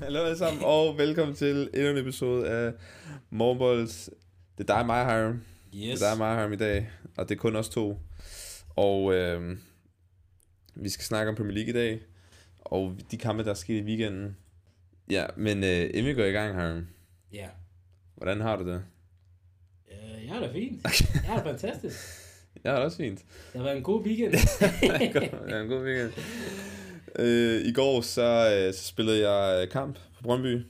Hallo alle sammen, og velkommen til endnu en episode af Morgenbolds. Det er dig og mig, Hiram. Yes. Det er dig og mig, Hiram, i dag, og det er kun os to. Og øh, vi skal snakke om Premier League i dag, og de kampe, der er sket i weekenden. Ja, men øh, inden vi går i gang, Hiram, Ja. hvordan har du det? Øh, jeg er da fint. Jeg er da fantastisk. Jeg har det også fint. Det har været en god weekend. ja, en god weekend. Øh, I går så, øh, så spillede jeg øh, kamp på Brøndby.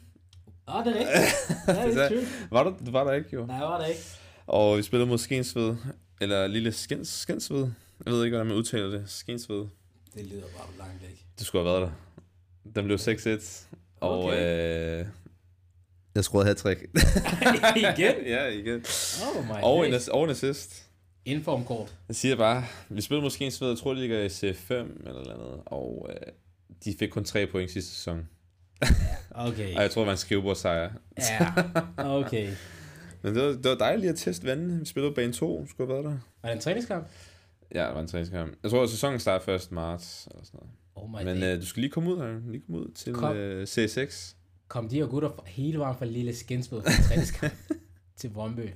Oh, det er rigtigt. Ja, det er-. Var du, var der ikke, jo? Nej, var der ikke. Og vi spillede mod Skensved, eller lille Skens, Skensved. Jeg ved ikke, hvordan man udtaler det. Skensved. Det lyder bare langt væk. Du skulle have været der. Den blev 6-1. Og Okay. øh, jeg skruede hat-trick. Igen? ja, igen. Oh my Og en, og en assist. Informkort. Jeg siger bare, vi spillede mod Skensved, jeg tror, de ligger i C5 eller noget andet. Og øh, de fik kun 3 point sidste sæson. Okay. Og jeg tror, det var en skrivebordsejr. Ja, okay. Men det var, det var dejligt at teste vandet. Vi spillede bane 2, skulle have været der. Var det en træningskamp? Ja, det var en træningskamp. Jeg tror, at sæsonen starter 1. marts. Eller sådan noget. Oh my Men øh, du skal lige komme ud her. Lige komme ud til Kom. øh, C6 Kom de og gutter hele vejen fra lille skændsbød fra træningskamp til Brøndby.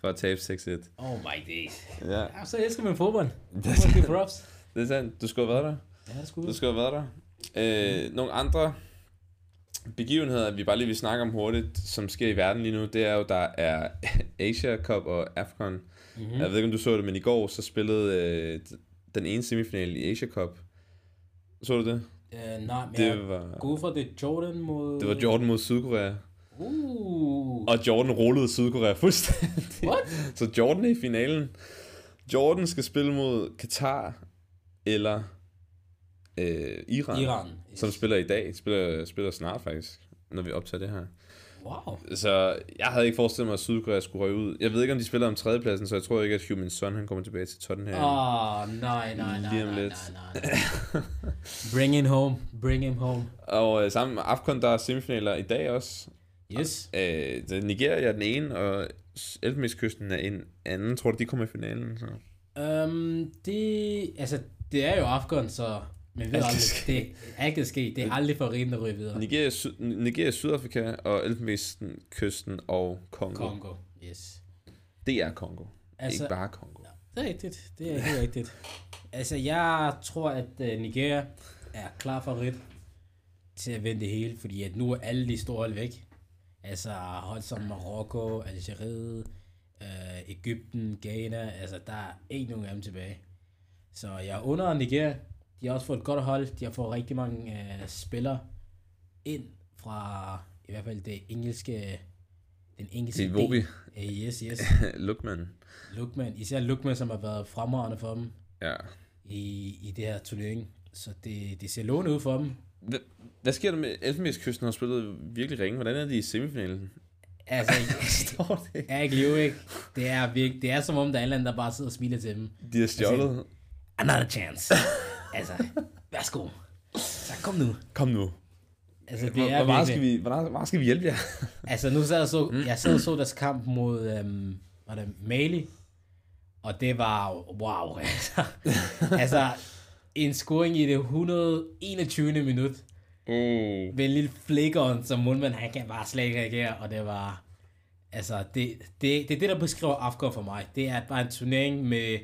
For at tabe 6-1. Oh my days. Ja, Ja, så elsker man fodbold. det er, props. det er sandt. Du skulle have været der. Ja, det skulle Du skulle have været der. Øh, nogle andre begivenheder, vi bare lige vil snakke om hurtigt, som sker i verden lige nu, det er jo, der er Asia Cup og AFCON. Mm. mm-hmm. Jeg ved ikke, om du så det, men i går så spillede øh, den ene semifinal i Asia Cup. Så du det? Uh, nej, men Det jeg var, går ud fra det Jordan mod... det var Jordan mod Sydkorea. Uh. Og Jordan rullede Sydkorea fuldstændig. What? Så Jordan er i finalen. Jordan skal spille mod Katar eller øh, Iran, Iran. som spiller i dag. Spiller, spiller snart faktisk, når vi optager det her. Wow. Så jeg havde ikke forestillet mig, at Sydkorea skulle røge ud. Jeg ved ikke, om de spiller om tredjepladsen, så jeg tror ikke, at Human Son han kommer tilbage til Tottenham. Åh, oh, nej, nej, nej, Lige om nej, lidt. nej, nej. Bring him home. Bring him home. Og øh, sammen med AFCON, der er semifinaler i dag også. Yes. Øh, det er Nigeria er den ene, og Elfenbenskysten er en anden. Tror du, de kommer i finalen? Så? Um, det, altså, det er jo Afghan, så man ved aldrig, det alt kan ske. Det er aldrig for rent at ryge videre. Nigeria, Syd, Nigeria, Sydafrika og Elfenbenskysten og Kongo. Kongo. Yes. Det er Kongo. Altså, ikke bare Kongo. det er rigtigt. Det er helt rigtigt. Altså, jeg tror, at uh, Nigeria er klar favorit til at vinde det hele, fordi at nu er alle de store hold væk. Altså, hold som Marokko, Algeriet, øh, Ægypten, Ghana, altså, der er ikke nogen af dem tilbage. Så jeg under Nigeria. De har også fået et godt hold. De har fået rigtig mange øh, spillere ind fra, i hvert fald det engelske, den engelske Det er Vobi. del. Øh, yes, yes. Lukman. Lukman, især Lukman, som har været fremragende for dem Ja. i, i det her turnering. Så det, det ser lovende ud for dem. Hvad, hvad sker der med Elfenbenskysten har spillet virkelig ringe? Hvordan er de i semifinalen? Altså, Står det ikke? jeg er ikke live, ikke? Det er, virkelig, det er som om, der er en der bare sidder og smiler til dem. De har stjålet. Another chance. altså, værsgo. Så kom nu. Kom nu. Altså, det Hvor, er hvor, skal vi, hvor, hvor skal vi hjælpe jer? Altså, nu sad jeg så, jeg sad og så deres kamp mod, øhm, var det Mali? Og det var, wow, altså, altså en scoring i det 121. minut, Uh. med en lille flickeren, som målmand, han kan bare slet ikke reagere, og det var, altså, det, det, det er det, der beskriver Afghan for mig. Det er bare en turnering med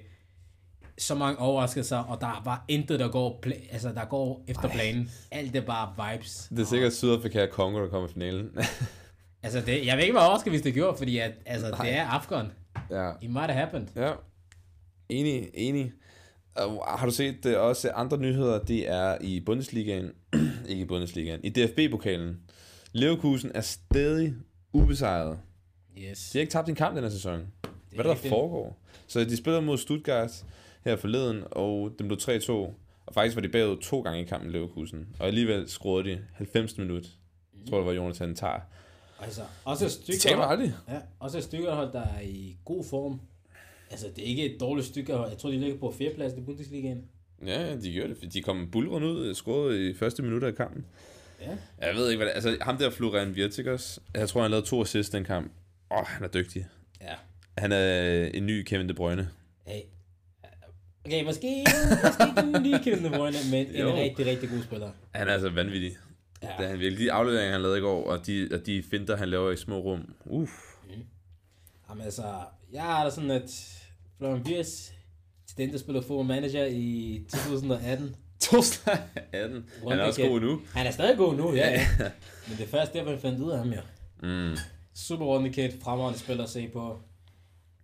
så mange overraskelser, og der er bare intet, der går, pla- altså, der går efter planen. Alt er bare vibes. Det er sikkert Sydafrika og Kongo, der kommer i finalen. Altså, det, jeg vil ikke være overrasket, hvis det gjorde, fordi at, altså, Nej. det er Afghan. ja. It might have happened. Ja. Enig, enig. Og har du set det også andre nyheder, det er i Bundesligaen, ikke i Bundesligaen, i DFB-pokalen. Leverkusen er stadig ubesejret. Yes. De har ikke tabt en kamp den her sæson. Hvad er der, der foregår? Så de spiller mod Stuttgart her forleden, og den blev 3-2. Og faktisk var de bagud to gange i kampen Leverkusen. Og alligevel skruede de 90 minut. Jeg tror, det var Jonathan Tar. Altså, også et De stykke taber aldrig. Ja, også et stykkerhold, der er i god form. Altså, det er ikke et dårligt stykkerhold. Jeg tror, de ligger på fjerdepladsen i Bundesligaen. Ja, de gjorde det. De kom bulrende ud, scorede i første minutter af kampen. Ja. Jeg ved ikke, hvad det Altså, ham der Florian også? Jeg tror, han lavede to assists den kamp. Åh, oh, han er dygtig. Ja. Han er en ny Kevin De Bruyne. Hey, Okay, måske, måske ikke lige Kevin De Bruyne, men en Jo. rigtig, rigtig god spiller. Han er altså vanvittig. Ja. Det er han virkelig. De afleveringer, han lavede i går, og de, og de finter, han laver i små rum. Uff. Jamen altså, jeg er da sådan, at Florian Wirtz, til den, der spiller for manager i 2018, 2018. Han er også god nu. Han er stadig god nu, ja, ja. Men det er først der, man fandt ud af ham, jo. Mm. Super runde kid, fremragende spiller at se på.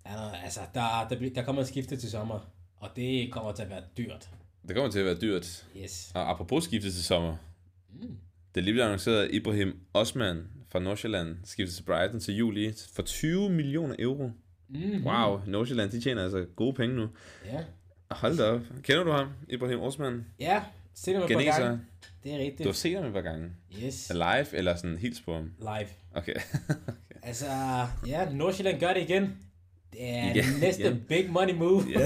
Ja, altså, der, der, der kommer et skifte til sommer, og det kommer til at være dyrt. Det kommer til at være dyrt. Yes. Og apropos skiftet til sommer. Mm. Det er lige blevet annonceret, at Ibrahim Osman fra Nordsjælland skifter til Brighton til juli for 20 millioner euro. Mm-hmm. Wow, Nordsjælland, de tjener altså gode penge nu. Ja. Hold da op. Kender du ham, Ibrahim Osman? Ja, se dem et par gange. Det er rigtigt. Du har set ham et par gange. Yes, Live eller sådan hils på ham? live. Okay. Altså, ja, Nordsjælland gør det igen. Det er ja, næste igen. big money move. Ja.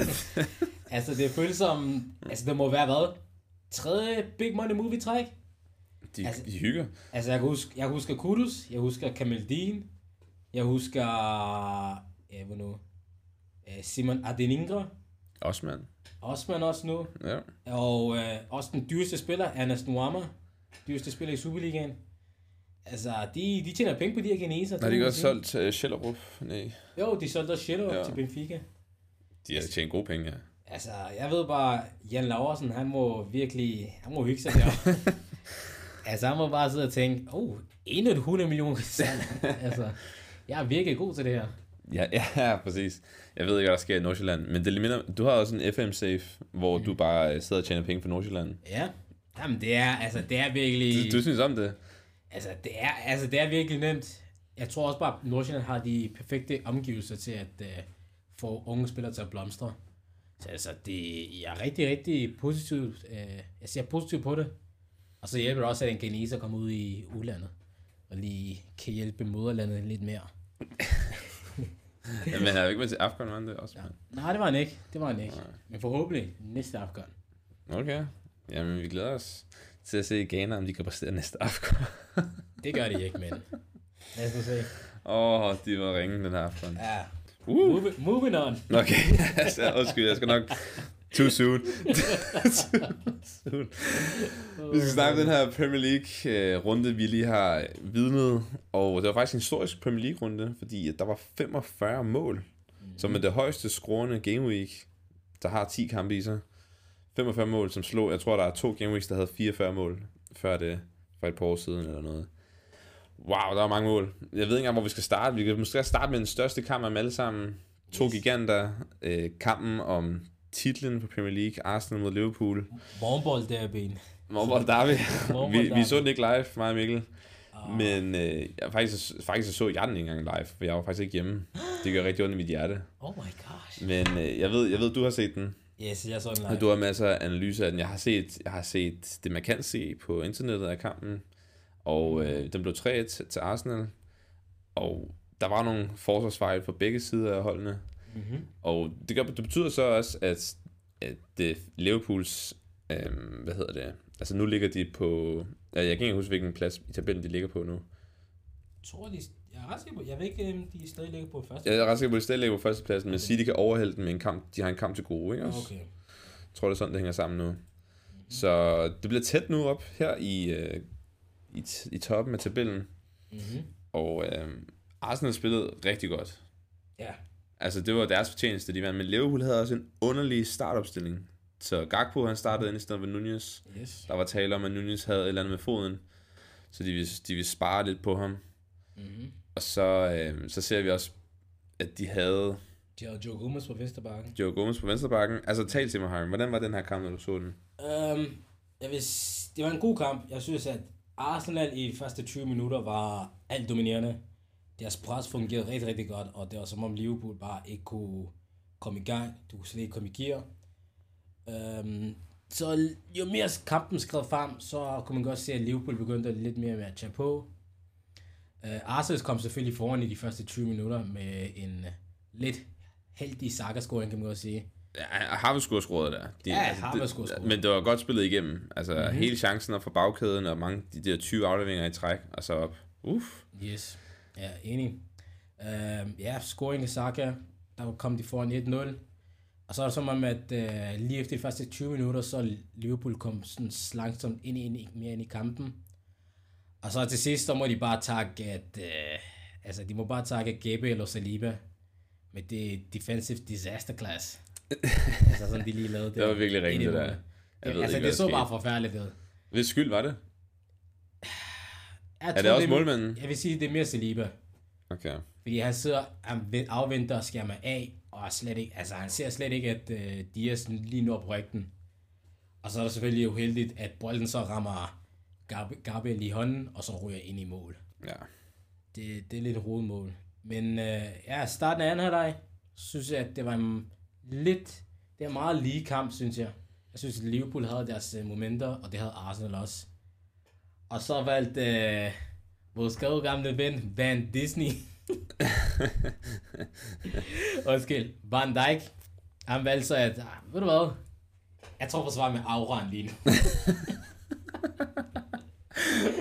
altså, det føles som... Altså, det må være hvad? Tredje big money move i træk? De, Altså- de hygger. Altså, jeg kan huske, jeg husker Kudus, jeg husker Kamel Dean, jeg husker... Ja, hvad nu? Øh, Simon Adeningra, Osman. Osman også nu, Ja. og øh, også den dyreste spiller, Anas Nuama, dyreste spiller i Superligaen. Altså, de, de tjener penge på de her geneser. Har de ikke også solgt til Schellerup? Nej. Jo, de solgte også Shadow ja. Til Benfica. De har tjent gode penge, ja. Altså, jeg ved bare, Jan Laversen, han må virkelig, han må hygge sig der. altså, han må bare sidde og tænke, oh, endnu et 100 millioner salg. altså, jeg er virkelig god til det her. Ja, ja, præcis. Jeg ved ikke, hvad der sker i Nordsjælland, men det minder, du har også en FM-safe, hvor du bare sidder og tjener penge for Nordsjælland. Ja. Jamen, det er, altså, det er virkelig, Du, du synes om det? altså, det er, altså, det er virkelig nemt. Jeg tror også bare, at Nordsjælland har de perfekte omgivelser til at uh, få unge spillere til at blomstre. Så altså, det, jeg er rigtig, rigtig positivt, uh, jeg ser positivt på det. Og så hjælper det også, at en geneser kommer ud i udlandet, og lige kan hjælpe moderlandet lidt mere. Ja, men han er ikke med til Afghan, var det også? Ja. Nej, det var han ikke. Det var han ikke. Nej. Men forhåbentlig næste afgør. Okay. Jamen, vi glæder os til at se Ghana, om de kan præstere næste aften. Det gør de ikke, men lad os nu se. Åh, oh, de var ringe den her aften. Ja. Uh. Moving, moving on. Okay, altså, undskyld, jeg skal nok... Too soon. soon. Vi skal snakke om den her Premier League-runde, vi lige har vidnet. Og det var faktisk en historisk Premier League-runde, fordi der var 45 mål, som er det højeste scorende game week, der har 10 kampe i sig. 45 mål, som slog... Jeg tror, der er to game weeks, der havde 44 mål, før det for et par år siden eller noget. Wow, der var mange mål. Jeg ved ikke engang, hvor vi skal starte. Vi kan måske starte med den største kamp af dem alle sammen. To Yes. giganter. Øh, kampen om titlen på Premier League. Arsenal mod Liverpool. Morgenbold derbyen. Hvor der vi? Vi, så den ikke live, mig og Mikkel. Ah. Men øh, jeg, faktisk, faktisk så jeg den ikke engang live, for jeg var faktisk ikke hjemme. Det gør rigtig ondt i mit hjerte. Oh my gosh. Men øh, jeg, ved, jeg ved, du har set den. Yes, jeg så den Og live. du har masser af analyser af den. Jeg har set, jeg har set det, man kan se på internettet af kampen. Og øh, den blev 3-1 til til Arsenal. Og der var nogle forsvarsfejl på begge sider af holdene. Mm-hmm. Og det, gør, det betyder så også, at, at det Liverpools, øh, hvad hedder det, altså nu ligger de på, jeg kan ikke huske, hvilken plads i tabellen de ligger på nu. tror, de, jeg er ret sikker på, jeg ved ikke, om de stadig ligger på første. Jeg er ret sikker på, at de stadig ligger på førstepladsen, men City kan overhælde dem med en kamp, de har en kamp til gode, ikke også? Okay. Jeg tror, det er sådan, det hænger sammen nu. Så det bliver tæt nu op her i, øh, i, i toppen af tabellen, Mm-hmm. og øh, Arsenal spillede rigtig godt. Ja. Altså, det var deres fortjeneste, de vandt. Men Liverpool havde også en underlig startopstilling. Så Gakpo, han startede ind i stedet for Nunez. Yes. Der var tale om, at Nunez havde et eller andet med foden. Så de ville, de ville spare lidt på ham. Mm-hmm. Og så, øh, så ser vi også, at de havde De har Joe Gomez på Vesterbakken. Joe Gomez på venstrebakken. Altså, tal til mig, Harry. Hvordan var den her kamp, når du så den? Um, jeg vil, det var en god kamp. Jeg synes, at Arsenal i første 20 minutter var alt dominerende. Deres pres fungerede rigtig, rigtig godt, og det var som om Liverpool bare ikke kunne komme i gang. Du kunne slet ikke komme i gear. Um, så jo mere kampen skred frem, så kunne man godt se, at Liverpool begyndte lidt mere med at tage på. Uh, Arsenal kom selvfølgelig foran i de første 20 minutter med en øh, lidt heldig Saka-scoring, kan man godt sige. Ja, Harvard skulle have scoret der. De, Ja, Harvard skulle have scoret. Men det var godt spillet igennem. Altså, Mhm. mm-hmm. hele chancen op for bagkæden, og mange de der 20 afleveringer i træk, og så op. Uff. Yes. Ja, enig. Uh, ja, scoring af Saka. Der kom de foran 1-0. Og så er det som om, at øh, lige efter de første 20 minutter, så Liverpool kom sådan langsomt ind, ind, ind, mere ind i kampen. Og så til sidst, så må de bare takke, at, øh, altså de må bare takke Gabriel og Saliba med det defensive disaster class. altså sådan, de lige lavede det. Det var virkelig i rigtigt, det der. Jeg altså, ikke, det så bare forfærdeligt ud. Hvis skyld var det? Jeg Er det også målmanden? Jeg vil sige, det er mere Saliba. Okay. Fordi han sidder, han afventer og skærmer af, og slet ikke, altså han ser slet ikke, at uh, Dias lige når på rygten. Og så er det selvfølgelig uheldigt, at bolden så rammer Gab- Gabriel i hånden, og så ryger ind i mål. Ja. Det, det er lidt hovedmål. Men uh, ja, starten af anden halvleg, synes jeg, at det var en lidt, det er en meget lige kamp, synes jeg. Jeg synes, at Liverpool havde deres uh, momenter, og det havde Arsenal også. Og så valgte uh, vores gode gamle ven, Van Disney, Undskyld, Van Dijk, han valgte så, at, ah, ved du hvad, jeg tror forsvarer med auraen lige nu.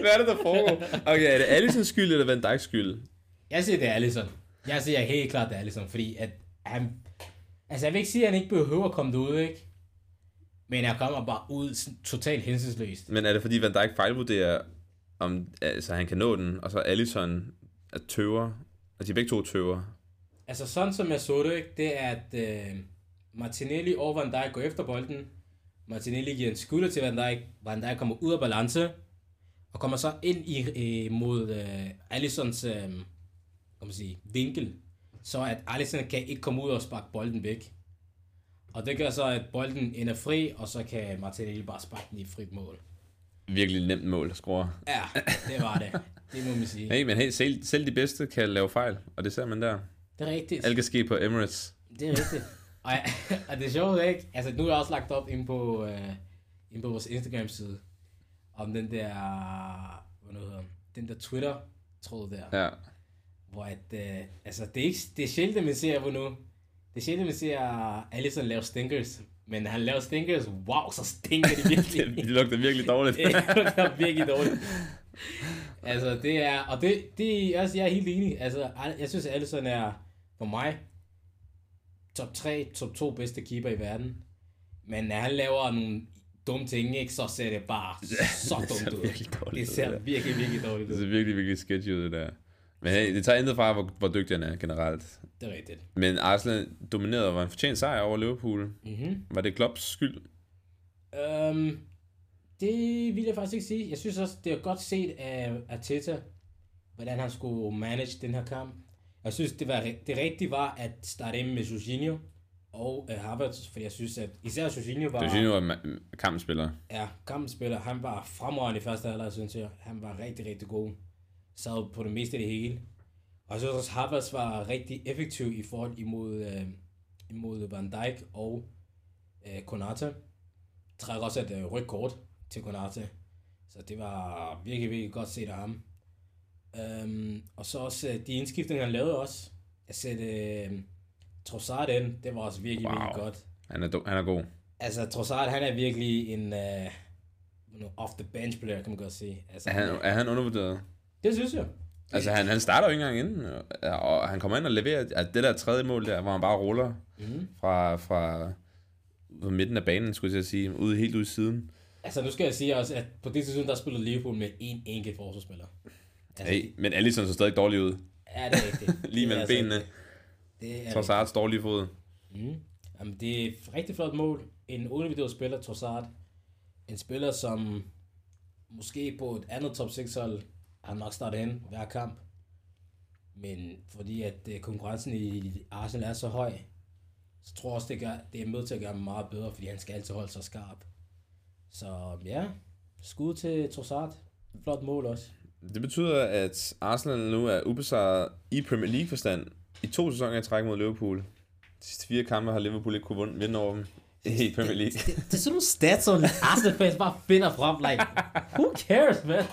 Hvad er det, der foregår? Okay, er det Allisons skyld, eller Van Dijks skyld? Jeg siger, det er Alisson. Jeg siger helt klart, det er Alisson, fordi at han... Altså, jeg vil ikke sige, at han ikke behøver at komme derud, ikke? Men jeg kommer bare ud sådan totalt hensynsløst. Men er det fordi Van Dijk fejlvurderer, om altså, han kan nå den, og så Allison er tøver? Altså, de begge to tøver. Altså, sådan som jeg så det, ikke? Det er, at øh, Martinelli og Van Dijk går efter bolden. Martinelli giver en skulder til Van Dijk. Van Dijk kommer ud af balance. Og kommer så ind i, øh, mod øh, Alissons øh, kan man sige, vinkel. Så at Alisson kan ikke komme ud og sparke bolden væk. Og det gør så, at bolden ender fri, og så kan Martinelli bare sparke den i frit mål. Virkelig nemt mål score. Ja, det var det. Det må man sige. Hey, men hey, selv, selv de bedste kan lave fejl, og det ser man der. Det er rigtigt. Alt kan ske på Emirates. Det er rigtigt. og, og det er sjovt, ikke? Altså, nu er jeg også lagt op ind på, øh, ind på vores Instagram-side, om den der, hvad nu hedder, den? der Twitter-tråd der, Ja. hvor at, øh, altså, det er, ikke, det er sjældent, man ser, hvor nu, det er sjældent, at man ser Allison lave stinkers, men han laver stinkers, wow, så stinker de Det, virkelig. det lugter virkelig dårligt. det er virkelig dårligt. altså, det er, og det, det altså, jeg er helt enig. Altså, jeg synes, at Alisson er, for mig, top 3, top 2 bedste keeper i verden. Men når han laver nogle dumme ting, ikke, så ser det bare så Det dumt ud. Det ser virkelig, virkelig dårligt Det ud. ser virkelig, virkelig sketchy ud, det der. Men hey, det tager intet fra, hvor, hvor dygtig han er generelt. Det er rigtigt. Men Arsenal dominerede og var en fortjent sejr over Liverpool. Mm-hmm. Var det Klopps skyld? Um, det vil jeg faktisk ikke sige. Jeg synes også, det er godt set af Arteta, hvordan han skulle manage den her kamp. Jeg synes, det, var, det rigtige var at starte ind med Jorginho og uh, Havertz, fordi jeg synes, at især Jorginho var... Jeg var kampspiller. Ja, kampspiller. Han var fremragende i første halvleg, synes jeg. Han var rigtig, rigtig god. Sad på det meste af det hele. Og jeg synes også, Havertz var rigtig effektiv i forhold imod, øh, imod Van Dijk og øh, Konate. Træk også et øh, rødt kort til Konate. Så det var virkelig, virkelig godt set af ham. Um, og så også øh, de indskiftninger, han lavede også. Jeg sætte øh, Trossard ind. Det var også virkelig, Wow. virkelig godt. Han er, han er god. Altså, Trossard, han er virkelig en uh, off-the-bench player, kan man godt sige. Altså, Er han, er han undervurderet? Det synes jeg. Altså, han, han starter jo ikke engang inden, og han kommer ind og leverer altså, det der tredje mål der, hvor han bare ruller Mm-hmm. fra, fra, fra midten af banen, skulle jeg sige, ude, helt ude i siden. Altså, nu skal jeg sige også, at på det tidspunkt, der spillede Liverpool med en enkelt forsvarsspiller. Altså, Hey, men Alisson så stadig dårlig ud. Ja, det er rigtigt. Lige Det er mellem altså benene. rigtigt. Det er Trossards dårlige fod. Mm. Jamen, det er et rigtig flot mål. En individuel spiller, Trossard. En spiller, som måske på et andet top 6 hold har nok startet hen hver kamp. Men fordi at øh, konkurrencen i Arsenal er så høj, så tror jeg også, det, gør, det er med til at gøre ham meget bedre, fordi han skal altid holde sig skarp. Så ja, skud til Trossard. Flot mål også. Det betyder, at Arsenal nu er ubesejret i Premier League forstand i to sæsoner i træk mod Liverpool. De sidste fire kampe har Liverpool ikke kunne vinde over dem i Premier League. Det, det, det er sådan nogle stats, som Arsenal-fans bare finder frem. Like, who cares, man?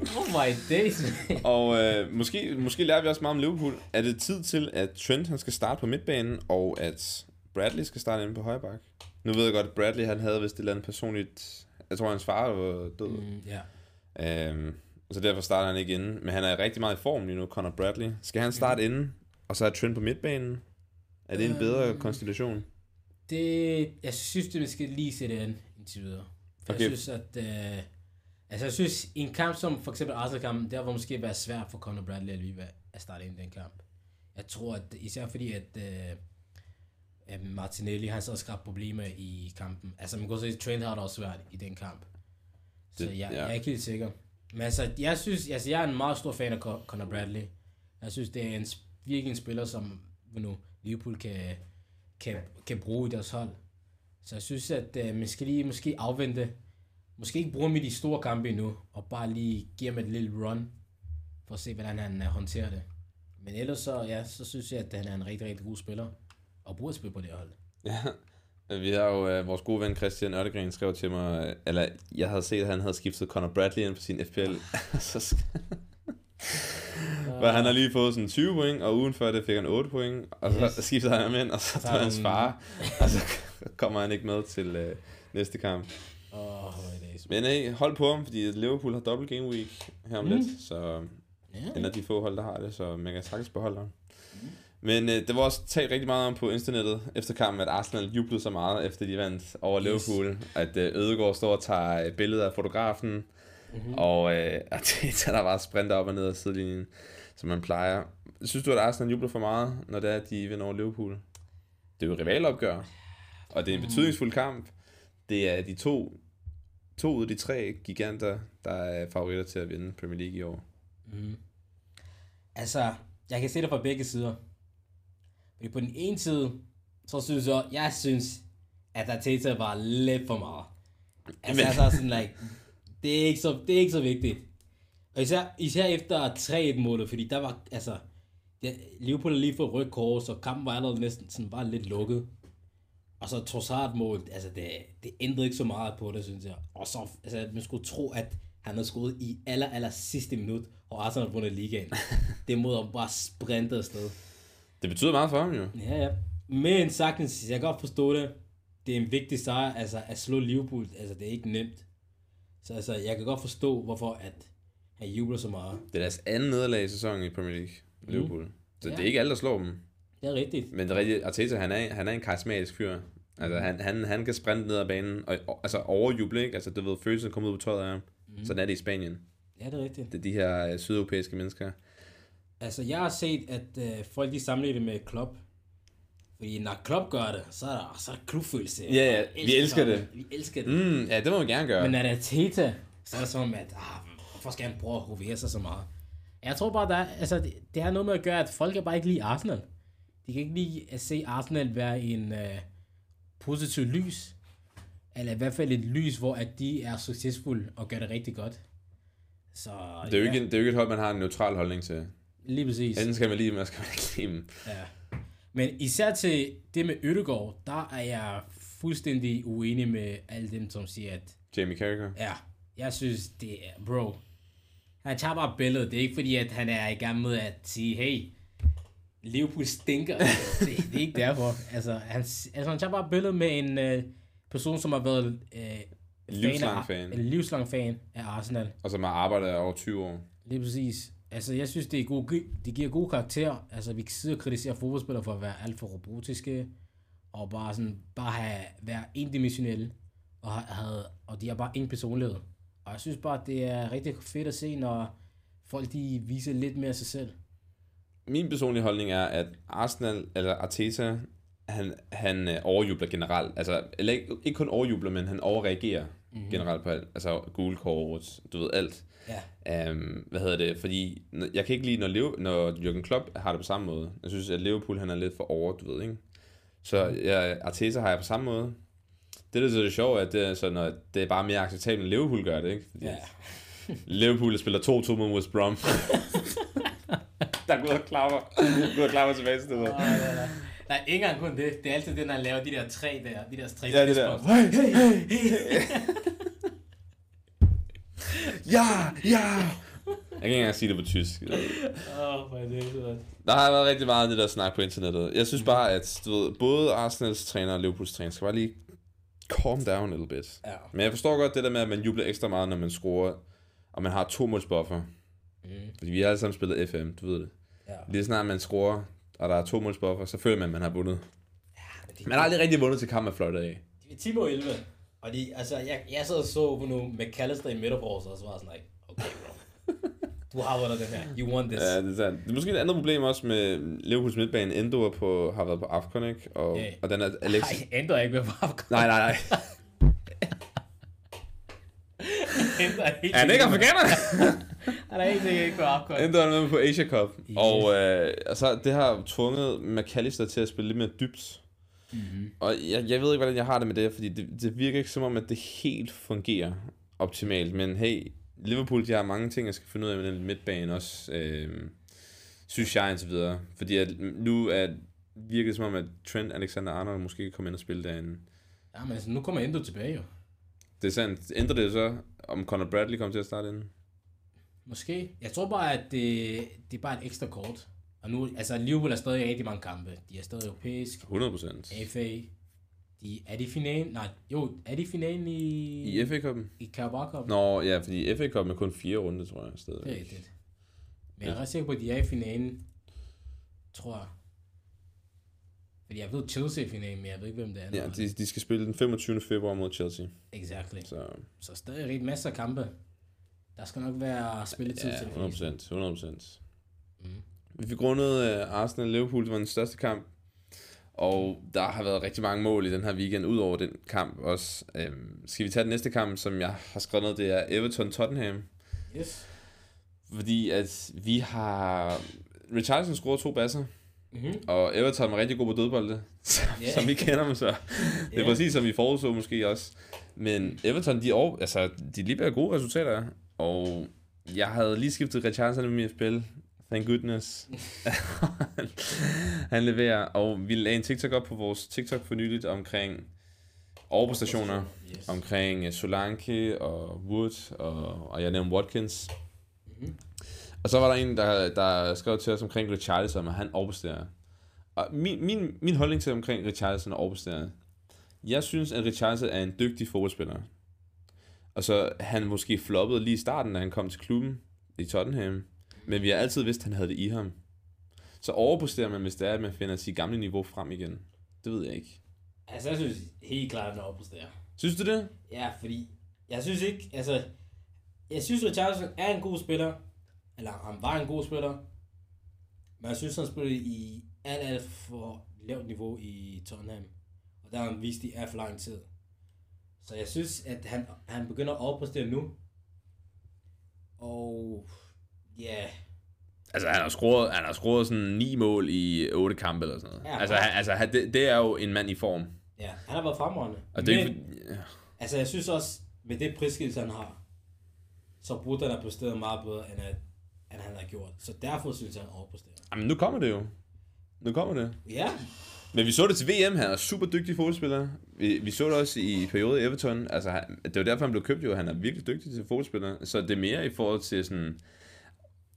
Oh my days, man. Og øh, måske, måske lærer vi også meget om Liverpool. Er det tid til, at Trent han skal starte på midtbanen, og at Bradley skal starte inde på højre bak? Nu ved jeg godt, at Bradley han havde vist et eller andet personligt... Jeg tror, hans far var død. Mm. Mm, ja. Øhm, så derfor starter han ikke inde. Men han er rigtig meget i form lige nu, Conor Bradley. Skal han starte inde, og så er Trent på midtbanen? Er det en bedre Øhm. konstellation? Det, jeg synes, det skal lige sætte an indtil videre. For Okay. Jeg synes, at... Øh, altså, jeg synes, i en kamp som for eksempel Arsenal-kampen, der var måske være svært for Conor Bradley at lige at starte ind i den kamp. Jeg tror, at især fordi, at øh, øh, Martinelli, han så har skabt problemer i kampen. Altså, man kan også se, at Trent har det også svært i den kamp. Så Det- jeg, ja. jeg er ikke helt sikker. Men altså, jeg synes, altså, jeg er en meget stor fan af Con- Conor Bradley. Jeg synes, det er en, virkelig en spiller, som nu, Liverpool kan, kan, kan bruge i deres hold. Så jeg synes, at øh, man skal lige måske afvente. Måske ikke bruge ham i de store kampe endnu, og bare lige give ham et lille run, for at se, hvordan han øh, håndterer det. Men ellers så, ja, så synes jeg, at han er en rigtig, rigtig god spiller, og burde spille på det hold. Ja, vi har jo uh, vores gode ven Christian Ørtegren skrev til mig, øh, eller jeg havde set, at han havde skiftet Conor Bradley ind på sin FPL. så sk- For han har lige fået sådan 20 point, og ugen før det fik han 8 point, og så Yes. skiftede han ham ind, og så tog hans han- far, og så kommer han ikke med til uh, næste kamp. Oh, Men hey, hold på ham, fordi Liverpool har dobbelt game week her om Mm. lidt, så Ja, en af de få hold, der har det, så man kan sagtens beholde ham. Men øh, det var også talt rigtig meget om på internettet efter kampen, at Arsenal jublede så meget, efter de vandt over Yes. Liverpool, at øh, Ødegaard står og tager øh, billeder af fotografen, mm-hmm. og øh, Arteta, der bare sprinter op og ned ad sidelinjen, som man plejer. Synes du, at Arsenal jubler for meget, når det er, at de vinder over Liverpool? Det er jo rivalopgør, og det er en betydningsfuld kamp. Det er de to, to ud af de tre giganter, der er favoritter til at vinde Premier League i år. Mm. Altså, jeg kan se det fra begge sider. Fordi på den ene side, så synes jeg, jeg synes, at Arteta var lidt for meget. Altså, Men- altså sådan, like, det er ikke så, det er ikke så vigtigt. Og især, især efter 3-1 målet, fordi der var, altså, det, Liverpool har lige fået rødt kort, så kampen var allerede næsten sådan bare lidt lukket. Og så Trossard mål, altså det, det ændrede ikke så meget på det, synes jeg. Og så, altså man skulle tro, at han havde skudt i aller, aller sidste minut, og Arsenal havde vundet ligaen. det mod at bare sprinte afsted. Det betyder meget for ham jo. Ja, ja. Men sagtens, jeg kan godt forstå det. Det er en vigtig sejr, altså at slå Liverpool, altså det er ikke nemt. Så altså, jeg kan godt forstå, hvorfor at han jubler så meget. Det er deres anden nederlag i sæsonen i Premier League, Liverpool. Så Ja. det er ikke alt, der slår dem. Det er rigtigt. Men det er rigtigt, Arteta, han er, han er en karismatisk fyr. Altså, han, han, han kan sprinte ned ad banen, og, og altså overjuble, ikke? Altså, du ved, følelsen kommer ud på tøjet af ham. Mm. Sådan er det i Spanien. Ja, det er rigtigt. Det er de her øh, sydeuropæiske mennesker. Altså, jeg har set, at øh, folk de sammenligner det med Klopp. Fordi når Klopp gør det, så er der, så er der klubfølelse. Ja, ja, vi elsker det. Vi elsker det. Mm, ja, det må vi gerne gøre. Men når det er Teta, så er det som om, at ah, hvorfor skal han prøve at hovere sig så meget? Jeg tror bare, der er, altså, det, det har noget med at gøre, at folk kan bare ikke lide Arsenal. De kan ikke lide at se Arsenal være en øh, positiv lys. Eller i hvert fald et lys, hvor at de er succesfulde og gør det rigtig godt. Så det, er jo ja, ikke, det er jo ikke et hold, man har en neutral holdning til. lige præcis. Enten skal man lide dem, eller skal man ikke lide dem. Ja. Men især til det med Ødegaard, der er jeg fuldstændig uenig med alle dem, som siger, at Jamie Carragher. ja, jeg synes, det er, bro, han tager bare billedet. Det er ikke fordi, at han er i gang med at sige, hey, Liverpool stinker. det, det, er ikke derfor. Altså, han, altså, han tager bare billedet med en øh, person, som har været øh, Livslang af, fan. En livslang fan af Arsenal. Og som har arbejdet over 20 år. Lige præcis. Altså, jeg synes, det, er god, det giver god karakter. Altså, vi kan sidde og kritisere fodboldspillere for at være alt for robotiske, og bare sådan, bare have, være endimensionelle, og, have, og de har bare ingen personlighed. Og jeg synes bare, det er rigtig fedt at se, når folk de viser lidt mere af sig selv. Min personlige holdning er, at Arsenal, eller Arteta, han, han øh, overjubler generelt. Altså, eller ikke, ikke kun overjubler, men han overreagerer mm-hmm. generelt på alt. Altså, gule kort, du ved, alt. Ja. Um, hvad hedder det? Fordi jeg kan ikke lide, når, Leo, når Jürgen Klopp har det på samme måde. Jeg synes, at Liverpool han er lidt for over, du ved, ikke? Så ja, Arteta har jeg på samme måde. Det, der er det sjove, at det er, så, når det er bare mere acceptabelt, end Liverpool gør det, ikke? Fordi Ja. Liverpool spiller 2-2 mod West Brom. der går og klapper. Går og klapper tilbage til det der. Nej, ikke engang kun det. Det er altid den, der laver de der tre der. De der tre Ja, det der. fistbumps. Hey, hey, hey. ja, ja. Jeg kan ikke engang sige det på tysk. Åh, er det. Der har været rigtig meget af det der snak på internettet. Jeg synes bare, at du ved, både Arsenals træner og Liverpools træner skal bare lige calm down a little bit. Ja. Men jeg forstår godt det der med, at man jubler ekstra meget, når man scorer, og man har to målsbuffer. Mm. Fordi vi har alle sammen spillet FM, du ved det. Ja. Lige snart man scorer, og der er to målsbuffer, så føler man, at man har vundet. det, Man har aldrig rigtig vundet til kamp med fløjter af. de er 10 mod 11. Og de, altså, jeg, jeg sad og så på nu McAllister i midterforsvaret, og så var jeg sådan, like, okay, bro. Du har vundet den her. You won this. Ja, det er sandt. Det er måske et andet problem også med Liverpools midtbane. Endo er på, har været på Afcon, ikke? Og, Ja. og den er Alex... Nej, ændrer ikke med Afghan. Nej, nej, nej. Er han ikke afrikaner? Han er helt sikkert ikke på Afghan. Endo er med på Asia Cup. Yes. Og øh, altså, det har tvunget McAllister til at spille lidt mere dybt. Mm-hmm. Og jeg, jeg ved ikke, hvordan jeg har det med det, fordi det, det virker ikke som om, at det helt fungerer optimalt. Men hey, Liverpool, de har mange ting, jeg skal finde ud af med den midtbane også. Øh, synes jeg indtil videre. Fordi at nu er, virker det som om, at Trent Alexander-Arnold måske kan komme ind og spille derinde. Ja, men altså, nu kommer Endo tilbage jo. Det er sandt. Ændrer det så, om Conor Bradley kommer til at starte inden? Måske. Jeg tror bare, at det, det er bare et ekstra kort. Og nu, altså Liverpool er stadig i rigtig mange kampe. De er stadig europæisk. 100%. FA. De, er de finalen? Nej, jo, er de i finalen i... I FA-koppen? I Carabao Cup? Nå, ja, fordi FA-koppen er kun fire runder, tror jeg, Det er stadig. rigtigt. Men jeg er ret sikker på, at de er i finalen. Tror jeg. Fordi jeg ved Chelsea er i finalen, men jeg ved ikke, hvem det er. Ja, de, de skal spille den 25. februar mod Chelsea. Exactly. Så Så stadig rigtig masser af kampe. Der skal nok være spilletid ja, til det 100 fleste. procent. 100 procent. Mm. Vi fik rundet uh, Arsenal-Liverpool, det var den største kamp. Og der har været rigtig mange mål i den her weekend, ud over den kamp også. Um, skal vi tage den næste kamp, som jeg har skrevet ned, det er Everton-Tottenham. Yes. Fordi at vi har... Richardson scorede to basser, Mm-hmm. og Everton var rigtig god på dødbolde, som, Ja. som vi kender dem så. Det er Ja. præcis som vi forudså måske også. Men Everton, de, over, altså, de leverer gode resultater, og jeg havde lige skiftet Richardson med mit spil. Thank goodness. han leverer, og vi lagde en TikTok op på vores TikTok for nyligt omkring overpræstationer, Yes. omkring Solanke og Wood, og, og jeg nævnte Watkins. Mhm. Og så var der en, der, der skrev til os omkring Richarlison, og han overpræsterer. Og min, min, min holdning til omkring Richarlison og overpræsterer, jeg synes, at Richarlison er en dygtig fodboldspiller. Og så han måske floppede lige i starten, da han kom til klubben i Tottenham. Men vi har altid vidst, at han havde det i ham. Så overpræsterer man, hvis det er, at man finder sit gamle niveau frem igen. Det ved jeg ikke. Altså, jeg synes helt klart, at han overpræsterer. Synes du det? Ja, fordi jeg synes ikke, altså, jeg synes, Richardson er en god spiller, eller han var en god spiller, men jeg synes, han spillede i alt, alt for lavt niveau i Tottenham, og der har han vist i alt for lang tid. Så jeg synes, at han, han begynder at overpræstere nu, og ja, Altså, han har scoret, han har scoret sådan ni mål i otte kampe eller sådan noget. Ja, altså, han, altså han, det, det, er jo en mand i form. ja, han har været fremragende. Og det er men, ja. altså, jeg synes også, med det prisskilt, han har, så burde han have præsteret meget bedre, end, at, end han har gjort. Så derfor synes jeg, han overpræsterer. Jamen, nu kommer det jo. Nu kommer det. Ja, Men vi så det til VM, han er super dygtig fodboldspiller. Vi, vi så det også i periode i Everton. Altså, han, det var derfor, han blev købt jo. Han er virkelig dygtig til fodboldspiller. Så det er mere i forhold til sådan...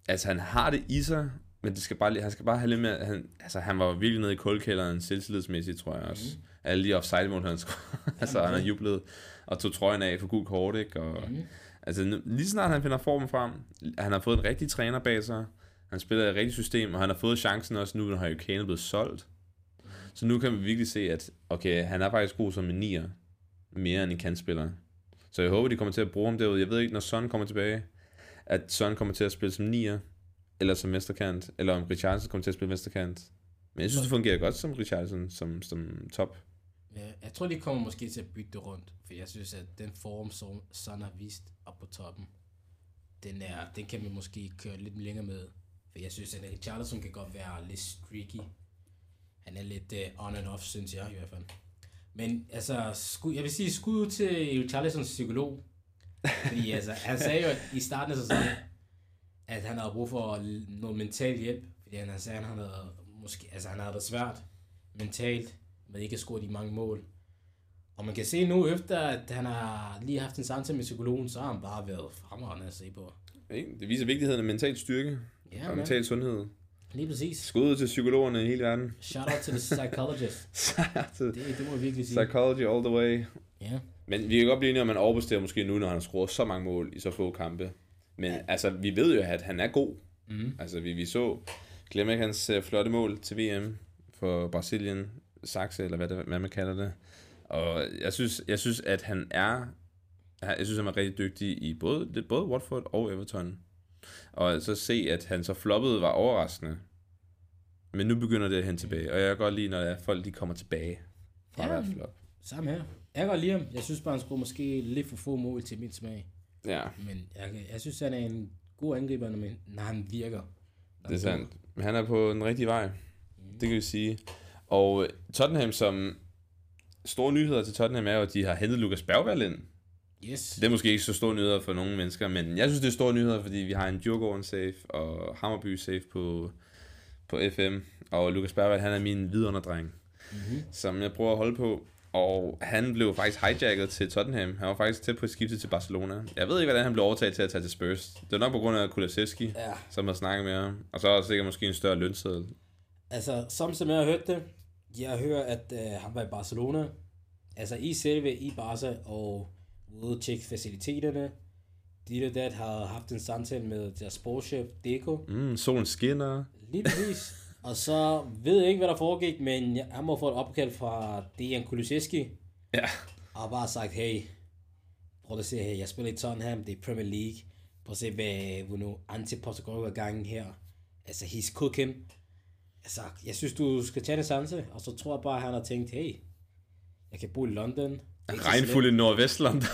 Altså, han har det i sig, men det skal bare, han skal bare have lidt mere... Han, altså, han var virkelig nede i kuldkælderen selvtillidsmæssigt, tror jeg også. Mm. Alle de offside-mål, han scorede. altså, han har jublet og tog trøjen af for gul kort, ikke? Og, Mhm. Altså, nu- lige snart han finder formen frem, han har fået en rigtig træner bag sig, han spiller i et rigtigt system, og han har fået chancen også nu, når Harry Kane er blevet solgt. Så nu kan vi virkelig se, at okay, han er faktisk god som en nier, mere end en kantspiller. Så jeg håber, de kommer til at bruge ham derude. Jeg ved ikke, når Son kommer tilbage, at Son kommer til at spille som nier, eller som mesterkant, eller om Richardson kommer til at spille mesterkant. Men jeg synes, det fungerer godt som Richardson, som, som top. Ja, jeg tror, de kommer måske til at bytte det rundt, for jeg synes, at den form, som Son har vist op på toppen, den, er, den kan vi måske køre lidt længere med. For jeg synes, at Richarlison kan godt være lidt streaky. Han er lidt uh, on and off, synes jeg i hvert fald. Men altså, skud, jeg vil sige skud til Richarlisons psykolog. Fordi altså, han sagde jo at i starten af sæsonen, at han havde brug for noget mental hjælp. Fordi han sagde, at han havde, måske, altså, han havde det svært mentalt med ikke at score de mange mål. Og man kan se nu, efter at han har lige haft en samtale med psykologen, så har han bare været fremragende at se på. Det viser vigtigheden af mental styrke Ja, og man. mental sundhed. Lige præcis. Skud ud til psykologerne i hele verden. Shout out to the psychologist. Det, det må jeg virkelig sige. Psychology all the way. Ja. Men vi kan godt blive enige om, at man overbesterer måske nu, når han har scoret så mange mål i så få kampe. Men ja. altså, vi ved jo, at han er god. Mm. Altså, vi, vi så, glem ikke hans øh, flotte mål til VM for Brasilien. Sakse, eller hvad, det, hvad man kalder det. Og jeg synes, jeg synes, at han er, jeg synes, han er rigtig dygtig i både, både Watford og Everton. Og så se, at han så floppede, var overraskende. Men nu begynder det at hente tilbage, og jeg kan godt lide, når er, folk de kommer tilbage fra Ja. flop. Samme her. Jeg kan godt lide ham. Jeg synes bare, han skulle måske lidt for få mål til min smag. Ja, Men jeg, jeg synes, han er en god angriber, når, når han virker. det er sandt. Men han er på den rigtige vej. Det kan vi sige. Og øh, Tottenham som store nyheder til Tottenham er jo, at de har hentet Lukas Bergvall ind. Yes. Det er måske ikke så store nyheder for nogle mennesker, men jeg synes, det er store nyheder, fordi vi har en Djurgården safe og Hammerby safe på, på FM. Og Lukas Bergvall, han er min vidunderdreng, Mm-hmm. som jeg prøver at holde på. Og han blev faktisk hijacket til Tottenham. Han var faktisk tæt på at skifte til Barcelona. Jeg ved ikke, hvordan han blev overtaget til at tage til Spurs. Det var nok på grund af Kulusevski, Ja, som har snakket med ham. Og så er der sikkert måske en større lønseddel. altså, som som jeg har hørt det, jeg hører, at øh, han var i Barcelona. Altså, i selve i Barca, og ude tjekke faciliteterne. De der dat har haft en samtale med deres sportschef, Deco. Mm, solen skinner. Lige præcis. og så ved jeg ikke, hvad der foregik, men jeg, han må få et opkald fra Dejan Kulusevski. Ja. Og bare sagt, hey, prøv at se her, jeg spiller i Tottenham, det er Premier League. Prøv at se, hvad Bruno Antipostecoglou er gangen her. Altså, he's cooking. Altså, jeg synes, du skal tage det sanse. Og så tror jeg bare, at han har tænkt, hey, jeg kan bo i London. Det er i Nordvestland.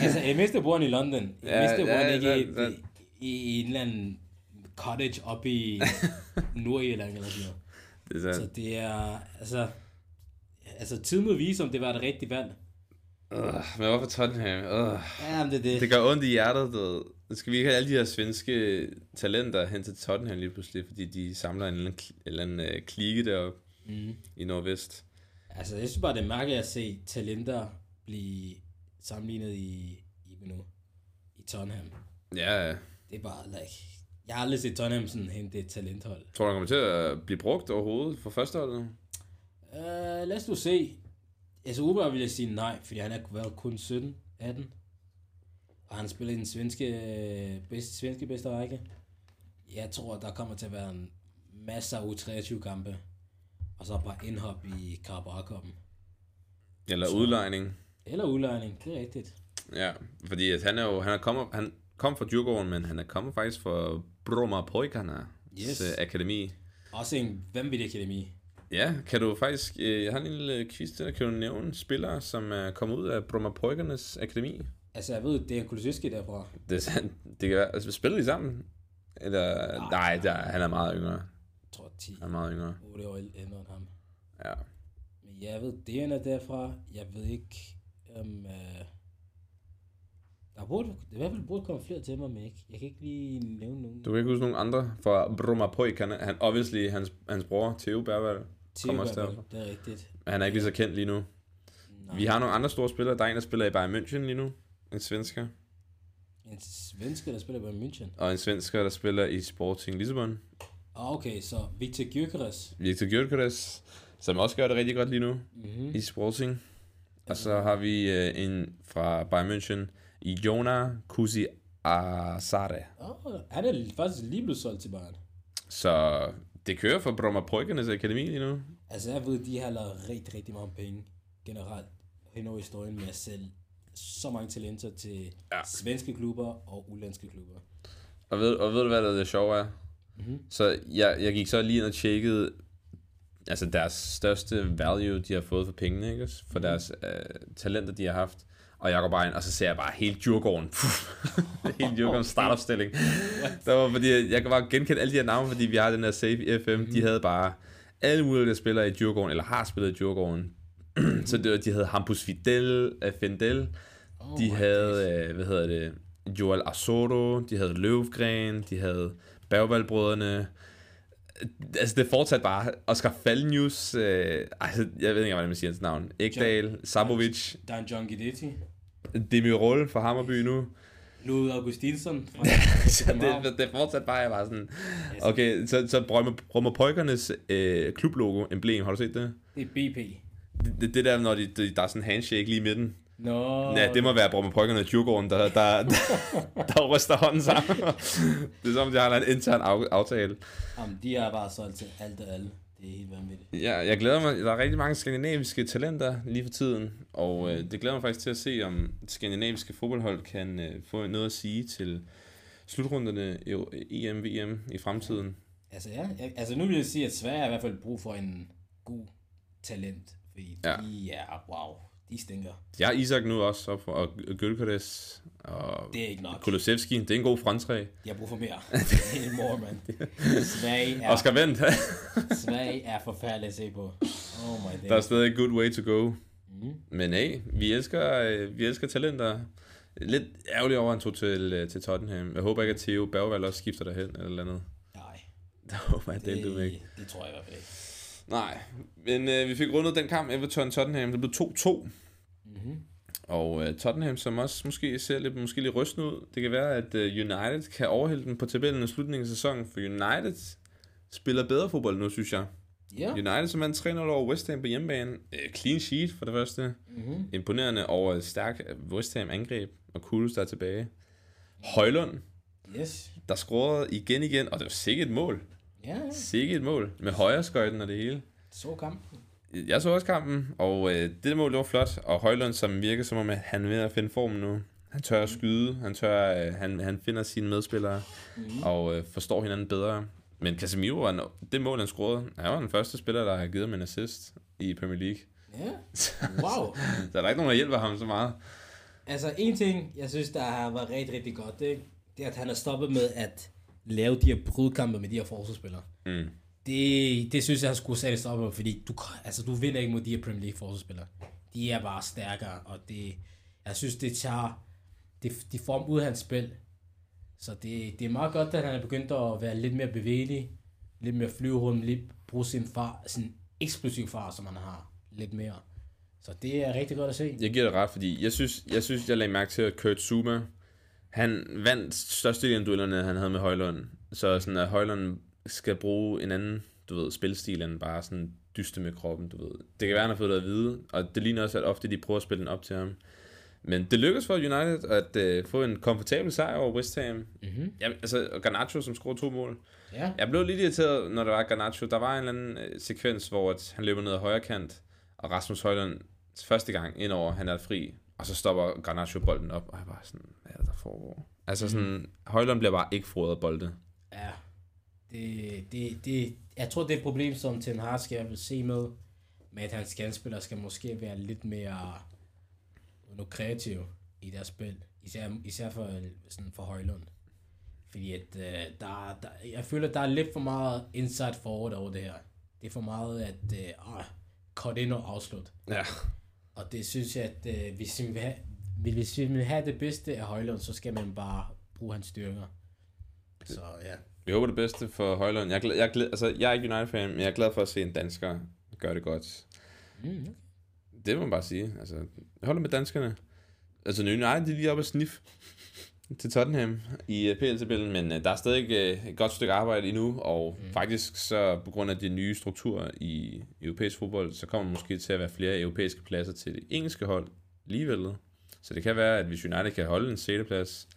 Altså, jeg mindste bor i London. Jeg Ja, mindste bor han ja, ikke ja, i, ja. i, i, en eller anden cottage oppe i Nordjylland eller sådan noget. det er Så det er, altså, altså tiden må vise, om det var det rigtige valg. øh, men hvorfor Tottenham? Øh. Ja, men det det. Det gør ondt i hjertet, du ved. Nu skal vi ikke have alle de her svenske talenter hen til Tottenham lige pludselig, fordi de samler en eller anden, eller anden uh, klike deroppe Mm. i Nordvest. Altså, jeg synes bare, det er mærkeligt at se talenter blive sammenlignet i, i, nu, i Tottenham. Ja, ja. Det er bare, like, jeg har aldrig set Tottenham sådan hente et talenthold. tror du, han kommer til at blive brugt overhovedet for førsteholdet? Uh, lad os nu se. Altså, Uber vil jeg sige nej, fordi han er været kun 17, 18. Og han spiller i den svenske, bedste, svenske bedste række. Jeg tror, der kommer til at være en masse af U23-kampe. Og så bare indhop i carabao Eller Så- udlejning? Eller udlejning, det er rigtigt. Ja, fordi at han er jo, han er kommet, han kom fra Djurgården, men han er kommet faktisk fra Bromma Pojkarna Yes. akademi. Også en vanvittig akademi. Ja, kan du faktisk, øh, jeg har en lille quiz til dig, kan du nævne spillere, som er kommet ud af Bromma Pojkarnes akademi? Altså, jeg ved, det er Kulusevski derfra. Det er sandt. Det kan være, altså, spiller de sammen? Eller, Nej. nej, der, han er meget yngre. Jeg tror 10, Han er meget yngre. 8 år ældre end ham. Ja. Men jeg ved, det er derfra. Jeg ved ikke, om... Uh, der burde, i hvert fald burde komme flere til mig, men ikke, jeg kan ikke lige nævne nogen. Du kan ikke huske nogen andre fra Bromma Pojkarna? Han, obviously, hans, hans bror, Theo Bervald. Kommer også derfra. Det er rigtigt. Men han er ikke lige så kendt lige nu. Nej. Vi har nogle andre store spillere. Der er en, der spiller i Bayern München lige nu. En svensker. En svensker, der spiller på München. Og en svensker, der spiller i Sporting Lissabon. Ah, okay, så Victor Gyökeres. Victor Gyökeres, som også gør det rigtig godt lige nu Mm-hmm. i Sporting. Og så har vi øh, en fra Bayern München, Jona Kusi Asare. Oh, han er faktisk lige blevet solgt til Bayern. Så det kører for Bromma Pojkernes Akademi lige nu. Altså, jeg ved, de har lavet rigtig, rigtig mange penge generelt hen over historien med at sælge så mange talenter til Ja. svenske klubber og udenlandske klubber. Og ved, og ved du, hvad der er det sjove er? Mm-hmm. Så jeg, jeg gik så lige ind og tjekkede altså deres største value, de har fået for pengene, ikke? For Mhm. deres øh, talenter, de har haft. Og jeg går bare ind, og så ser jeg bare helt Djurgården. helt Djurgården startopstilling. Der var, fordi jeg, kan bare genkende alle de her navne, fordi vi har den her Safe FM. Mhm. De havde bare alle mulige, der spiller i Djurgården, eller har spillet i Djurgården. så det de havde Hampus Fidel, Fendel, Oh de havde, øh, hvad hedder det, Joel Asoro, de havde Løvgren, de havde Bergvaldbrødrene. Altså, det fortsat bare. Oscar Falnius, øh, altså, jeg ved ikke, hvordan man siger hans navn. Ekdal, Sabovic, Dan John Guidetti. Demirol fra Hammerby nu. Louis Augustinsson så det, det er fortsat bare, jeg var sådan... Okay, så, så Brømmer Pojkernes øh, klublogo, emblem, har du set det? Det er BP. det? Det der, når de, de, der er sådan en handshake lige i midten. Nå. Ja, det må være Brummer Pojkerne og Djurgården, der, der, der, der ryster hånden sammen. det er som, om, de har en intern af- aftale. Jamen, de har bare solgt til alt og alle. Det er helt vanvittigt. Ja, jeg glæder mig. Der er rigtig mange skandinaviske talenter lige for tiden, og øh, det glæder mig faktisk til at se, om skandinaviske fodboldhold kan øh, få noget at sige til slutrunderne EM, VM i fremtiden. Altså ja, altså nu vil jeg sige, at Sverige har i hvert fald brug for en god talent, fordi ja. de er, wow, de stinker. Jeg har Isak nu også, op og Gølkades, og Det er ikke nok. Kulusevski. Det er en god frontræ. De har brug for mere. Det er helt mor, mand. Sverige er, Oscar Vendt, Sverige er forfærdeligt at se på. Oh my der er stadig good way to go. Mm. Men hey, vi elsker, øh, vi elsker talenter. Lidt ærgerlig over, at han tog til, øh, til Tottenham. Jeg håber ikke, at Theo Bergvald også skifter derhen eller et eller andet. Nej, Der håber jeg, det, det ikke. det, det tror jeg i hvert fald ikke. Nej, men øh, vi fik rundet den kamp Everton-Tottenham. Det blev 2-2. Mm-hmm. Og øh, Tottenham, som også måske ser lidt, måske lidt rystende ud. Det kan være, at øh, United kan overhælde den på tabellen i slutningen af sæsonen. For United spiller bedre fodbold nu, synes jeg. Ja. United, som vandt 3-0 over West Ham på hjemmebane. Øh, clean sheet for det første. Mm-hmm. Imponerende over et stærkt West Ham angreb. Og Kudus der er tilbage. Højlund, Yes. der scorede igen igen. Og det var sikkert et mål. Ja, ja. Sikkert et mål. Med højre skøjten og det hele. så kampen. Jeg så også kampen, og øh, det mål det var flot, og Højlund, som virker som om, at han er ved at finde formen nu. Han tør at skyde, han, tør, øh, han, han finder sine medspillere, Mm-hmm. og øh, forstår hinanden bedre. Men Casemiro, en, det mål, han scorede, han var den første spiller, der har givet ham en assist i Premier League. Ja. Wow. Så der er ikke nogen, der hjælper ham så meget. Altså en ting, jeg synes, der har været rigtig, rigtig godt, det, det er, at han har stoppet med at lave de her brudkampe med de her forsvarsspillere. Mm. Det, det synes jeg, han skulle sætte stoppe med, fordi du, altså, du vinder ikke mod de her Premier League forsvarsspillere. De er bare stærkere, og det, jeg synes, det tager, det, de får ham ud af hans spil. Så det, det er meget godt, at han er begyndt at være lidt mere bevægelig, lidt mere flyverum, lidt bruge sin far, sin eksplosiv far, som han har, lidt mere. Så det er rigtig godt at se. Jeg giver det ret, fordi jeg synes, jeg synes, jeg lagde mærke til, at Kurt Zuma, han vandt størstedelen af duellerne, han havde med Højlund. Så sådan, at Højlund skal bruge en anden, du ved, spilstil, end bare sådan dyste med kroppen, du ved. Det kan være, han har fået det at vide, og det ligner også, at ofte de prøver at spille den op til ham. Men det lykkedes for United at øh, få en komfortabel sejr over West Ham. Mm-hmm. Ja, altså, Garnacho, som scorede to mål. Ja. Jeg blev lidt irriteret, når der var Garnacho. Der var en eller anden øh, sekvens, hvor at han løber ned ad højre kant, og Rasmus Højlund første gang indover, han er fri, og så stopper Garnacho bolden op, og jeg bare sådan, hvad er det, der foregår? Altså sådan, mm. Højlund bliver bare ikke frodet af bolde. Ja, det, det, det, jeg tror, det er et problem, som Ten Hag skal se med, med at hans kandspillere skal måske være lidt mere nu, kreative i deres spil. Især, især for, sådan for Højlund. Fordi at, øh, der, der, jeg føler, der er lidt for meget inside forward over det her. Det er for meget at øh, cut ind og afslut. Ja. Og det synes jeg, at øh, hvis, vi vil have, hvis vi vil have det bedste af Højlund, så skal man bare bruge hans styrker. Så ja. Vi håber det bedste for Højlund. Jeg, er glad, jeg, er glad, altså, jeg er ikke United-fan, men jeg er glad for at se en dansker gøre det godt. Mm, Det må man bare sige. Altså, jeg holder med danskerne. Altså, United de er lige oppe at sniff til Tottenham i uh, PL-tabellen, men uh, der er stadig uh, et godt stykke arbejde endnu, og mm. faktisk så på grund af de nye strukturer i europæisk fodbold, så kommer måske til at være flere europæiske pladser til det engelske hold alligevel. Så det kan være, at hvis United kan holde en sætteplads,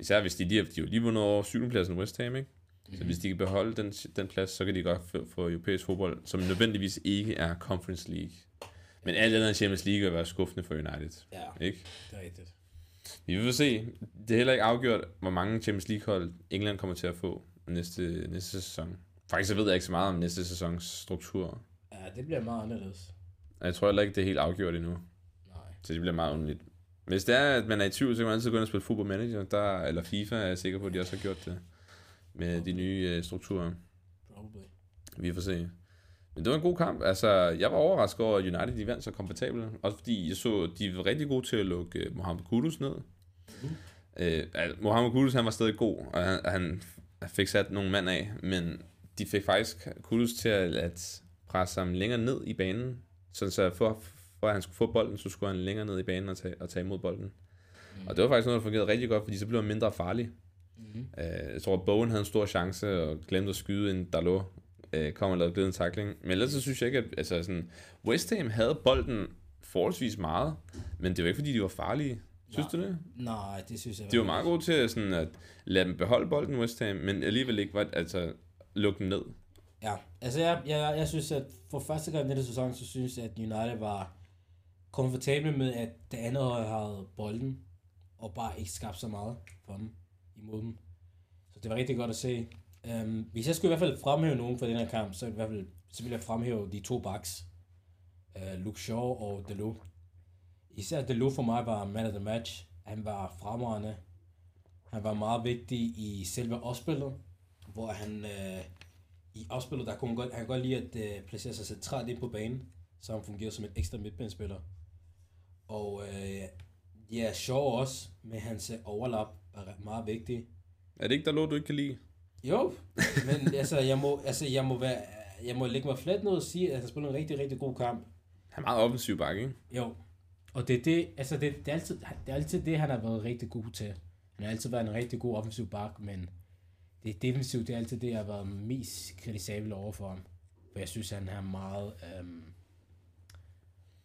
især hvis de, de, har- lige vundet over syvendepladsen West Ham, ikke? Mhm. Så hvis de kan beholde den, den plads, så kan de godt få, få europæisk fodbold, som nødvendigvis ikke er Conference League. Men alt andet end Champions League vil være skuffende for United, Ja, ikke? det er rigtigt. Vi vil se. Det er heller ikke afgjort, hvor mange Champions League-hold England kommer til at få næste, næste sæson. Faktisk så ved jeg ikke så meget om næste sæsons struktur. Ja, det bliver meget anderledes. Jeg tror heller ikke, det er helt afgjort endnu. Nej. Så det bliver meget underligt. Hvis det er, at man er i tvivl, så kan man altid gå ind og spille Football Manager. Der, eller FIFA er jeg sikker på, at de også har gjort det. Med de nye øh, strukturer. Probably. Vi får se. Men det var en god kamp. Altså, jeg var overrasket over, at United de vandt så komfortabelt. Også fordi jeg så, de var rigtig gode til at lukke uh, Mohamed Kudus ned. Mhm. Øh, altså, Mohamed Kudus, han var stadig god, og han, han fik sat nogle mand af, men de fik faktisk Kudus til at, at presse ham længere ned i banen, sådan så for, for at han skulle få bolden, så skulle han længere ned i banen og tage, og tage imod bolden. Mm. Og det var faktisk noget, der fungerede rigtig godt, fordi så blev han mindre farlig. Mm-hmm. Øh, jeg tror, at Bowen havde en stor chance og glemte at skyde, en Dalot øh, kom og lavede glidende tackling. Men ellers så synes jeg ikke, at altså, sådan, West Ham havde bolden forholdsvis meget, men det var ikke, fordi de var farlige. Synes Nej. du det? Nej, det synes jeg De var meget gode til sådan, at lade dem beholde bolden, West Ham, men alligevel ikke var, altså, lukke dem ned. Ja, altså jeg, jeg, jeg synes, at for første gang i denne sæson, så synes jeg, at United var komfortable med, at det andet hold havde bolden, og bare ikke skabte så meget for dem, imod dem. Så det var rigtig godt at se. Um, hvis jeg skulle i hvert fald fremhæve nogen for den her kamp, så, i hvert fald, så ville jeg fremhæve de to backs. Uh, Luke Shaw og Delo. Især Delo for mig var man of the match. Han var fremragende. Han var meget vigtig i selve opspillet, hvor han uh, i opspillet, der kunne han godt, han godt lide at uh, placere sig centralt ind på banen, så han fungerer som en ekstra midtbanespiller. Og uh, ja, Shaw også, med hans overlap, er meget vigtig. Er det ikke der lå, du ikke kan lide? Jo, men altså, jeg må, altså, jeg må, være, jeg må lægge mig fladt ned og sige, at han spiller en rigtig, rigtig god kamp. Han er meget offensiv bakke, ikke? Jo, og det er, det, altså det, det, er altid, det er altid det, han har været rigtig god til. Han har altid været en rigtig god offensiv bak, men det er defensivt, det er altid det, jeg har været mest kritisabel over for ham. For jeg synes, han er meget, øhm,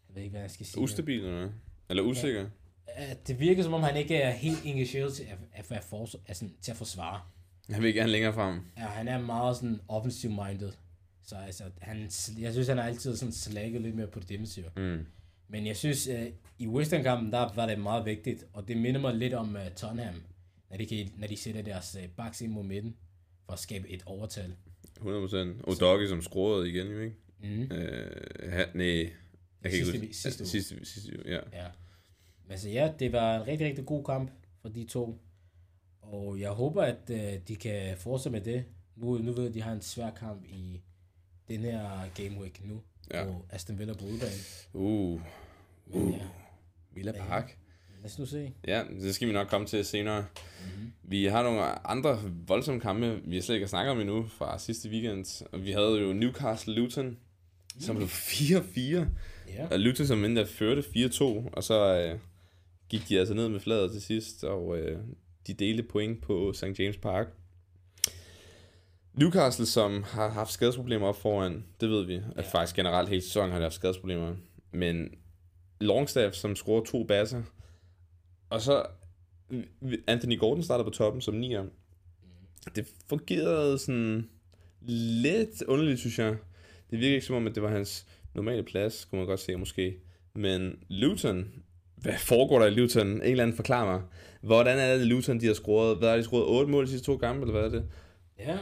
jeg ved ikke, hvad jeg skal sige. Ustabil eller? Eller usikker? Ja. Det virker, som om han ikke er helt engageret til at, at, at, for, altså, til at forsvare. Han vil gerne længere frem. Ja, han er meget sådan offensive minded. Så altså, han, jeg synes, han har altid sådan slækket lidt mere på det defensive. Mm. Men jeg synes, uh, i Western-kampen, der var det meget vigtigt, og det minder mig lidt om uh, Tottenham, når de, kan, når de sætter deres uh, backs ind mod midten, for at skabe et overtal. 100%. Og Doggy, som skruede igen, jo ikke? Mm. Øh, ha, nej, jeg kan Sidste ikke vi- sidste sidste, sidste, uge, ja. Ja. Men altså ja, det var en rigtig, rigtig god kamp for de to. Og jeg håber, at uh, de kan fortsætte med det. Nu, nu ved jeg, at de har en svær kamp i den her game week nu. Ja. Og Aston Villa på udebane. Uh, Men ja, Villa Park. lad os nu se. Ja, det skal vi nok komme til senere. Mm-hmm. Vi har nogle andre voldsomme kampe, vi har slet ikke snakket om endnu fra sidste weekend. Og vi havde jo Newcastle Luton, som blev 4-4. Ja. Og Luton som endda førte 4-2, og så øh, gik de altså ned med fladet til sidst, og øh, de delte point på St. James Park. Newcastle, som har haft skadesproblemer op foran, det ved vi, at Ja. faktisk generelt hele sæsonen har de haft skadesproblemer. Men Longstaff, som scorer to basser, og så Anthony Gordon starter på toppen som nier. Det fungerede sådan lidt underligt, synes jeg. Det virker ikke som om, at det var hans normale plads, kunne man godt se måske. Men Luton, hvad foregår der i Luton? En eller anden forklar mig. Hvordan er det, Luton de har scoret? Hvad har de scoret? 8 mål de sidste to kampe, eller hvad er det? Ja.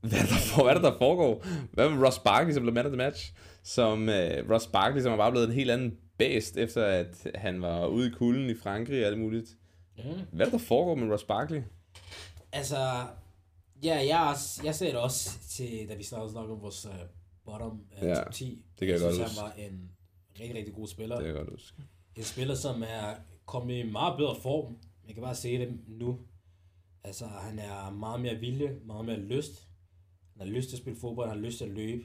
Hvad er der, hvad er det, der foregår? Hvad med Ross Barkley, som blev man of the match? Som uh, Ross Barkley, som er bare blevet en helt anden bæst, efter at han var ude i kulden i Frankrig og alt muligt. ja. Hvad er det, der foregår med Ross Barkley? Altså, ja, jeg, også- jeg sagde det også til, da vi startede snakke om vores uh, bottom uh, Ja, top 10. det kan jeg godt synes, huske. han var en rigtig, rigtig god spiller. Det kan jeg godt huske. En spiller, som er kommet i meget bedre form. Man kan bare se det nu. Altså, han er meget mere vilje, meget mere lyst. Han har lyst til at spille fodbold, han har lyst til at løbe.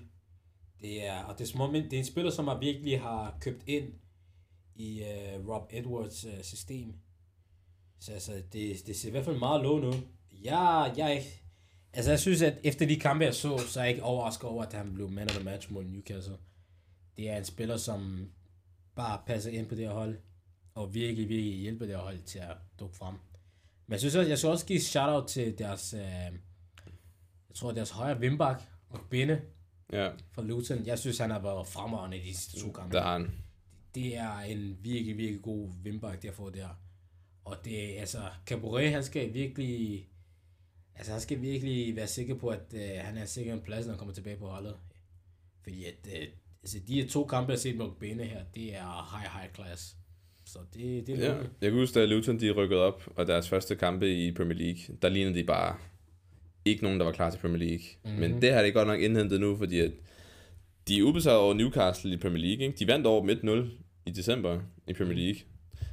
Det er, og det er, små, det er en spiller, som har virkelig har købt ind i uh, Rob Edwards uh, system. Så altså, det, det ser i hvert fald meget lov nu. Jeg, jeg, er ikke- altså, jeg synes, at efter de kampe, jeg så, så er jeg ikke overrasket over, at han blev man of the match mod Newcastle. Det er en spiller, som bare passer ind på det her hold, og virkelig, virkelig hjælper det her hold til at dukke frem. Men jeg synes også, jeg skal også give shout-out til deres, øh, jeg tror, deres højre vimbak og Binde Ja, fra Luton. Jeg synes, han har været fremragende i de sidste to kampe. der har han. Det er en virkelig, virkelig god vimbak, der får der. Og det er, altså, Cabaret, han skal virkelig, altså han skal virkelig være sikker på, at øh, han er sikker en plads, når han kommer tilbage på holdet. Fordi at, øh, altså de to kampe, jeg har set med Bene her, det er high, high class. Så det, det er Ja, noget. jeg kan huske, da Luton de rykkede op, og deres første kampe i Premier League, der lignede de bare ikke nogen, der var klar til Premier League. Mhm. Mm-hmm. Men det har de godt nok indhentet nu, fordi at de er ubesejret over Newcastle i Premier League. Ikke? De vandt over dem 1-0 i december i Premier Mhm. League.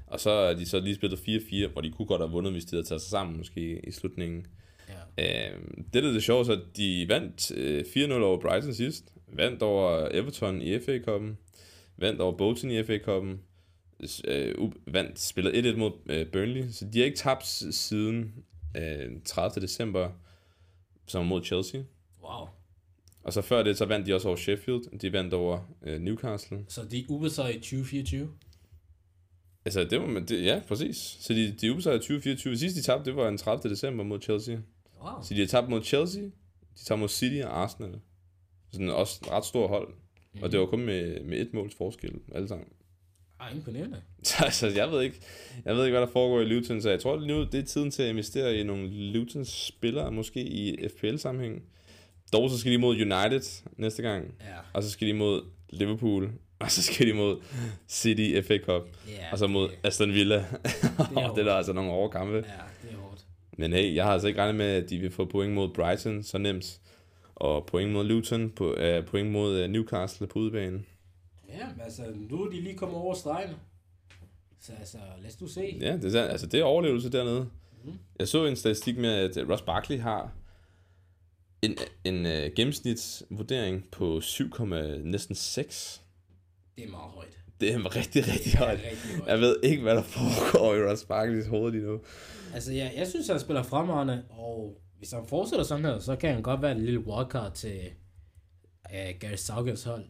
Og så er de så lige spillet 4-4, hvor de kunne godt have vundet, hvis de havde taget sig sammen måske i slutningen. Ja. Øh, det der er det sjove, så de vandt øh, 4-0 over Brighton sidst. Vandt over Everton i FA-koppen. Vandt over Bolton i FA-koppen. Øh, u- vandt, spillet 1-1 mod øh, Burnley. Så de har ikke tabt siden øh, 30. december, som mod Chelsea. Wow. Og så før det, så vandt de også over Sheffield. De vandt over øh, Newcastle. Så de er ubesejret i 2024? Altså, det var, det, ja, præcis. Så de, de er ubesejret i 2024. Sidst de tabte, det var den 30. december mod Chelsea. Wow. Så de har tabt mod Chelsea, de tager mod City og Arsenal. Sådan også en ret stor hold. Mm. Og det var kun med, med et måls forskel, alle sammen. Ah, imponerende. Så altså, jeg ved ikke, jeg ved ikke, hvad der foregår i Luton, så jeg tror nu, det er tiden til at investere i nogle Lutons spillere, måske i FPL-sammenhæng. Dog så skal de mod United næste gang, Ja. og så skal de mod Liverpool, og så skal de mod City FA Cup, Ja, og så mod Aston Villa. er og det er der altså nogle overkampe. Ja, det er hårdt. Men hey, jeg har altså ikke regnet med, at de vil få point mod Brighton så nemt. Og point mod Luton, på, uh, point mod uh, Newcastle på udebanen. Ja, altså, nu er de lige kommet over stregen. Så altså, lad os du se. Ja, det er, altså, det er overlevelse dernede. Mhm. Jeg så en statistik med, at øh, Ross Barkley har en, en uh, gennemsnitsvurdering på 7, næsten 6. Det er meget højt. Det er rigtig, rigtig Det er højt. rigtig højt. Jeg ved ikke, hvad der foregår i Ross Barkleys hoved lige nu. Altså, ja, jeg synes, han spiller fremragende, og hvis han fortsætter sådan her, så kan han godt være en lille wildcard til uh, Gary Southgates hold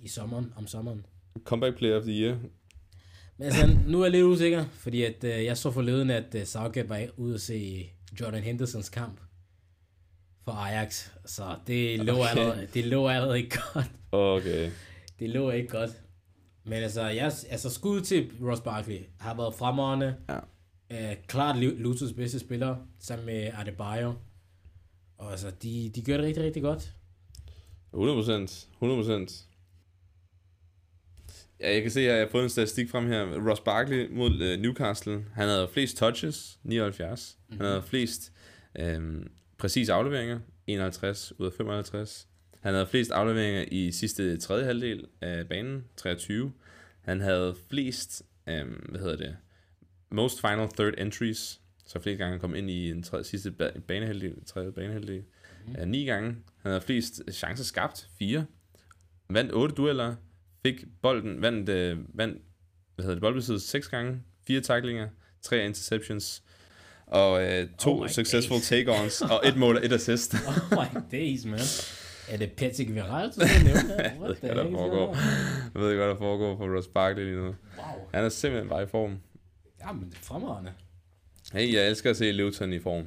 i sommeren, om sommeren. Comeback player of the year. Men altså, nu er jeg lidt usikker, fordi at, uh, jeg så forleden, at uh, Southgate var ude at se Jordan Hendersons kamp for Ajax, så det lå, okay. allerede, det lå allerede ikke godt. Okay. Det lå ikke godt. Men altså, jeg, altså skud til Ross Barkley har været fremragende. Ja. Uh, klart Lu- Lutos bedste spiller, sammen med Adebayo. Og altså, de, de gør det rigtig, rigtig godt. 100%. 100%. Ja, jeg kan se, at jeg har fået en statistik frem her. Ross Barkley mod øh, Newcastle. Han havde flest touches, 79. Mm-hmm. Han havde flest øh, præcis afleveringer, 51 ud af 55. Han havde flest afleveringer i sidste tredje halvdel af banen, 23. Han havde flest, øh, hvad hedder det, most final third entries, så flest gange han kom ind i en tredje, sidste ba- banehalvdel, tredje banehalvdel. Mm. Uh, ni gange. Han havde flest chancer skabt, fire. Vandt otte dueller. Fik bolden, vandt, øh, vandt hvad hedder det, boldbesiddelse seks gange. Fire tacklinger, tre interceptions. Og øh, to Oh successful days. take-ons, og et mål og et assist. Oh my days, man. Er det Patrick Viral, du skal nævne? Jeg ved ikke, hvad der foregår. Jeg ved ikke, hvad der foregår for Ross Barkley lige nu. Wow. Han er simpelthen bare i form. Ja, men det er fremragende. Hey, jeg elsker at se Luton i form.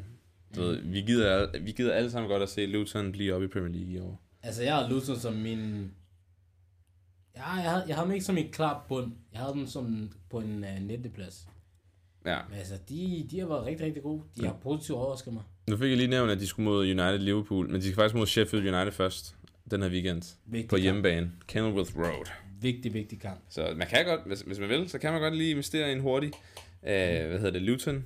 Du ved, vi, gider, vi gider alle sammen godt at se Luton blive op i Premier League i år. Altså, jeg har Luton som min... Ja, jeg havde, jeg havde dem ikke som en klar bund. Jeg havde dem som på en uh, 19. plads. Ja. Men altså, de, de har været rigtig, rigtig gode. De har positivt overrasket mig. Nu fik jeg lige nævnt, at de skulle mod United Liverpool, men de skal faktisk mod Sheffield United først den her weekend Vigtig på kamp. hjemmebane. Kenilworth Road. Vigtig, vigtig kamp. Så man kan godt, hvis, hvis man vil, så kan man godt lige investere i en hurtig, øh, hvad hedder det, Luton.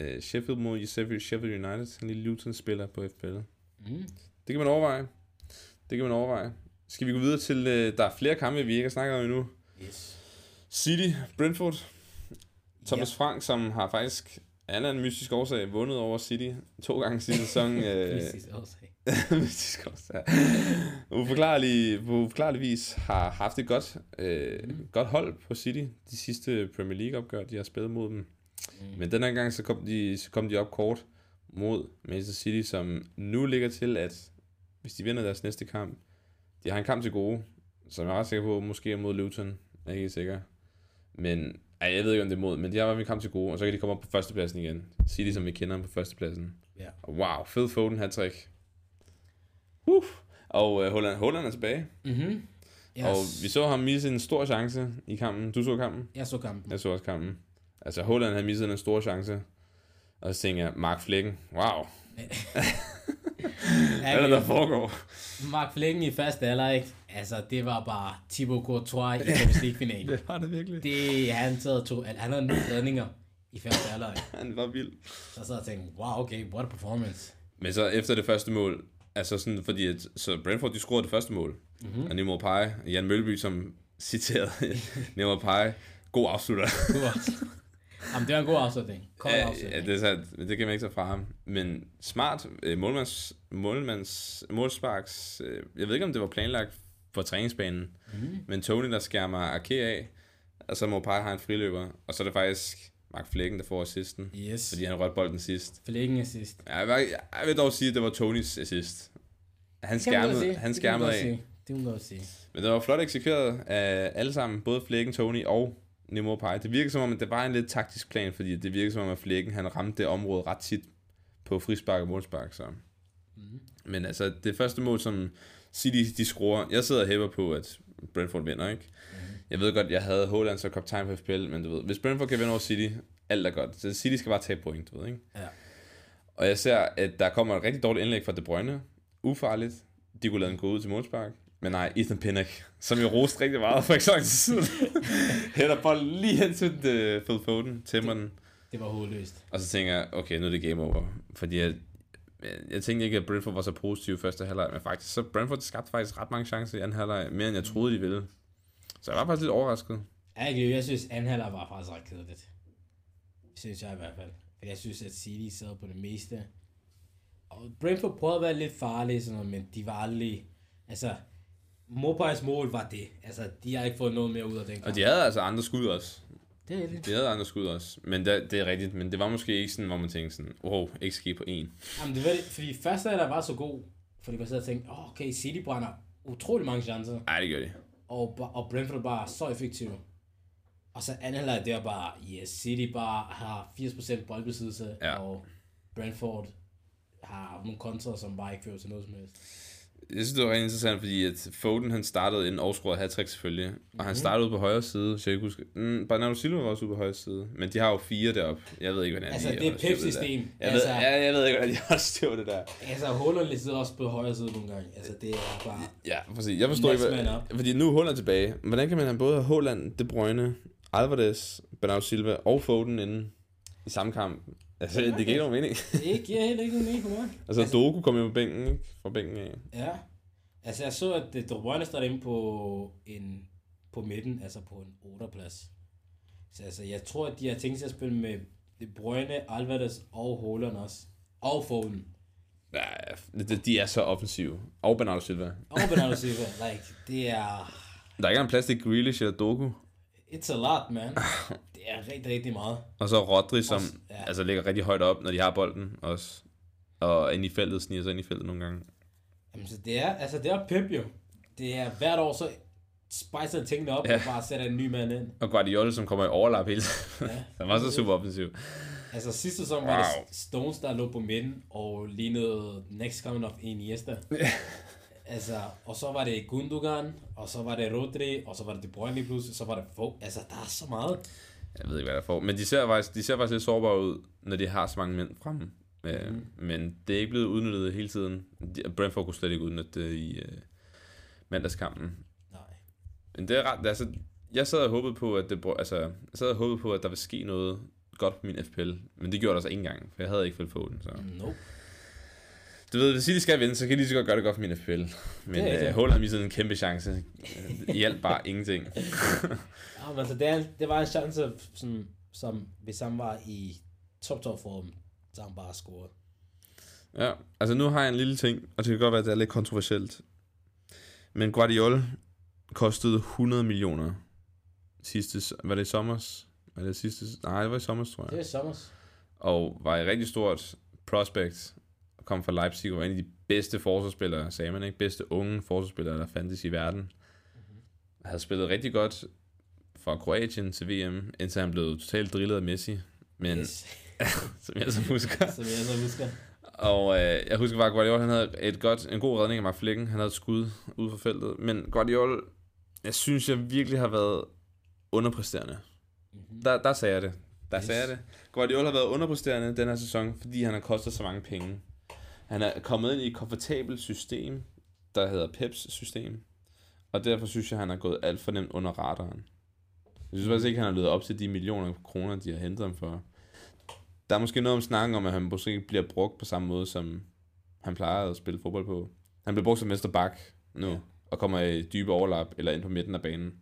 Øh, Sheffield mod Sheffield, United. En lille Luton-spiller på FPL. Mm. Det kan man overveje. Det kan man overveje. Skal vi gå videre til, øh, der er flere kampe, vi ikke har snakket om endnu. Yes. City, Brentford. Thomas Ja. Frank, som har faktisk af en eller anden mystisk årsag vundet over City to gange sidste sæson. øh, Mystisk årsag. mystisk årsag. Uforklarlig, på uforklarlig vis har haft et godt, øh, Mhm. godt hold på City. De sidste Premier League opgør, de har spillet mod dem. Mm. Men den her gang, så kom, de, så kom de op kort mod Manchester City, som nu ligger til, at hvis de vinder deres næste kamp, de har en kamp til gode, som jeg er ret sikker på, måske er mod Luton, jeg er ikke sikker. Men ej, jeg ved ikke, om det er mod, men de har i hvert fald til gode, og så kan de komme op på førstepladsen igen. City, som vi kender dem på førstepladsen. Ja. Wow, Phil Foden hat-trick. Uh. Og uh, Holland, Holland er tilbage. Mm-hmm. Yes. Og vi så ham misse en stor chance i kampen. Du så kampen? Jeg så kampen. Jeg så også kampen. Altså, Holland havde misset en stor chance. Og så tænker jeg, Mark Flækken, wow, hvad er det, der foregår? Mark Flækken i første halvleg, altså det var bare Thibaut Courtois i Champions League-finalen. Det var det virkelig. Det, han taget to, han havde ni redninger i første halvleg. Han var vild. Så sad jeg og tænkte, wow, okay, what a performance. Men så efter det første mål, altså sådan, fordi at, så Brentford, de scorede det første mål. Mm-hmm. Og Nemo Pai, Jan Mølby, som citerede Nemo Pai, god afslutter. God. Jamen, det var en god afslutning. Kold ja, afslutning. ja, det er sandt, men det kan man ikke tage fra ham. Men smart øh, målmands, målmands, målsparks, øh, jeg ved ikke, om det var planlagt for træningsbanen, Mm. men Tony, der skærmer Ake af, og så må Pai have en friløber, og så er det faktisk Mark Flækken, der får assisten, Yes. fordi han rørte bolden sidst. Flækken assist. Ja, Jeg vil, jeg vil dog sige, at det var Tonys assist. Han skærmede, han skærmede af. sige. Det kan man godt sige. Men det var flot eksekveret af alle sammen, både Flækken, Tony og Nemo Pai. Det virker som om, at det var en lidt taktisk plan, fordi det virker som om, at Flækken han ramte det område ret tit på frispark og målspark. Så Mm. Men altså, det første mål, som City de scorer, jeg sidder og hæver på, at Brentford vinder, ikke? Mm. Jeg ved godt, jeg havde Holland så kaptajn på FPL, men du ved, hvis Brentford kan vinde over City, alt er godt. Så City skal bare tage point, du ved, ikke? Ja. Og jeg ser, at der kommer et rigtig dårligt indlæg fra De Bruyne. Ufarligt. De kunne lade den gå ud til målspark. Men nej, Ethan Pinnock, som jeg roste rigtig meget for ikke så lang tid siden, hætter bolden lige hen til uh, Phil Foden, tæmmer den. Det var hovedløst. Og så tænker jeg, okay, nu er det game over. Fordi jeg, jeg, tænkte ikke, at Brentford var så positiv første halvleg, men faktisk, så Brentford skabte faktisk ret mange chancer i anden halvleg, mere end jeg troede, de ville. Så jeg var faktisk lidt overrasket. Ja, jeg, jeg synes, anden halvleg var faktisk ret kedeligt. Synes jeg i hvert fald. For jeg synes, at City sad på det meste. Og Brentford prøvede at være lidt farlige, sådan noget, men de var aldrig... Altså, Mopais mål var det. Altså, de har ikke fået noget mere ud af den kamp. Og de havde altså andre skud også. Det er det. De havde andre skud også. Men det, det er rigtigt. Men det var måske ikke sådan, hvor man tænkte sådan, wow, ikke ske på en. Jamen, det var det, fordi første halvleg var så god, fordi man sad og tænkte, oh, okay, City brænder utrolig mange chancer, Nej, det gør de. og, og Brentford bare så effektiv. Og så anden halvleg, det er bare, yes, City bare har 80% boldbesiddelse, Ja. og Brentford har nogle kontra, som bare ikke fører til noget som helst. Jeg synes, det var rigtig interessant, fordi at Foden han startede inden og scorede hat selvfølgelig. Og Mhm. han startede ude på højre side, så jeg ikke husker. Mm, Bernardo Silva var også ude på højre side. Men de har jo fire deroppe. Jeg ved ikke, hvordan Altså, de det er. Pep-system. Jeg, Altså- ved, ja, jeg ved ikke, hvordan de har styr det der. Altså, Holland sidder også på højre side nogle gange. Altså, det er bare... Ja, præcis. Jeg forstår ikke, hvad, fordi nu er Holland tilbage. Hvordan kan man have både Holland, De Bruyne, Alvarez, Bernardo Silva og Foden inde i samme kamp? Altså, det giver ikke nogen mening. Det giver heller ikke nogen mening for mig. Altså, Doku kom jo på bænken, ikke? Fra bænken af. Ja. Altså, jeg så, at De Bruyne står inde på, en, på midten, altså på en 8. plads. Så altså, jeg tror, at de har tænkt sig at spille med De Bruyne, Alvarez og Holland også. Og Foden. Ja, de, er så offensive. Og Bernardo Silva. Og Bernardo Silva. Like, det er... Der er ikke engang plads til Grealish eller Doku. It's a lot, man. Er rigtig, rigtig meget. Og så Rodri, som Også- ja. altså, ligger rigtig højt op, når de har bolden også. Og ind i feltet, sniger sig ind i feltet nogle gange. Jamen, så det er, altså, det er Pep jo. Det er hvert år, så spicer tingene op, Ja. ja. og bare sætter en ny mand ind. Og Guardiola, som kommer i overlap hele tiden. Ja. Han var så super offensiv. Altså sidste sæson var Wow. det Stones, der lå på midten, og lignede next coming of Iniesta. altså, og så var det Gundogan, og så var det Rodri, og så var det De Bruyne lige pludselig, så var det Fogh. Altså, der er så meget. Jeg ved ikke, hvad der får. Men de ser faktisk, de ser faktisk lidt sårbare ud, når de har så mange mænd fremme. Øh, Mhm. Men det er ikke blevet udnyttet hele tiden. De- Brentford kunne slet ikke udnytte det i øh, mandagskampen. Nej. Men det er ret, altså, jeg sad og håbede på, at det, altså, jeg sad og håbede på, at der ville ske noget godt på min FPL, men det gjorde der så ikke engang, for jeg havde ikke fået den, så. Nope. Du ved, hvis de skal vinde, så kan de lige så godt gøre det godt for min FPL. Men Det øh, det. Holland missede en kæmpe chance. I hjælp bare ingenting. Ja, men altså, det, er, det var en chance, som, som hvis han var i top-top-form, så han bare scoret. Ja, altså nu har jeg en lille ting, og det kan godt være, at det er lidt kontroversielt. Men Guardiola kostede 100 millioner sidste, var det i sommers? Var det sidste, nej, det var i sommers, tror Det jeg. er sommers. Og var et rigtig stort prospect, kom fra Leipzig og var en af de bedste forsvarsspillere, sagde man ikke, bedste unge forsvarsspillere, der fandtes i verden. Mhm. Havde spillet rigtig godt fra Kroatien til VM, indtil han blev totalt drillet af Messi. Men, Yes. som jeg så husker. Som jeg så husker. Og øh, jeg husker bare, at Guardiola han havde et godt, en god redning af Mark Flikken. Han havde et skud ude for feltet. Men Guardiola, jeg synes, jeg virkelig har været underpræsterende. Mm-hmm. Der, der sagde jeg det. Der Yes. sagde jeg det. Guardiola har været underpræsterende den her sæson, fordi han har kostet så mange penge. Han er kommet ind i et komfortabelt system, der hedder Peps system. Og derfor synes jeg, han har gået alt for nemt under radaren. Jeg synes faktisk ikke, han har levet op til de millioner kroner, de har hentet ham for. Der er måske noget om snakken om, at han måske ikke bliver brugt på samme måde, som han plejer at spille fodbold på. Han bliver brugt som venstre bak nu, Ja. og kommer i dybe overlap, eller ind på midten af banen.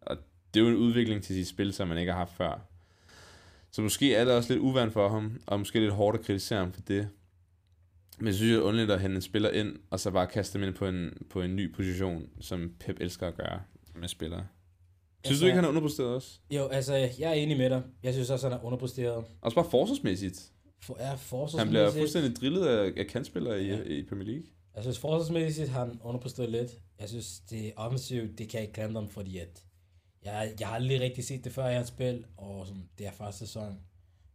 Og det er jo en udvikling til sit spil, som man ikke har haft før. Så måske er det også lidt uvant for ham, og måske lidt hårdt at kritisere ham for det. Men jeg synes, det er underligt at hente en spiller ind, og så bare kaste dem ind på en, på en ny position, som Pep elsker at gøre med spillere. Synes Altså- du ikke, han er underpræsteret også? Jo, altså, jeg er enig med dig. Jeg synes også, han er underpræsteret. Også bare forsvarsmæssigt. For, Han forsvarsmæssigt... bliver fuldstændig drillet af, af kantspillere i, Ja. i Premier League. Jeg synes forsvarsmæssigt har han underpræsteret lidt. Jeg synes, det offensivt, det kan jeg ikke klandre ham, fordi at jeg, jeg har aldrig rigtig set det før i hans spil, og sådan, det er første sæson,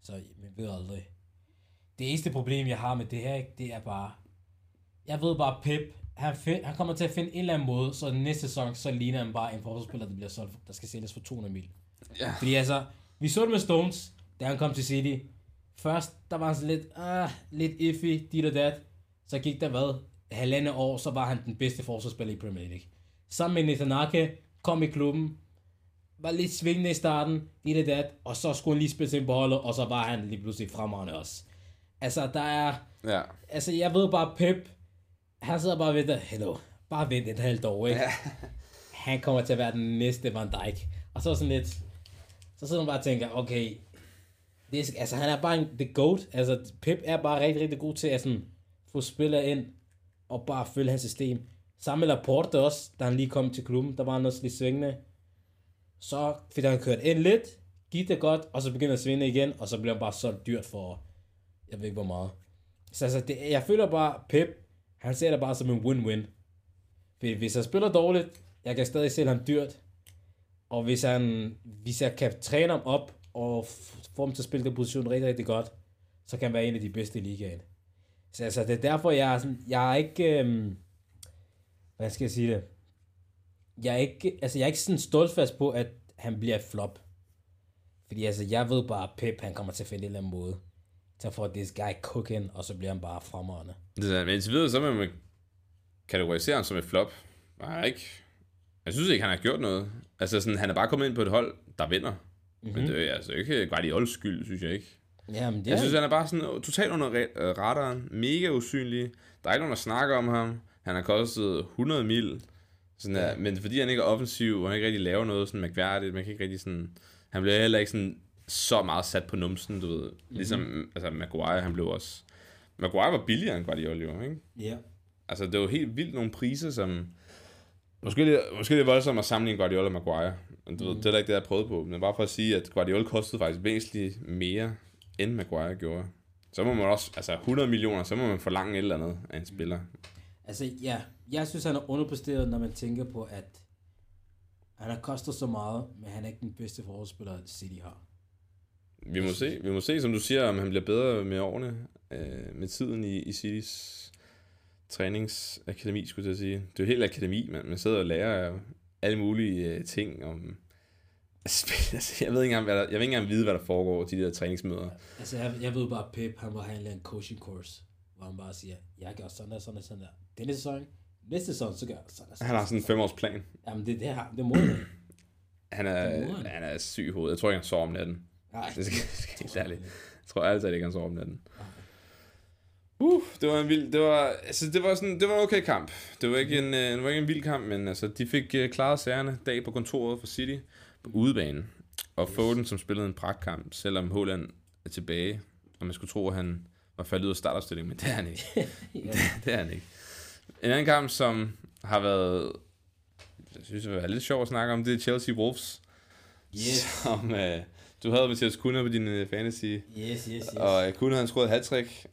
så man ved aldrig. Det eneste problem, jeg har med det her, det er bare, Jeg ved bare, Pep, han, find, han kommer til at finde en eller anden måde, så næste sæson, så ligner han bare en forsvarsspiller, der bliver solgt, der skal sælges for 200 mil. Ja. Fordi altså, vi så det med Stones, da han kom til City. Først, der var han sådan lidt, ah, lidt iffy, dit og dat. Så gik der hvad? Halvandet år, så var han den bedste forsvarsspiller i Premier League. Sammen med Nathan Ake, kom i klubben, var lidt svingende i starten, dit og dat, og så skulle han lige spille ind på holdet, og så var han lige pludselig fremragende også. Altså, der er, Ja. altså jeg ved bare, Pep, han sidder bare og venter, hello, bare vent et halvt år, ikke? Ja. han kommer til at være den næste Van Dijk. Og så sådan lidt, så sidder man bare og tænker, okay, det er, altså han er bare en, the GOAT. Altså Pep er bare rigtig, rigtig god til at sådan, få spillere ind, og bare følge hans system. Sammen med Laporte også, da han lige kom til klubben, der var han også lidt svingende. Så fik han kørt ind lidt, gik det godt, og så begynder at svinde igen, og så bliver han bare solgt dyrt for, jeg ved ikke hvor meget. Så altså, det, jeg føler bare, Pep, han ser det bare som en win-win. For hvis han spiller dårligt, jeg kan stadig sælge ham dyrt. Og hvis, han, hvis jeg kan træne ham op og få ham til at spille den position rigtig, rigtig godt, så kan han være en af de bedste i ligaen. Så altså, det er derfor, jeg er, sådan, jeg er ikke... Øhm, hvad skal jeg sige det? Jeg er ikke, altså, jeg er ikke sådan stolt fast på, at han bliver et flop. Fordi altså, jeg ved bare, at Pep, han kommer til at finde en eller anden måde til at få this guy cooking, og så bliver han bare fremragende. Det er, men indtil videre, så vil man kategorisere ham som et flop. Nej, ikke. Jeg synes ikke, han har gjort noget. Altså, sådan, han er bare kommet ind på et hold, der vinder. Mm-hmm. Men det er altså ikke Guardiols skyld, synes jeg ikke. Jamen, det Jeg er, synes, han er bare sådan totalt under øh, radaren. Mega usynlig. Der er ikke nogen, der snakker om ham. Han har kostet 100 mil. Sådan der. Men fordi han ikke er offensiv, og han ikke rigtig laver noget sådan mærkværdigt, man kan ikke rigtig sådan... Han bliver heller ikke sådan så meget sat på numsen, du ved. Ligesom, mm-hmm. altså Maguire, han blev også... Maguire var billigere end Guardiola, ikke? ja. Altså, det var helt vildt nogle priser, som... Måske det, måske det er voldsomt at sammenligne Guardiola og Maguire. Men du ved, det er da ikke det, jeg prøvede på. Men bare for at sige, at Guardiola kostede faktisk væsentligt mere, end Maguire gjorde. Så må man også, altså 100 millioner, så må man forlange et eller andet af en spiller. Altså, ja, jeg synes, han er underpresteret, når man tænker på, at han har kostet så meget, men han er ikke den bedste forholdsspiller, City har. Vi må se, vi må se, som du siger, om han bliver bedre med årene, øh, med tiden i, i Citys træningsakademi, skulle jeg sige. Det er jo helt akademi, man, man sidder og lærer alle mulige øh, ting om spil. Altså, jeg ved ikke engang, hvad der, jeg ved ikke engang vide, hvad der foregår til de der træningsmøder. Altså, jeg, jeg ved bare, at Pep, han var have en eller anden coaching course, hvor han bare siger, jeg gør sådan der, sådan der, sådan der. Denne sæson, næste sæson, så gør jeg sådan der. Sådan Han har sådan en femårsplan. Jamen, det, det, her, det må han. Han er, må han. han er syg i hovedet. Jeg tror ikke, han sover om natten. Nej, Det skal, skal jeg helt ærligt. Jeg tror altid ikke, han sover om natten. Uh, det var en vild, det var, altså det var sådan, det var okay kamp. Det var ikke en, øh, det var ikke en vild kamp, men altså, de fik uh, klaret sagerne dag på kontoret for City på udebanen. Og Foden, som spillede en pragtkamp, selvom Holland er tilbage, og man skulle tro, at han var faldet ud af startopstillingen, men det er han ikke. ja. det er han ikke. En anden kamp, som har været, jeg synes, det var lidt sjovt at snakke om, det er Chelsea Wolves. Yes, Som, uh, du havde Mathias Kuhner på din uh, fantasy. yes, yes, yes. Og Kuhn han scoret hat-trick.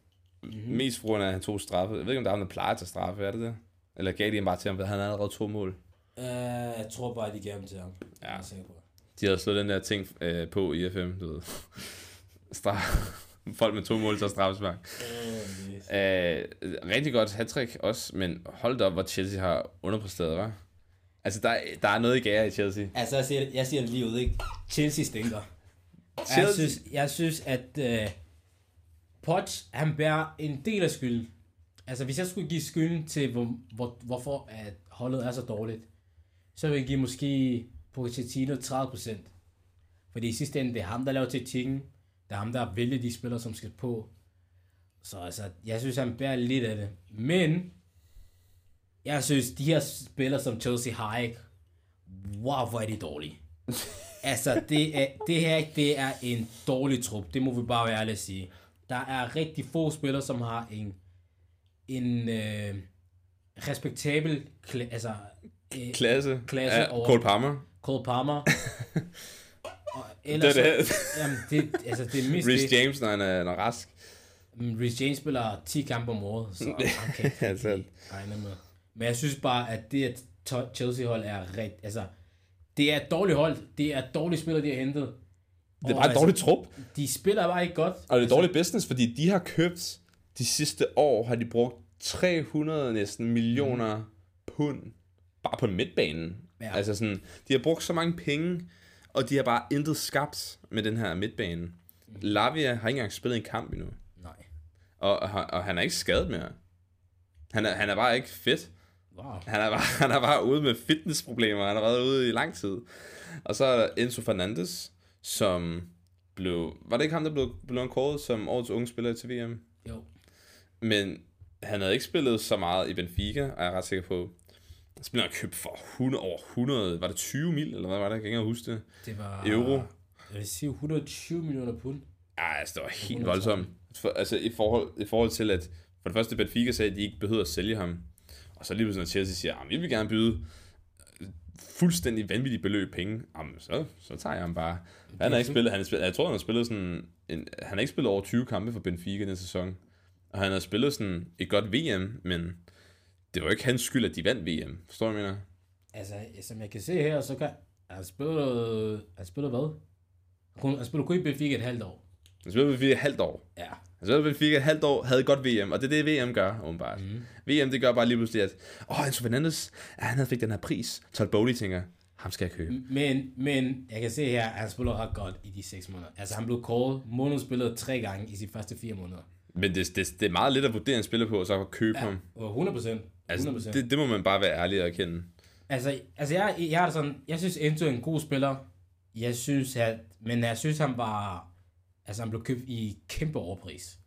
Mhm. Mm-hmm. Mest på grund af, at han tog straffe. Jeg ved ikke, om der er nogen, der plejer at tage straffe, er det det? Eller gav de ham bare til ham, for han havde allerede to mål. Uh, jeg tror bare, de gav dem til ham. Ja. Jeg er sikker på. De havde slået den der ting øh, på i FM, du ved. Straf. Folk med to mål tager straffespark. Uh, yes. Øh, rigtig godt hat også, men hold da op, hvor Chelsea har underpræsteret, hva'? Altså, der, er- der er noget i gære i Chelsea. Altså, jeg siger, jeg siger det lige ud, ikke? Chelsea stinker. Jeg synes, jeg synes at uh, Poch, han bærer en del af skylden. Altså, hvis jeg skulle give skylden til, hvor, hvor, hvorfor at holdet er så dårligt, så vil jeg give måske Pochettino 30%. Fordi i sidste ende, det er ham, der laver taktikken. Det er ham, der vælger de spillere, som skal på. Så altså, jeg synes, han bærer lidt af det. Men, jeg synes, de her spillere, som Chelsea har, ikke? Wow, hvor er de dårlige. altså, det, er, det her, det er en dårlig trup. Det må vi bare være ærlige at sige. Der er rigtig få spillere, som har en, en øh, respektabel, kla- altså, øh, Klasse. Klasse ja, over- Cole Palmer. Cole Palmer. og Det ellers, er det. Jamen, det, altså, det er mest Rhys det. James, når han er, når rask. Men Rhys James spiller 10 kampe om året, så han kan ikke regne med. Men jeg synes bare, at det at Chelsea-hold er rigtig... Altså, det er et dårligt hold. Det er dårlige spillere, de har hentet. Det er bare en dårlig trup. De spiller bare ikke godt. Og det er dårlig business, fordi de har købt, de sidste år har de brugt 300 næsten millioner pund bare på midtbanen. Ja. Altså sådan, de har brugt så mange penge, og de har bare intet skabt med den her midtbane. Lavia har ikke engang spillet en kamp endnu, Nej. og, og, og han er ikke skadet mere. Han er, han er bare ikke fedt. Wow. Han er, bare, han er bare ude med fitnessproblemer. Han har været ude i lang tid. Og så er der Enzo Fernandes, som blev... Var det ikke ham, der blev, blev kåret som årets unge spiller til VM? Jo. Men han havde ikke spillet så meget i Benfica, og jeg er ret sikker på... Han spiller købt for 100, over 100... Var det 20 mil, eller hvad var det? Jeg kan ikke huske det. Det var... Euro. Jeg vil sige 120 millioner pund. Ja, altså, det var helt 130. voldsomt. For, altså, i forhold, i forhold til, at for det første Benfica sagde, at de ikke behøvede at sælge ham. Og så lige pludselig, når Chelsea siger, at vi vil gerne byde fuldstændig vanvittigt beløb penge, jamen, så, så tager jeg ham bare. Han har ikke spillet, han har spillet, jeg tror, han har spillet sådan, en, han har ikke spillet over 20 kampe for Benfica den sæson. Og han har spillet sådan et godt VM, men det var ikke hans skyld, at de vandt VM. Forstår du, hvad jeg mener? Altså, som jeg kan se her, så kan... Han spillet... Han spillet hvad? Han spillede kun i Benfica et halvt år. Han spillede Benfica et halvt år. Ja. Han spillede Benfica et halvt år, havde godt VM, og det er det, VM gør, åbenbart. Mm. VM, det gør bare lige pludselig, at, åh, Enzo Fernandes, ja, han havde fik den her pris. Todd Bowley tænker, ham skal jeg købe. Men, men jeg kan se her, at han spiller ret godt i de 6 måneder. Altså, han blev called. Måneden spillede tre gange i de første 4 måneder. Men det, det, det er meget let at vurdere en spiller på, og så købe ja. ham. Og 100 procent. 100 Altså, det, det må man bare være ærlig og erkende. Altså, altså jeg, jeg det sådan, jeg synes Enzo er en god spiller. Jeg synes, at, men jeg synes, han var, altså han blev købt i kæmpe overpris.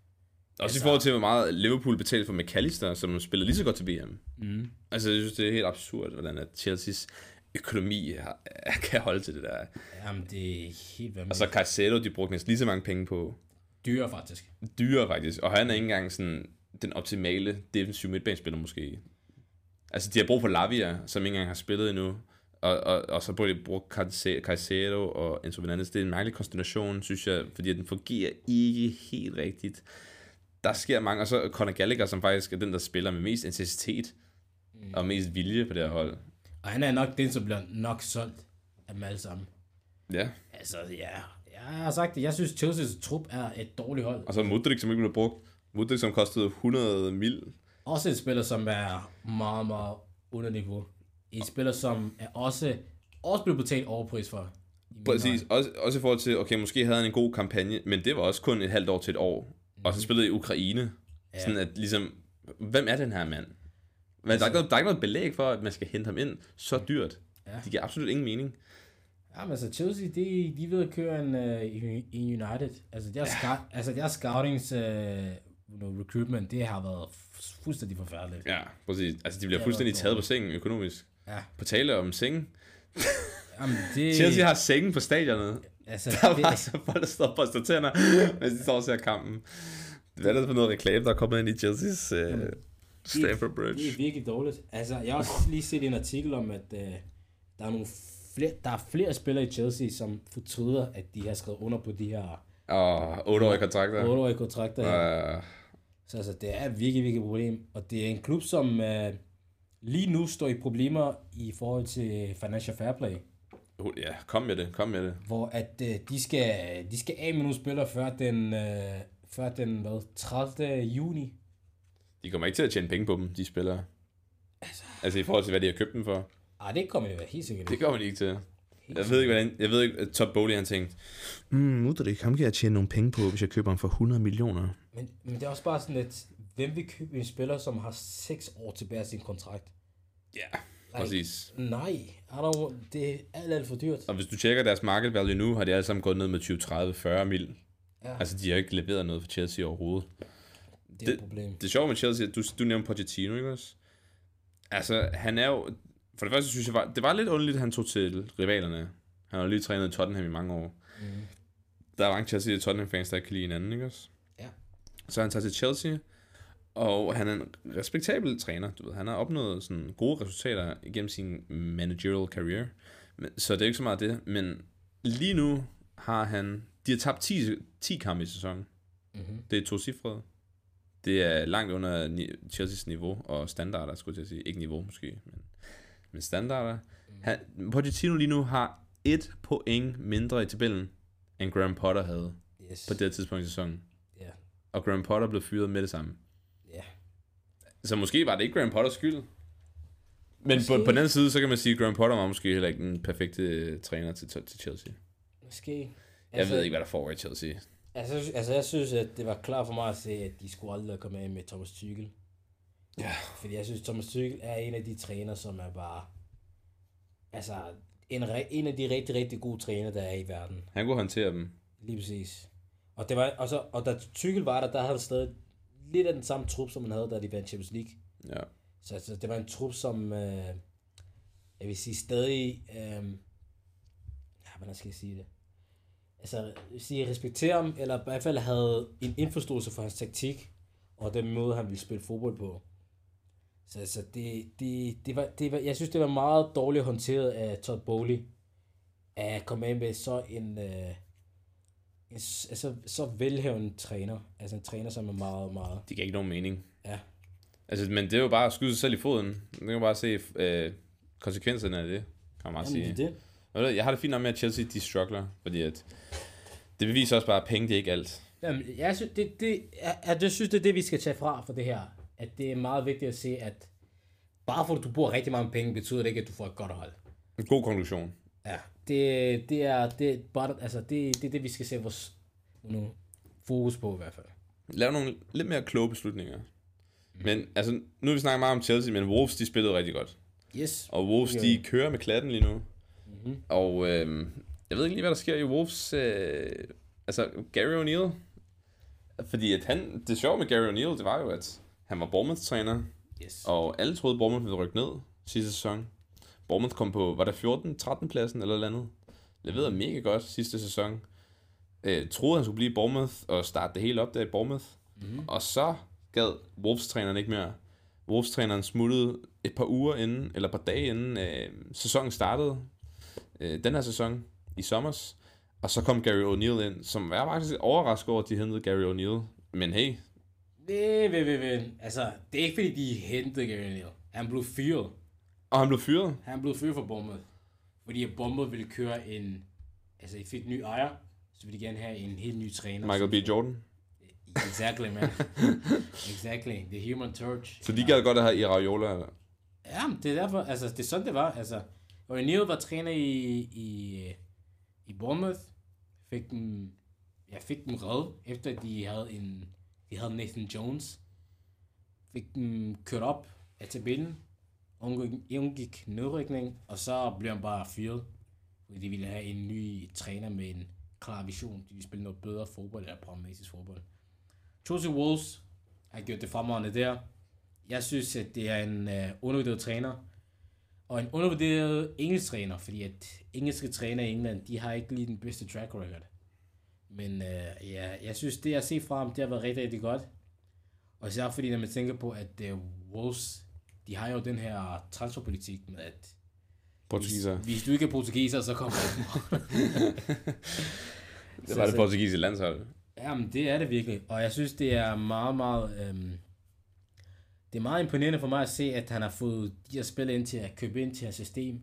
Også Altså- i forhold til, hvor meget Liverpool betalte for McAllister, som spillede lige så godt til VM. Mm. Altså, jeg synes, det er helt absurd, hvordan at Chelseas økonomi har, kan holde til det der. Jamen, det er helt Og vanvittigt. så Caicedo, de brugte næsten lige så mange penge på. dyre faktisk. Dyre faktisk. Og han er ikke engang sådan den optimale defensive midtbanespiller måske. Altså, de har brug for Lavia, som ikke engang har spillet endnu. Og, og, og så burde de bruge Caice- Caicedo og Enzo Fernandes. Det er en mærkelig konstellation, synes jeg, fordi den fungerer ikke helt rigtigt. Der sker mange, og så Conor Gallagher, som faktisk er den, der spiller med mest intensitet mm. og mest vilje på det her hold. Og han er nok den, som bliver nok solgt af dem alle sammen. Ja, Altså, ja. Jeg har sagt det. Jeg synes, Chelsea's trup er et dårligt hold. og så Mudrik, som ikke blev brugt. Mudrik, som kostede 100 mil. Også en spiller, som er meget, meget under niveau. En spiller, som er også, også blevet betalt overpris for. Præcis, også, også i forhold til, okay, måske havde han en god kampagne, men det var også kun et halvt år til et år. Og så spillede i Ukraine. Ja. Sådan at ligesom, hvem er den her mand? Men altså, der, er ikke noget, der er ikke noget belæg for, at man skal hente ham ind så dyrt. Ja. Det giver absolut ingen mening. Ja, men altså Chelsea, de, de ved at køre en, uh, i, i United. Altså deres, ja. scout, altså deres scoutings uh, know, recruitment, det har været fu- fuldstændig forfærdeligt. Ja, præcis. Altså, de bliver er fuldstændig taget på sengen økonomisk. Ja. På tale om sengen. Jamen, det, Chelsea har sengen på stadionet. altså, Der var det, altså folk, der står og børster tænder, mens de står og ser kampen. Hvad er det for noget reklame, der er kommet ind i Chelsea's uh, Stamford Bridge? det er virkelig dårligt. Altså, jeg har også lige set en artikel om, at uh, der er nogle flere, der er flere spillere i Chelsea, som fortryder, at de har skrevet under på de her Og 8-årige kontrakter. 8-årige kontrakter. her. Uh, Så altså, det er et virkelig, virkelig problem. Og det er en klub, som uh, lige nu står i problemer i forhold til financial fair play. ja, kom med det, kom med det. Hvor at uh, de, skal, de skal af med nogle spillere før den, uh, før den hvad, 30. juni. De kommer ikke til at tjene penge på dem, de spillere. Altså i forhold til, hvad de har købt dem for. Ej, det kommer det helt sikkert Det kommer de ikke til. Jeg ved ikke, hvordan, jeg ved ikke, at Todd Bowley han tænkte, mm, Mudrik, ham kan jeg tjene nogle penge på, hvis jeg køber ham for 100 millioner. Men, men det er også bare sådan lidt, hvem vil købe en spiller, som har 6 år tilbage af sin kontrakt? Ja, præcis. Nej, I don't, det er alt, alt for dyrt. Og hvis du tjekker deres market value nu, har de alle sammen gået ned med 20, 30, 40 mil. Ja, Altså, de har ikke leveret noget for Chelsea overhovedet. det er et problem. Det er sjovt med Chelsea, du, du nævnte Pochettino, ikke også? Altså, han er jo... For det første synes jeg, var, det var lidt underligt, at han tog til rivalerne. Han har lige trænet i Tottenham i mange år. Mm. Der er mange Chelsea og Tottenham-fans, der ikke kan lide hinanden, ikke også? Ja. Så han tager til Chelsea, og han er en respektabel træner. Du ved, han har opnået sådan gode resultater igennem sin managerial career. Så det er ikke så meget det. Men lige nu har han... De har tabt 10, 10 kampe i sæsonen. Mm-hmm. Det er to cifrede. Det er langt under ni- Chelsea's niveau og standarder, skulle jeg sige. Ikke niveau måske, men, men standarder. Han, Pochettino lige nu har et point mindre i tabellen, end Graham Potter havde Yes. på det tidspunkt i sæsonen. Ja. Og Graham Potter blev fyret med det samme. Så måske var det ikke Graham Potters skyld. Men på, Måske. på den anden side, så kan man sige, at Graham Potter var måske heller ikke den perfekte øh, træner til, til Chelsea. Måske. Jeg ved ikke, hvad der foregår i Chelsea. Altså, altså, jeg synes, at det var klart for mig at se, at de skulle aldrig komme af med Thomas Tuchel. Ja. Fordi jeg synes, Thomas Tuchel er en af de træner, som er bare... Altså, en, en af de rigtig, rigtig gode træner, der er i verden. Han kunne håndtere dem. Lige præcis. Og, det var, og, så, og da Tuchel var der, der havde stadig lidt af den samme trup, som man havde, da de vandt Champions League. Ja. Så, så det var en trup, som, øh, jeg vil sige, stadig, øh, ja, hvordan skal jeg sige det? Altså, jeg vil sige, respektere ham, eller i hvert fald havde en indforståelse for hans taktik, og den måde, han ville spille fodbold på. Så altså, det, det, det, var, det var, jeg synes, det var meget dårligt håndteret af Todd Bowley, at komme med så en, øh, altså, så velhævende træner. Altså en træner, som er meget, meget... Det giver ikke nogen mening. Ja. Altså, men det er jo bare at skyde sig selv i foden. Man kan bare se øh, konsekvenserne af det, kan man bare sige. Jamen, det er det. Ved du Jeg har det fint nok med, at Chelsea de struggler, fordi at det beviser også bare, at penge det er ikke alt. Jamen, jeg synes, det, det, jeg, jeg synes, det er det, vi skal tage fra for det her. At det er meget vigtigt at se, at bare fordi du bruger rigtig mange penge, betyder det ikke, at du får et godt hold. En god konklusion. Ja. Det, det er det, bare, altså, det, det er det, vi skal sætte vores nu, fokus på i hvert fald. Lav nogle lidt mere kloge beslutninger. Men altså, nu har vi snakket meget om Chelsea, men Wolves, de spillede rigtig godt. Yes. Og Wolves, de kører med klatten lige nu. Mm-hmm. Og øh, jeg ved ikke lige, hvad der sker i Wolves. Øh, altså, Gary O'Neill. Fordi at han, det sjove med Gary O'Neill, det var jo, at han var Bournemouth-træner. Yes. Og alle troede, Bournemouth ville rykke ned sidste sæson. Bournemouth kom på, var der 14, 13 pladsen eller andet. Leverede mega godt sidste sæson. Øh, troede, han skulle blive i Bournemouth og starte det hele op der i Bournemouth. Mm-hmm. Og så gad Wolves-træneren ikke mere. Wolves-træneren smuttede et par uger inden, eller et par dage inden øh, sæsonen startede. Øh, den her sæson i sommers. Og så kom Gary O'Neill ind, som var faktisk overrasket over, at de hentede Gary O'Neill. Men hey, Ved, ved, ved, ved. Altså, det er ikke fordi, de hentede Gary Neal. Han blev fyret. Og han blev fyret. Han blev fyret for Bournemouth. Fordi at Bournemouth ville køre en... Altså, de fik ny ejer. Så ville de gerne have en helt ny træner. Michael B. Jordan. Exactly, man. exactly. The human torch. Så de gad godt at have Irariola. Ja, men det er derfor, altså det er sådan, det var. Altså, O'Neill var træner i, i, i Bournemouth. Fik dem, jeg fik dem reddet, efter de havde en, de havde Nathan Jones. Fik dem kørt op af tabellen. Undgik, undgik nedrykning, og så blev han bare fyret. Fordi de ville have en ny træner med en klar vision. De ville spille noget bedre fodbold, eller pragmatisk fodbold. Chelsea Wolves har gjort det fremragende der. Jeg synes, at det er en øh, undervurderet træner. Og en undervurderet engelsk træner, fordi at engelske træner i England, de har ikke lige den bedste track record. Men øh, ja, jeg synes, det jeg har set fra ham, det har været rigtig, rigtig godt. Og især fordi, når man tænker på, at øh, Wolves, de har jo den her transferpolitik med, at Portugiser. hvis, hvis du ikke er portugiser, så kommer du. Det var det portugisiske landshold. Jamen, det er det virkelig. Og jeg synes, det er meget, meget... Øhm, det er meget imponerende for mig at se, at han har fået de her spil ind til at købe ind til hans system.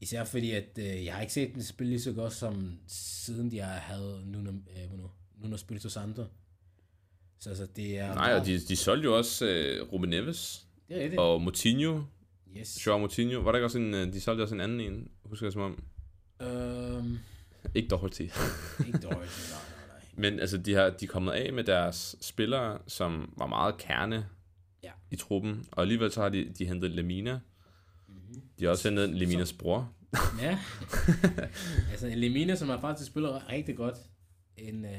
Især fordi, at øh, jeg har ikke set den spille lige så godt, som siden de har havde Nuno, øh, Nuno, Nuno Spirito Santo. Så altså, det er... Nej, og de, de solgte jo også øh, Ruben Neves Det er rigtigt. og Moutinho. Yes. Joao Moutinho. Var der ikke også en, øh, de solgte også en anden en, husker jeg som om. Øhm, Ikke Doherty. ikke dårligt. Nej, nej, nej. Men altså, de, har, de er kommet af med deres spillere, som var meget kerne Ja. i truppen. Og alligevel så har de, de hentet Lemina. Mm-hmm. De har også hentet Leminas bror. Ja. altså, Lemina, som har faktisk spiller rigtig godt. En øh,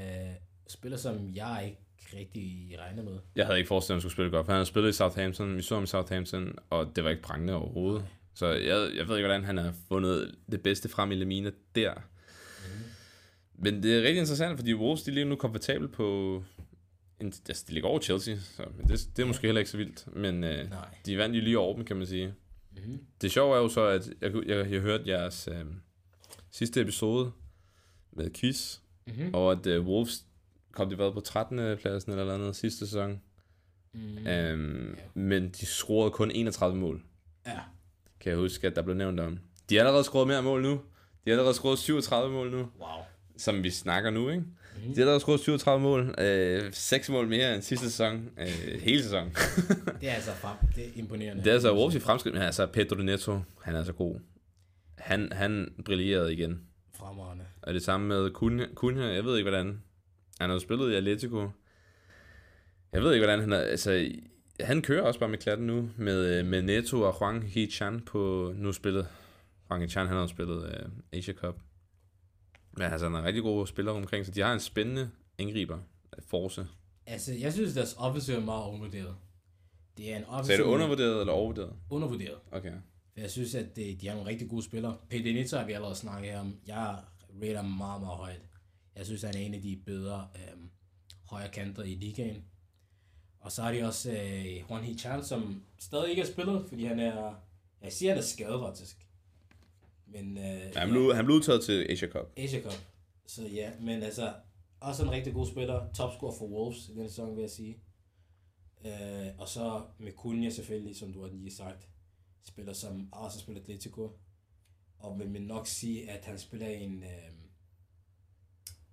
spiller, som jeg ikke rigtig regner med. Jeg havde ikke forestillet, at han skulle spille godt, for han har spillet i Southampton. Vi så ham i Southampton, og det var ikke prangende overhovedet. Så jeg, jeg ved ikke, hvordan han har fundet det bedste frem i Lemina der. Mm. Men det er rigtig interessant, fordi Wolves de ligger nu komfortabelt på... En, altså, de ligger over Chelsea, så men det, det er måske heller ikke så vildt. Men øh, Nej. de vandt jo lige over dem, kan man sige. Mm-hmm. Det sjove er jo så, at jeg, jeg, jeg hørte jeres øh, sidste episode med quiz, Mm-hmm. og at øh, Wolves kom de været på 13. pladsen eller noget sidste sæson. Mm. Øhm, men de scorede kun 31 mål, Ja. kan jeg huske, at der blev nævnt om. De har allerede scoret mere mål nu. De har allerede scoret 37 mål nu, Wow. som vi snakker nu, ikke? Mm. De har lavet scoret 37 mål. Øh, 6 mål mere end sidste sæson. Øh, hele sæsonen. Det er altså frem. Det er imponerende. det er altså Wolves i fremskridt, men altså Pedro Neto, han er så god. Han, han brillerede igen. Fremragende. Og det samme med Cunha, Cunha, jeg ved ikke hvordan. Han har jo spillet i Atletico. Jeg ved ikke hvordan han er, altså han kører også bare med klatten nu, med, øh, med Neto og Huang Hee-chan på nu spillet. Huang Hee-chan, han har jo spillet uh, Asia Cup. Men altså, han er en rigtig god spiller omkring, så de har en spændende angriber. Force. Altså, jeg synes, deres offensiv er meget undervurderet. Det er en Så offensiv... er det undervurderet eller overvurderet? undervurderet. Okay. For jeg synes, at det, de har nogle rigtig gode spillere. Peter Nitzer har vi allerede snakket om. Jeg rater meget, meget højt. Jeg synes, han er en af de bedre øhm, højre kanter i ligaen. Og så har de også øh, Juan Hichan, som stadig ikke har spillet, fordi han er... Jeg siger, han er skadet faktisk. Men... Øh, Ja, han, blev, han blev udtaget til Asia Cup. Asia Cup. Så ja, men altså, også en rigtig god spiller. Topscorer for Wolves i den sæson, vil jeg sige. Øh, og så med Cunha selvfølgelig, som du har lige sagt, spiller som også spiller Atletico. Og vil man nok sige, at han spiller en, øh,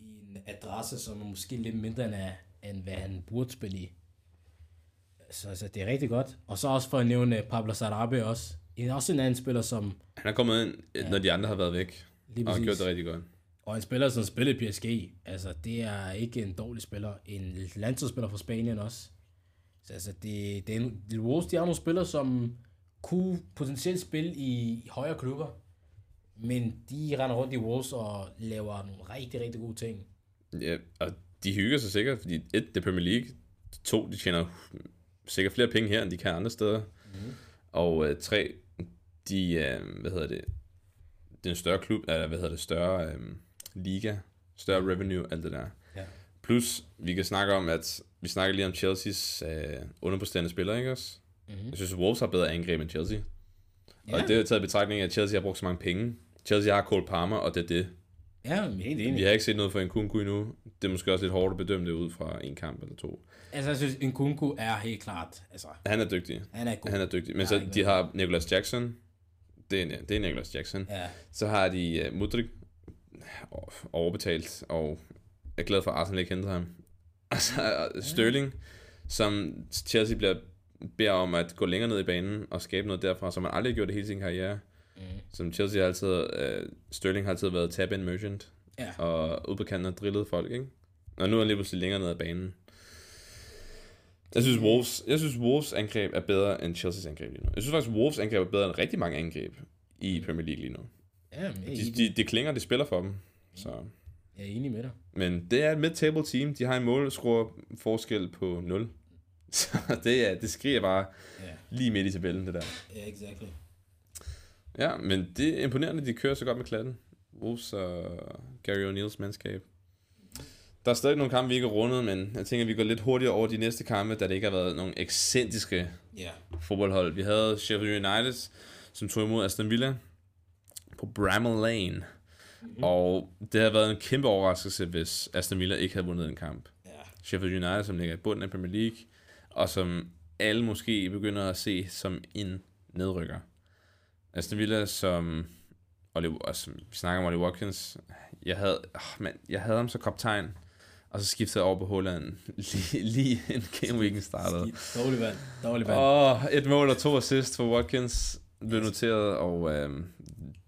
i en adresse, som er måske lidt mindre end, end hvad han burde spille i. Så altså, det er rigtig godt. Og så også for at nævne Pablo Sarabia også. En, også en anden spiller, som Han er kommet ind, ja. når de andre har været væk. lige Og har gjort det rigtig godt. Og en spiller, som spiller i PSG, altså det er ikke en dårlig spiller. En landsholdsspiller fra Spanien også. Så altså, det, det er en, de Wolves, de har nogle spillere, som kunne potentielt spille i, i højere klubber. Men de render rundt i Wolves og laver nogle rigtig, rigtig gode ting. Ja, og de hygger sig sikkert, fordi et, det er Premier League. To, de tjener sikkert flere penge her, end de kan andre steder. Mm. Og øh, tre, de, øh, hvad hedder det, det er en større klub, eller hvad hedder det, større øh, liga, større revenue, alt det der. Ja. Plus, vi kan snakke om, at vi snakker lige om Chelsea's øh, underpræsterende spillere, ikke også? Mm-hmm. Jeg synes, at Wolves har bedre angreb end Chelsea. Ja. Og det er taget i betragtning af, at Chelsea har brugt så mange penge. Chelsea har Cole Palmer, og det er det. Ja, helt Vi enig. har ikke set noget fra en Kunku endnu. Det er måske også lidt hårdt at bedømme det ud fra en kamp eller to. Altså, jeg synes, en Kunku er helt klart. Altså, Han er dygtig. han er god. Han er dygtig. Men Ja, så de har Nicholas Jackson. Det er, det er Nicholas Jackson. Ja, Så har de uh, Mudrik overbetalt, og jeg er glad for, at Arsenal ikke hentede ham. Og så uh, Sterling, som Chelsea bliver, beder om at gå længere ned i banen og skabe noget derfra, som man aldrig har gjort det hele sin karriere. mm. Som Chelsea har altid, uh, Sterling har altid været tab-in merchant, ja. og ude på kanten drillet folk, ikke? Og nu er han lige pludselig længere ned ad banen. Jeg synes, Wolves, jeg synes, Wolves angreb er bedre end Chelsea's angreb lige nu. Jeg synes faktisk, Wolves angreb er bedre end rigtig mange angreb i Premier League lige nu. ja De, de, de klinger, de spiller for dem. Så. jeg er enig med dig. Men det er et mid-table team. De har en målscore forskel på 0. Så det, er, det skriger bare Ja, lige midt i tabellen, det der. ja exactly. Ja, men det er imponerende, de kører så godt med klatten. Wolves og Gary O'Neills mandskab. Der er stadig nogle kampe, vi ikke har rundet, men jeg tænker, at vi går lidt hurtigere over de næste kampe, da det ikke har været nogle ekscentriske Ja. fodboldhold. Vi havde Sheffield United, som tog imod Aston Villa på Bramall Lane. Mm-hmm. Og det har været en kæmpe overraskelse, hvis Aston Villa ikke havde vundet en kamp. Ja. Sheffield United, som ligger i bunden af Premier League, og som alle måske begynder at se som en nedrykker. Aston Villa, som, Oliver, og som vi snakker om Ollie Watkins, jeg havde, oh man, jeg havde ham så kaptajn, og så skiftede jeg over på Holland lige, lige en game weekend startede. Skidt. Dårlig vand. Dårlig vand. Og et mål og to assist for Watkins blev noteret, og øh,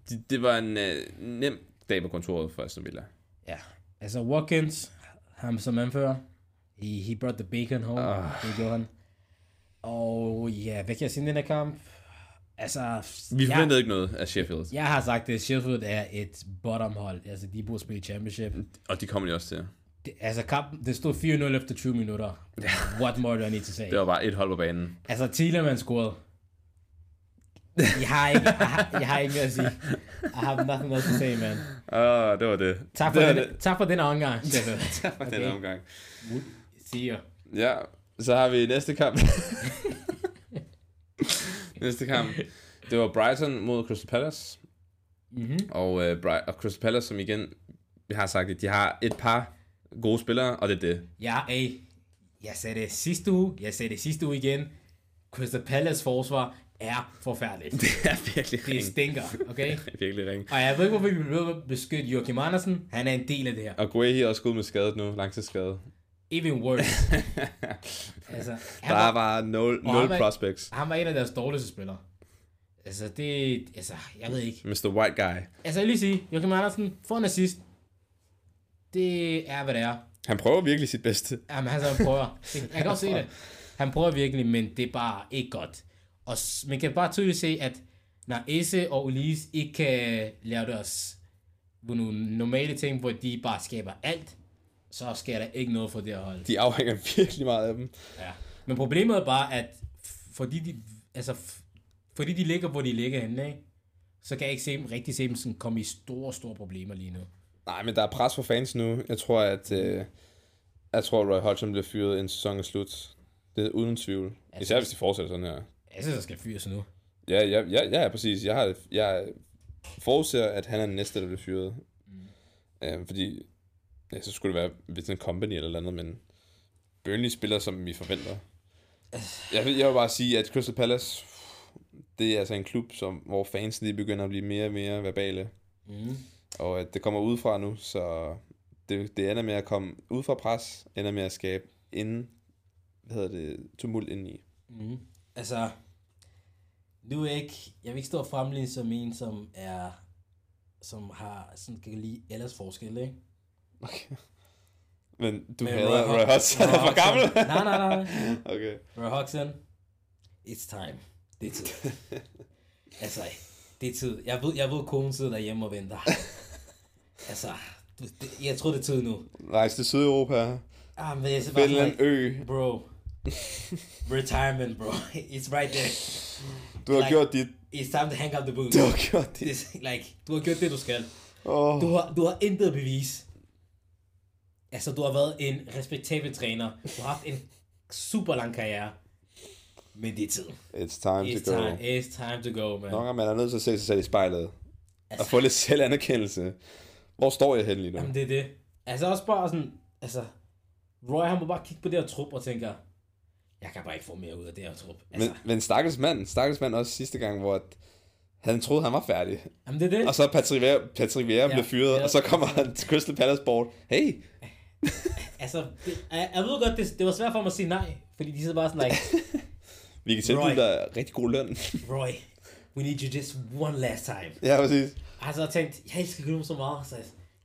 det, det var en øh, nem dag på kontoret for Aston Villa. Ja. Altså, Watkins, ham som anfører, he, he brought the bacon home. Ah. Det gjorde han. Og ja, hvad kan jeg sige i den her kamp? Altså, Vi jeg, forventede ikke noget af Sheffield, jeg har sagt, at Sheffield er et bottom-hold. Altså, de burde spille championship. og de kommer de også til. Det, altså, kampen, det stod 4-0 efter 20 minutter. What more do I need to say? Det var bare et hold på banen. Altså, Thielemann scorede. Jeg har ikke, jeg har, jeg har ikke mere at sige. I have nothing else to say, man. Ah, det var det. Tak for, det den, det. tak for den omgang, Sheffield. Tak for okay. den omgang. You. Ja, så har vi næste kamp. næste kamp. Det var Brighton mod Crystal Palace. Mm-hmm. Og, øh, Bri- og Crystal Palace, som igen, vi har sagt, at de har et par gode spillere, og det er det. Ja, ey. Jeg sagde det sidste uge. Jeg sagde det sidste uge igen. Crystal Palace forsvar, er forfærdeligt. Det er virkelig Det ring. stinker, okay? Det er virkelig ring. Og jeg ved ikke, hvorfor vi bliver beskytte Joachim Andersen. Han er en del af det her. Og Guehi er også gået med skadet nu, langtidsskadet. Even worse. altså, Der han er var, bare nul, nul han var- prospects. han var en af deres dårligste spillere. Altså, det... Altså, jeg ved ikke. Mr. White Guy. Altså, jeg vil lige sige, Joachim Andersen får en assist. Det er, hvad det er. Han prøver virkelig sit bedste. Jamen, han, han prøver. Jeg kan også se det. Han prøver virkelig, men det er bare ikke godt. Og man kan bare tydeligt se, at når Esse og Ulise ikke kan lave deres nogle normale ting, hvor de bare skaber alt, så sker der ikke noget for det her hold. De afhænger virkelig meget af dem. Ja. Men problemet er bare, at fordi de, altså, fordi de ligger, hvor de ligger henne, ikke? så kan jeg ikke se dem, rigtig se dem sådan komme i store, store problemer lige nu. Nej, men der er pres for fans nu. Jeg tror, at øh, jeg tror, Roy Hodgson bliver fyret, inden sæsonen er slut. Det er uden tvivl. Især hvis de fortsætter sådan her. Jeg synes, der skal fyres nu. Ja, ja, ja, ja, ja præcis. Jeg, har, jeg forudser, at han er den næste, der bliver fyret. Mm. Øh, fordi, ja, så skulle det være Vincent Company eller andet, men Burnley spiller, som vi forventer. Jeg vil, jeg vil bare sige, at Crystal Palace, det er altså en klub, som, hvor fans lige begynder at blive mere og mere verbale. Mm. Og at det kommer udefra nu, så det, det ender med at komme ud fra pres, ender med at skabe inden, hvad hedder det, tumult indeni. Mm. Altså, nu er jeg ikke, jeg vil ikke stå fremligne som en, som er, som har, sådan kan lide ellers forskel, ikke? Okay. Men du Men hader Roy Roy Hod- Hodgson, er for gammel. Nej, nej, nej. okay. Roy Hodgson, it's time. Det er tid. altså, det er tid. Jeg ved, jeg ved, konen sidder derhjemme og venter. altså, det, jeg tror, det er tid nu. Rejse til Sydeuropa, Ah, men jeg er bare en ø. bro. Retirement, bro. It's right there. Du har like- gjort dit. It's time to hang up the boots. Du har gjort dit. Like, du har gjort det, du skal. Oh. Du har, du har intet bevis. Altså, du har været en respektabel træner. Du har haft en super lang karriere. Men det er tid. It's time It's to go. time, it's time to go, man. Nogle gange man er nødt til at se sig selv i spejlet. Og Altså- få lidt selvanerkendelse. Hvor står jeg henne lige nu? Jamen, det er det. Altså, også bare sådan, altså, Roy, han må bare kigge på det her trup og tænker, jeg kan bare ikke få mere ud af det her trup. Altså, Men, men stakkels mand, stakkels mand også sidste gang, hvor at han troede, han var færdig. jamen, det er det. Og så Patrick Vieira, Patrick Vieira Ja, blev fyret, ja. og så kommer han til Crystal Palace Board. Hey, Altså, det, jeg, jeg ved godt, det, det var svært for mig at sige nej, fordi de sidder bare sådan, like, vi kan tilbyde dig rigtig god løn. Roy, we need you just one last time. ja, præcis. Og så har jeg tænkt, jeg elsker Gylum så meget, så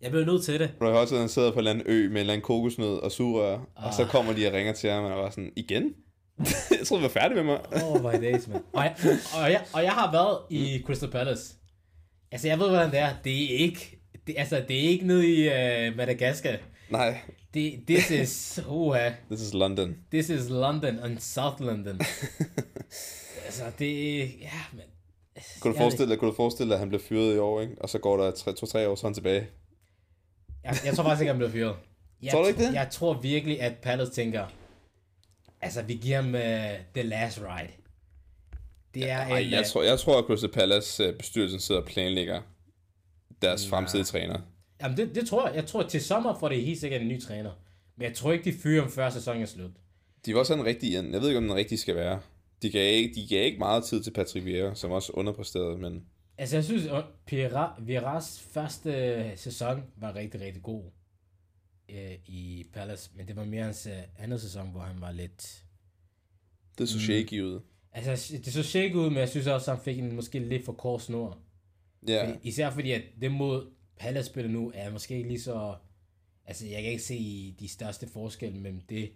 jeg bliver nødt til det. Roy Hodgson han sidder på en eller anden ø med en eller anden kokosnød og sugerør, og Ah. så kommer de og ringer til ham, og han var sådan, igen? jeg troede, du var færdig med mig. Oh my days, man. Og jeg, og, jeg, og jeg har været i Crystal Palace. Altså, jeg ved, hvordan det er. Det er ikke, det, altså, det er ikke nede i uh, Madagaskar. Nej, Det, this is, uha, this is London. this is London and South London. altså, det, ja, men... Kunne du forestille kunne du forestille dig, at han blev fyret i år, ikke? og så går der tre- to-tre år, så han tilbage? Jeg, jeg tror faktisk ikke, han bliver fyret. Jeg, Tror du ikke det? Jeg tror virkelig, at Palace tænker, altså, vi giver ham uh, the last ride. Det er Ej, en, jeg øh, tror, jeg tror, at Crystal Palace øh, bestyrelsen sidder og planlægger deres fremtidige træner. Jamen, det, det tror jeg. Jeg tror, at til sommer får det helt sikkert en ny træner. Men jeg tror ikke, de fyrer ham før sæsonen er slut. De var også en rigtig. Jeg ved ikke, om den rigtig skal være. De gav ikke, de gav ikke meget tid til Patrick Vieira, som også underpræsterede, men Altså, jeg synes, at Viras første øh, sæson var rigtig, rigtig god øh, i Palace. Men det var mere hans øh, andet sæson, hvor han var lidt... det så shaky ud. Altså, det så shake ud, men jeg synes også, at han fik en måske lidt for kort snor. Ja, Fordi, især fordi, at det mod Palace spiller nu, er måske ikke lige så... Altså, jeg kan ikke se de største forskelle mellem det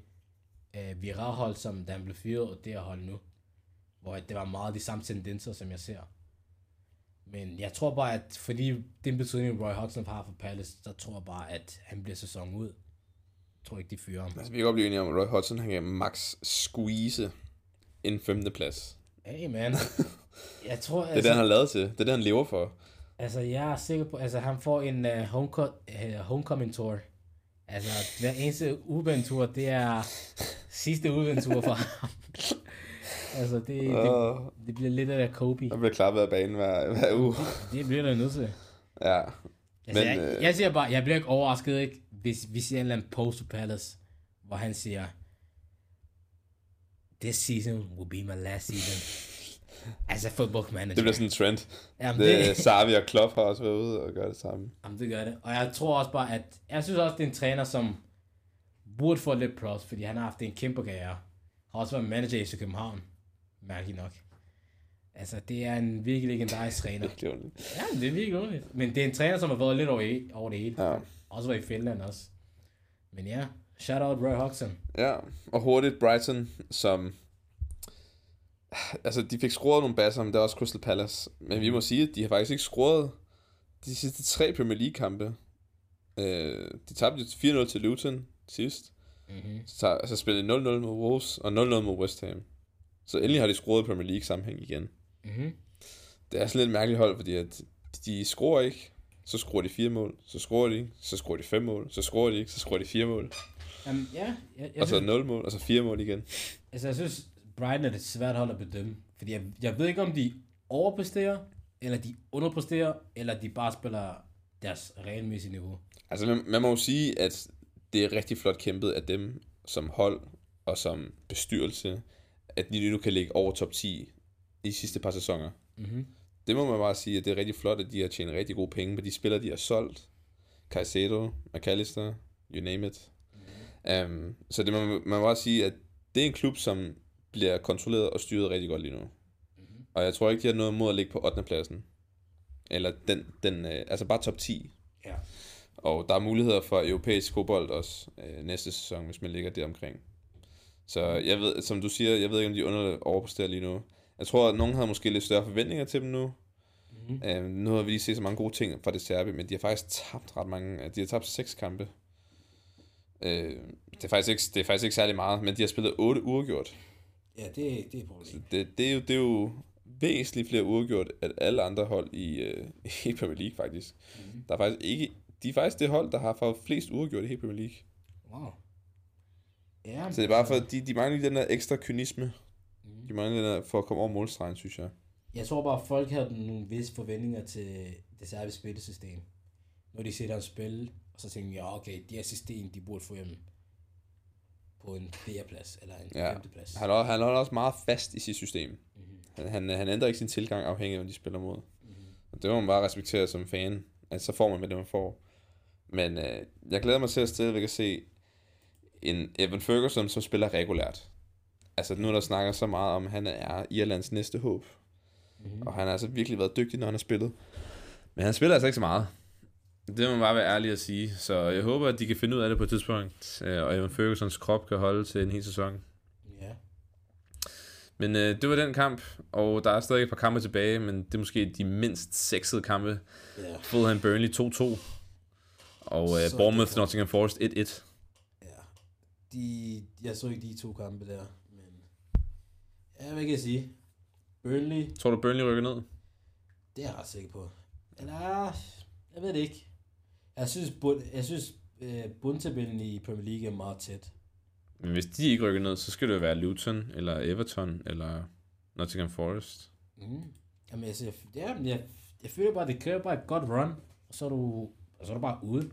øh, Vira-hold, som da han blev fyret, og det her hold nu. Hvor det var meget de samme tendenser, som jeg ser. Men jeg tror bare, at fordi den betydning, Roy Hodgson har for Palace, så tror jeg bare, at han bliver sæson ud. Jeg tror ikke, de fyrer ham. altså vi kan godt blive enige om, at Roy Hodgson, han kan max squeeze en femteplads. Hey man, jeg tror, Det er altså, det, han har lavet til. Det er det, han lever for. Altså, jeg er sikker på, altså han får en uh, homeco- uh, homecoming tour. Altså, hver eneste udventur, det er sidste udventur for ham. altså, det, det, det bliver lidt af der Kobe. der bliver klappet af banen hver, hver uge. Det bliver der nødt til. Ja. Altså, Men, jeg, øh, jeg siger bare, jeg bliver ikke overrasket, ikke, hvis vi ser en eller anden post to Palace, hvor han siger, This season will be my last season. Altså, football manager. Det bliver sådan en trend. Jamen, Det, det, Savi og Klopp har også været ude og gøre det samme. jamen, det gør det. Og jeg tror også bare, at... Jeg synes også, det er en træner, som burde få lidt plus, fordi han har haft en kæmpe karriere. Har også været manager i København. Mærkeligt nok. Altså, det er en virkelig legendarisk træner. Det er. Ja, det er virkelig underligt. Men det er en træner, som har været lidt over, i- over det hele. Ja. Også var i Finland også. Men ja, shout out Roy Hodgson. ja, og hurtigt Brighton, som... Altså, de fik scoret nogle basser, men det er også Crystal Palace. Men vi må sige, at de har faktisk ikke scoret de sidste tre Premier League-kampe. Øh, de tabte jo 4-0 til Luton sidst. Mm-hmm. Så, altså spillede 0-0 mod Wolves og 0-0 mod West Ham. Så endelig har de scoret i Premier League sammenhæng igen. Mm-hmm. Det er sådan lidt mærkeligt hold, fordi at de scorer ikke, så scorer de fire mål, så scorer de ikke, så scorer de fem mål, så scorer de ikke, så scorer de fire mål, Um, ja, jeg, jeg, og så synes, nul mål, og så fire mål igen. altså, jeg synes, Brighton er et svært hold at bedømme. Fordi jeg, jeg ved ikke, om de overpresterer, eller de underpresterer, eller de bare spiller deres regelmæssige niveau. Altså man, man må jo sige, at det er rigtig flot kæmpet af dem som hold og som bestyrelse, at de nu kan ligge over top 10 i de sidste par sæsoner. Mm-hmm. Det må man bare sige, at det er rigtig flot, at de har tjent rigtig gode penge på de spillere, de har solgt. Caicedo, McAllister, you name it. Um, så det må man må bare sige, at det er en klub, som bliver kontrolleret og styret rigtig godt lige nu. Mm-hmm. Og jeg tror ikke, de har noget mod at ligge på 8. pladsen. Eller den, den øh, altså bare top 10. Ja. Og der er muligheder for europæisk fodbold også øh, næste sæson, hvis man ligger der omkring. Så jeg ved, som du siger, jeg ved ikke, om de under overpresterer lige nu. Jeg tror, at nogen havde måske lidt større forventninger til dem nu. Mm-hmm. Øh, nu har vi lige set så mange gode ting fra det serbe, men de har faktisk tabt ret mange. De har tabt seks kampe. Øh, det, er faktisk ikke, det er faktisk ikke særlig meget, men de har spillet otte uafgjort. Ja, det, det er problemet. Så det, det, er jo, det er jo væsentligt flere uafgjort end alle andre hold i, øh, i Premier League, faktisk. Mm-hmm. Der er faktisk ikke, de er faktisk det hold, der har fået flest uafgjort i hele Premier League. Wow. Ja, Så det er bare for, de, de mangler den der ekstra kynisme. Mhm. De mangler den der for at komme over målstregen, synes jeg. Jeg tror bare, at folk havde nogle visse forventninger til det serbiske spillesystem. Når de ser ham spille, og så tænker jeg, ja, okay, det her system, de burde få hjem på en fjerdeplads, eller en Ja. femteplads. Han, holder- han holder også meget fast i sit system. Mhm. Han, han, han ændrer ikke sin tilgang afhængig af, hvem de spiller mod. Mhm. Og det må man bare respektere som fan. At så får man, hvad det man får. Men øh, jeg glæder mig til at stadigvæk at se en Evan Ferguson, som spiller regulært. Altså nu er der snakker så meget om, at han er Irlands næste håb. Mhm. Og han har altså virkelig været dygtig, når han har spillet. Men han spiller altså ikke så meget. Det må man bare være ærlig at sige. Så jeg håber, at de kan finde ud af det på et tidspunkt. øh, Og Evan Fergusons krop kan holde til en hel sæson. Ja. Men øh, det var den kamp, og der er stadig et par kampe tilbage, men det er måske de mindst sexede kampe. Ja. Fulham Burnley 2-2, og øh, Så Bournemouth Nottingham Forest 1-1. ja. De, jeg så ikke de to kampe der, men ja, hvad kan jeg sige? Burnley, Tror du Burnley rykker ned? det er jeg ret sikker på. Eller, jeg ved det ikke. Jeg synes, bund, jeg synes øh, bundtabellen i Premier League er meget tæt. Men hvis de ikke rykker ned, så skal det jo være Luton, eller Everton, eller Nottingham Forest. Mm. Jamen, altså, jeg, ja, jeg, jeg føler bare, det kræver bare et godt run, og så er du, og så er du bare ude.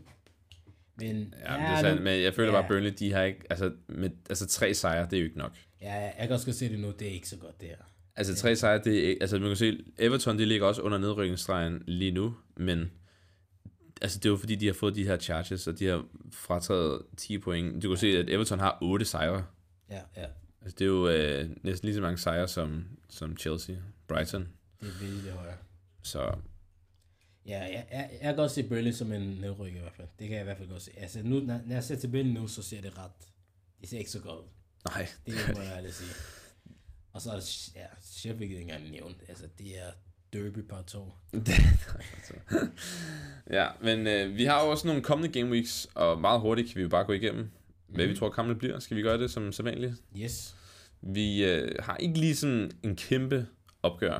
Men, Ja, men, det er sandt, men jeg føler ja. bare, Burnley, de har ikke, altså, med, altså tre sejre, det er jo ikke nok. Ja, jeg kan også godt se det nu, det er ikke så godt det her. Altså tre sejre, det er altså man kan se, Everton, de ligger også under nedrykningsstregen lige nu, men altså det er jo fordi, de har fået de her charges, og de har frataget 10 point. Du kan se, at Everton har 8 sejre. Ja, ja, Altså det er jo øh, næsten lige så mange sejre som, som Chelsea, Brighton. det er virkelig højere. Så Ja, jeg, jeg, jeg kan godt se Burnley som en nedrykker i hvert fald. Det kan jeg i hvert fald godt se. Altså nu, når, når jeg ser tabellen nu, så ser det ret... Det ser ikke så godt ud. nej, Det må jeg ærligt sige. Og så er det, ja, Sheffield ikke engang nævnt. Altså, det er Derby par to. ja, men øh, vi har jo også nogle kommende game weeks, og meget hurtigt kan vi jo bare gå igennem, hvad vi tror kampene bliver. Skal vi gøre det som sædvanligt? Yes. Vi øh, har ikke lige sådan en kæmpe opgør,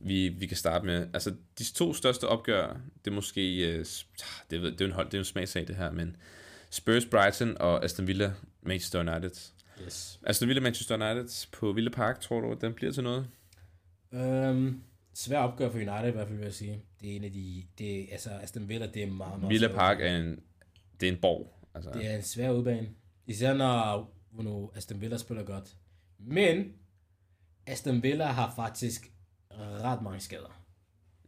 vi, vi kan starte med. Altså, de to største opgør, det er måske, øh, s- det, det, er en hold, det er en smagsag det her, men Spurs Brighton og Aston Villa Manchester United. Yes. Aston Villa Manchester United på Villa Park, tror du, den bliver til noget? Um, svær opgør for United i hvert fald, vil jeg sige. Det er en af de... Det, altså, Aston Villa, det er meget, meget Villa Park er en, det er en borg. Altså, Det er en svær udbane. Især når, når Aston Villa spiller godt. Men Aston Villa har faktisk ret mange skader.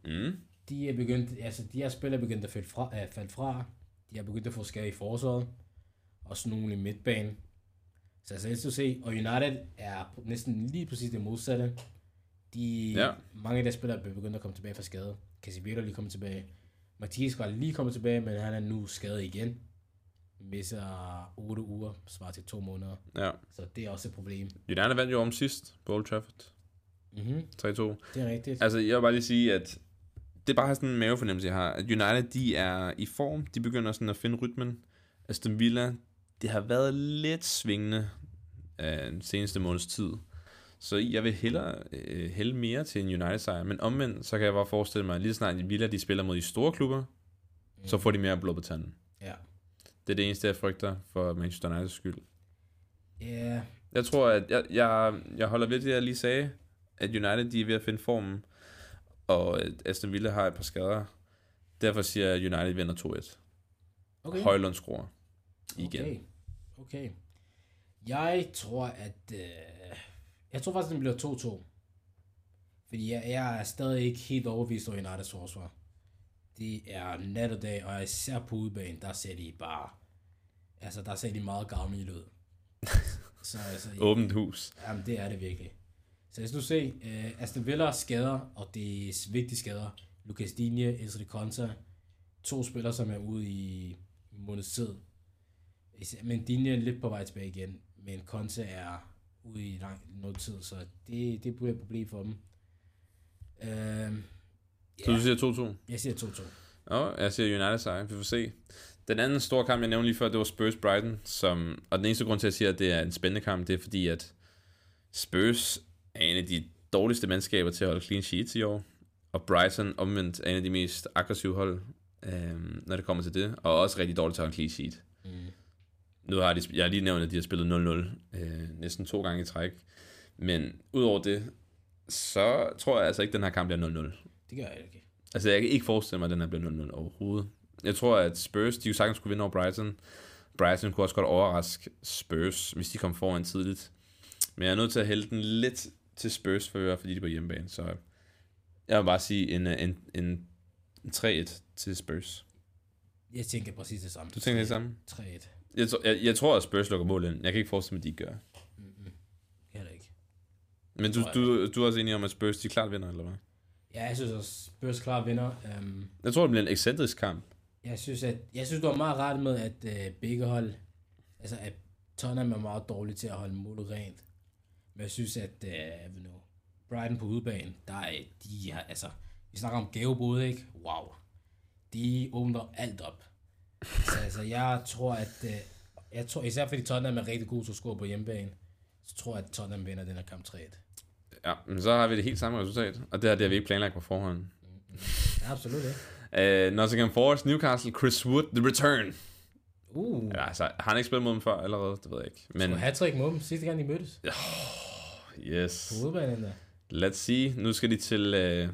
Mm. De er begyndt, altså de her spillere er begyndt at falde fra, uh, falde fra. De har begyndt at få skader i forsvaret. Også nogle i midtbanen. Så altså, jeg skal se, og United er næsten lige præcis det modsatte. De, Ja. Mange af deres spillere er begyndt at komme tilbage fra skade. Casemiro er lige kommet tilbage. Mathias var lige kommet tilbage, men han er nu skadet igen. Misser 8 uger, svarer til to måneder. Ja. Så det er også et problem. United vandt jo om sidst på Old Trafford. Mm-hmm. 3-2. Det er rigtigt. Altså, jeg vil bare lige sige, at det er bare sådan en mavefornemmelse, jeg har. At United, de er i form. De begynder sådan at finde rytmen. Aston Villa, det har været lidt svingende af den seneste måneds tid. Så jeg vil hellere øh, hælde mere til en United-sejr. Men omvendt, så kan jeg bare forestille mig, at lige snart Villa de spiller mod de store klubber, mm. så får de mere blod på tanden. Ja. Det er det eneste, jeg frygter for Manchester Uniteds skyld. Ja, Jeg tror, at jeg, jeg, jeg holder ved det, jeg lige sagde, at United de er ved at finde formen, og at Aston Villa har et par skader. Derfor siger jeg, at United vinder 2-1. okay. Højlund skruer igen. Okay. okay. Jeg tror, at... Øh, jeg tror faktisk, den bliver 2-2. Fordi jeg, jeg er stadig ikke helt overbevist over Uniteds forsvar. Det er nat og dag, og især på udebane, der ser de bare... Altså, der ser de meget gavmilde ud. Så altså, Åbent hus. Jamen, det er det virkelig. Så hvis du ser, uh, Aston Villa skader, og det er vigtige skader. Lucas Digne, Ezra de Conta, to spillere, som er ude i måneds tid. Men Digne er lidt på vej tilbage igen, men Conte er ude i lang noget tid, så det, det bliver et problem for dem. Uh, Så du siger 2-2? jeg siger 2-2. Ja, jeg siger United sejr. Vi får se. Den anden store kamp, jeg nævnte lige før, det var Spurs-Brighton. Som, og den eneste grund til, at jeg siger, at det er en spændende kamp, det er fordi, at Spurs er en af de dårligste mandskaber til at holde clean sheets i år. Og Brighton omvendt er en af de mest aggressive hold, øhm, når det kommer til det. Og også rigtig dårligt til at holde clean sheet. Mm. Nu har de, jeg har lige nævnt, at de har spillet 0-0 øh, næsten to gange i træk. Men udover det, så tror jeg altså ikke, at den her kamp bliver 0-0. Det gør jeg ikke. Altså, jeg kan ikke forestille mig, at den her bliver 0-0 overhovedet. Jeg tror, at Spurs, de jo sagtens skulle vinde over Brighton. Brighton kunne også godt overraske Spurs, hvis de kom foran tidligt. Men jeg er nødt til at hælde den lidt til Spurs for fordi de er på hjemmebane. Så jeg vil bare sige en, en, en, en 3-1 til Spurs. Jeg tænker præcis det samme. Du tænker det samme? 3-1. Jeg, tror- jeg, jeg tror, at Spurs lukker mål ind. Jeg kan ikke forestille mig, at de ikke gør. Mm-hmm. Heller ikke. Men du, du, du er også enig om, at Spurs de klart vinder, eller hvad? Ja, jeg synes også, Spurs klar vinder. Um, Jeg tror, det bliver en ekscentrisk kamp. Jeg synes, at, jeg synes, du har meget ret med, at øh, begge hold, altså at Tottenham er meget dårlig til at holde målet rent. Men jeg synes, at øh, nu, Brighton på udebane, der er, de har, altså, vi snakker om gavebrud, ikke? Wow. De åbner alt op. Så altså, jeg tror, at, øh, jeg tror, især fordi Tottenham er rigtig god til at score på hjemmebane, så tror jeg, at Tottenham vinder den her kamp 3-1. Ja, men så har vi det helt samme resultat. Og det her, det har vi ikke planlagt på forhånd. Ja, absolut ikke. Uh, Nottingham Forest, Newcastle, Chris Wood, The Return. Uh, Ja, altså, har han ikke spillet mod dem før allerede? Det ved jeg ikke. Men Men... hat-trick mod dem sidste gang, de mødtes. yes, På udebane endda. let's see. Nu skal de til, uh,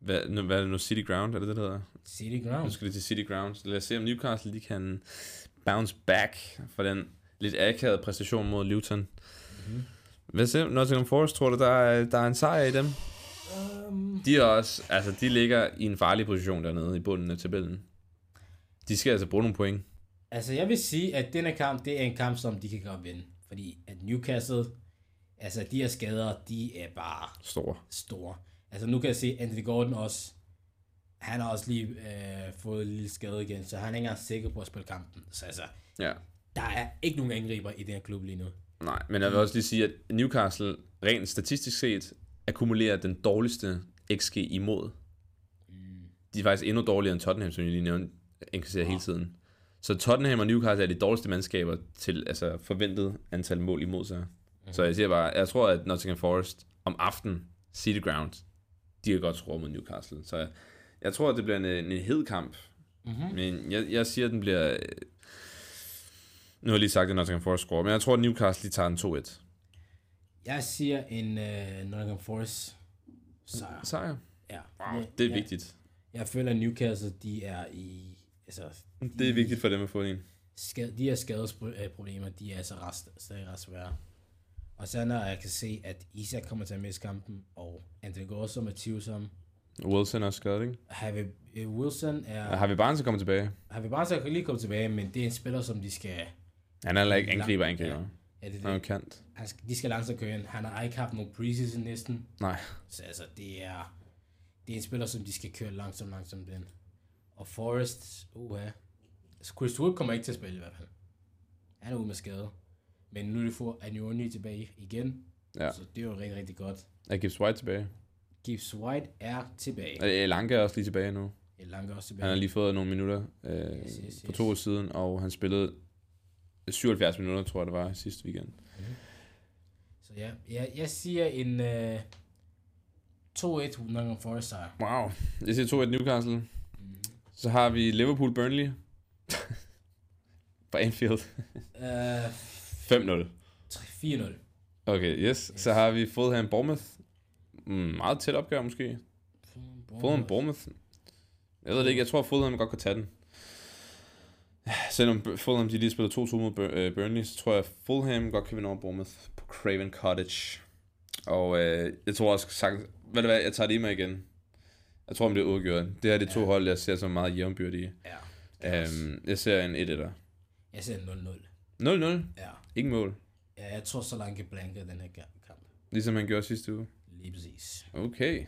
hvad, nu, hvad er det nu, City Ground, er det det, der hedder? City Nu Ground. skal de til City Ground. Så lad os se, om Newcastle de kan bounce back for den lidt akavede præstation mod Luton. Mm-hmm. Hvad du? Nottingham Forest, tror du, der er, der er en sejr i dem? Um, De er også, altså de ligger i en farlig position dernede i bunden af tabellen. De skal altså bruge nogle point. Altså, jeg vil sige, at denne kamp, det er en kamp, som de kan godt vinde. Fordi at Newcastle, altså de her skader, de er bare Store. store. Altså nu kan jeg se, Anthony Gordon også, han har også lige øh, fået en lille skade igen, så han er ikke engang sikker på at spille kampen. Så altså, Ja. der er ikke nogen angriber i den her klub lige nu. Nej, men jeg vil også lige sige, at Newcastle rent statistisk set akkumulerer den dårligste XG imod. Mm. De er faktisk endnu dårligere end Tottenham, som jeg lige nævnte, inkasserer hele tiden. Så Tottenham og Newcastle er de dårligste mandskaber til altså forventet antal mål imod sig. Mm. Så jeg siger bare, jeg tror, at Nottingham Forest om aftenen, City Ground, de kan godt score mod Newcastle. Så jeg, jeg tror, at det bliver en, en hed kamp. Mm-hmm. Men jeg, jeg siger, at den bliver... øh, Nu har jeg lige sagt, at Nottingham Forest score, men jeg tror, at Newcastle de tager den 2-1. Jeg siger en uh, Nottingham Forest sejr. Sejr. Ja. Wow, det er jeg, vigtigt. Jeg føler, at Newcastle, de er i... Altså, Det er vigtigt for dem at få en. skade, de her skadesproblemer, de er altså rest, stadig ret svære. Og så når jeg kan se, at Isak kommer til at miste kampen, og Anthony Gordon er tvivlsom. Wilson er skadet, ikke? Harvey øh, Wilson er... Har vi Barnes kommet tilbage? Har vi bare så lige kommet tilbage, men det er en spiller, som de skal... Han er ikke angriber, angriber. Ja, det, er Han er det. kant. Han skal, de skal langsomt køre ind. Han har ikke haft nogen preseason næsten. Nej. Så altså, det er, det er en spiller, som de skal køre langsomt, langsomt ind. Og Forrest, uha. Chris Wood kommer ikke til at spille i hvert fald. Han er ude med skade. Men nu er de får Anjoni tilbage igen. Ja. Så det er jo rigtig, rigtig godt. Er Gibbs White tilbage? Gibbs White er tilbage. Øh, Elanke er også lige tilbage nu. Elanke er også Han har tilbage. lige fået nogle minutter øh, Yes, yes, for yes. to år siden, og han spillede 77 minutter, tror jeg det var, sidste weekend. Så ja, jeg, jeg siger en uh, 2-1 Nottingham Forest sejr. Wow. Jeg siger 2-1 Newcastle. Mm. Så har vi Liverpool Burnley. På Anfield. Uh, 5-0. 4-0. Okay, yes. Så har vi Fulham Bournemouth. Mm, meget tæt opgør måske. Fulham Bournemouth. Jeg ved det ikke, jeg tror Fulham godt kan tage den. Selvom Fulham de lige spiller 2-2 mod øh, Burnley, så tror jeg Fulham godt kan vinde over Bournemouth på Craven Cottage. Og øh, jeg tror også sagt, ved du hvad, jeg tager det i mig igen. Jeg tror, om det er udgjort. Det her er de to Ja. hold, jeg ser som meget jævnbyrdige. Ja. også- Um, jeg ser en 1-1'er. Jeg siger 0-0. 0-0. Ja. Ingen mål. ja, jeg tror så langt kan blanke den her kamp. Ligesom han gjorde sidste uge. Lige præcis. Okay.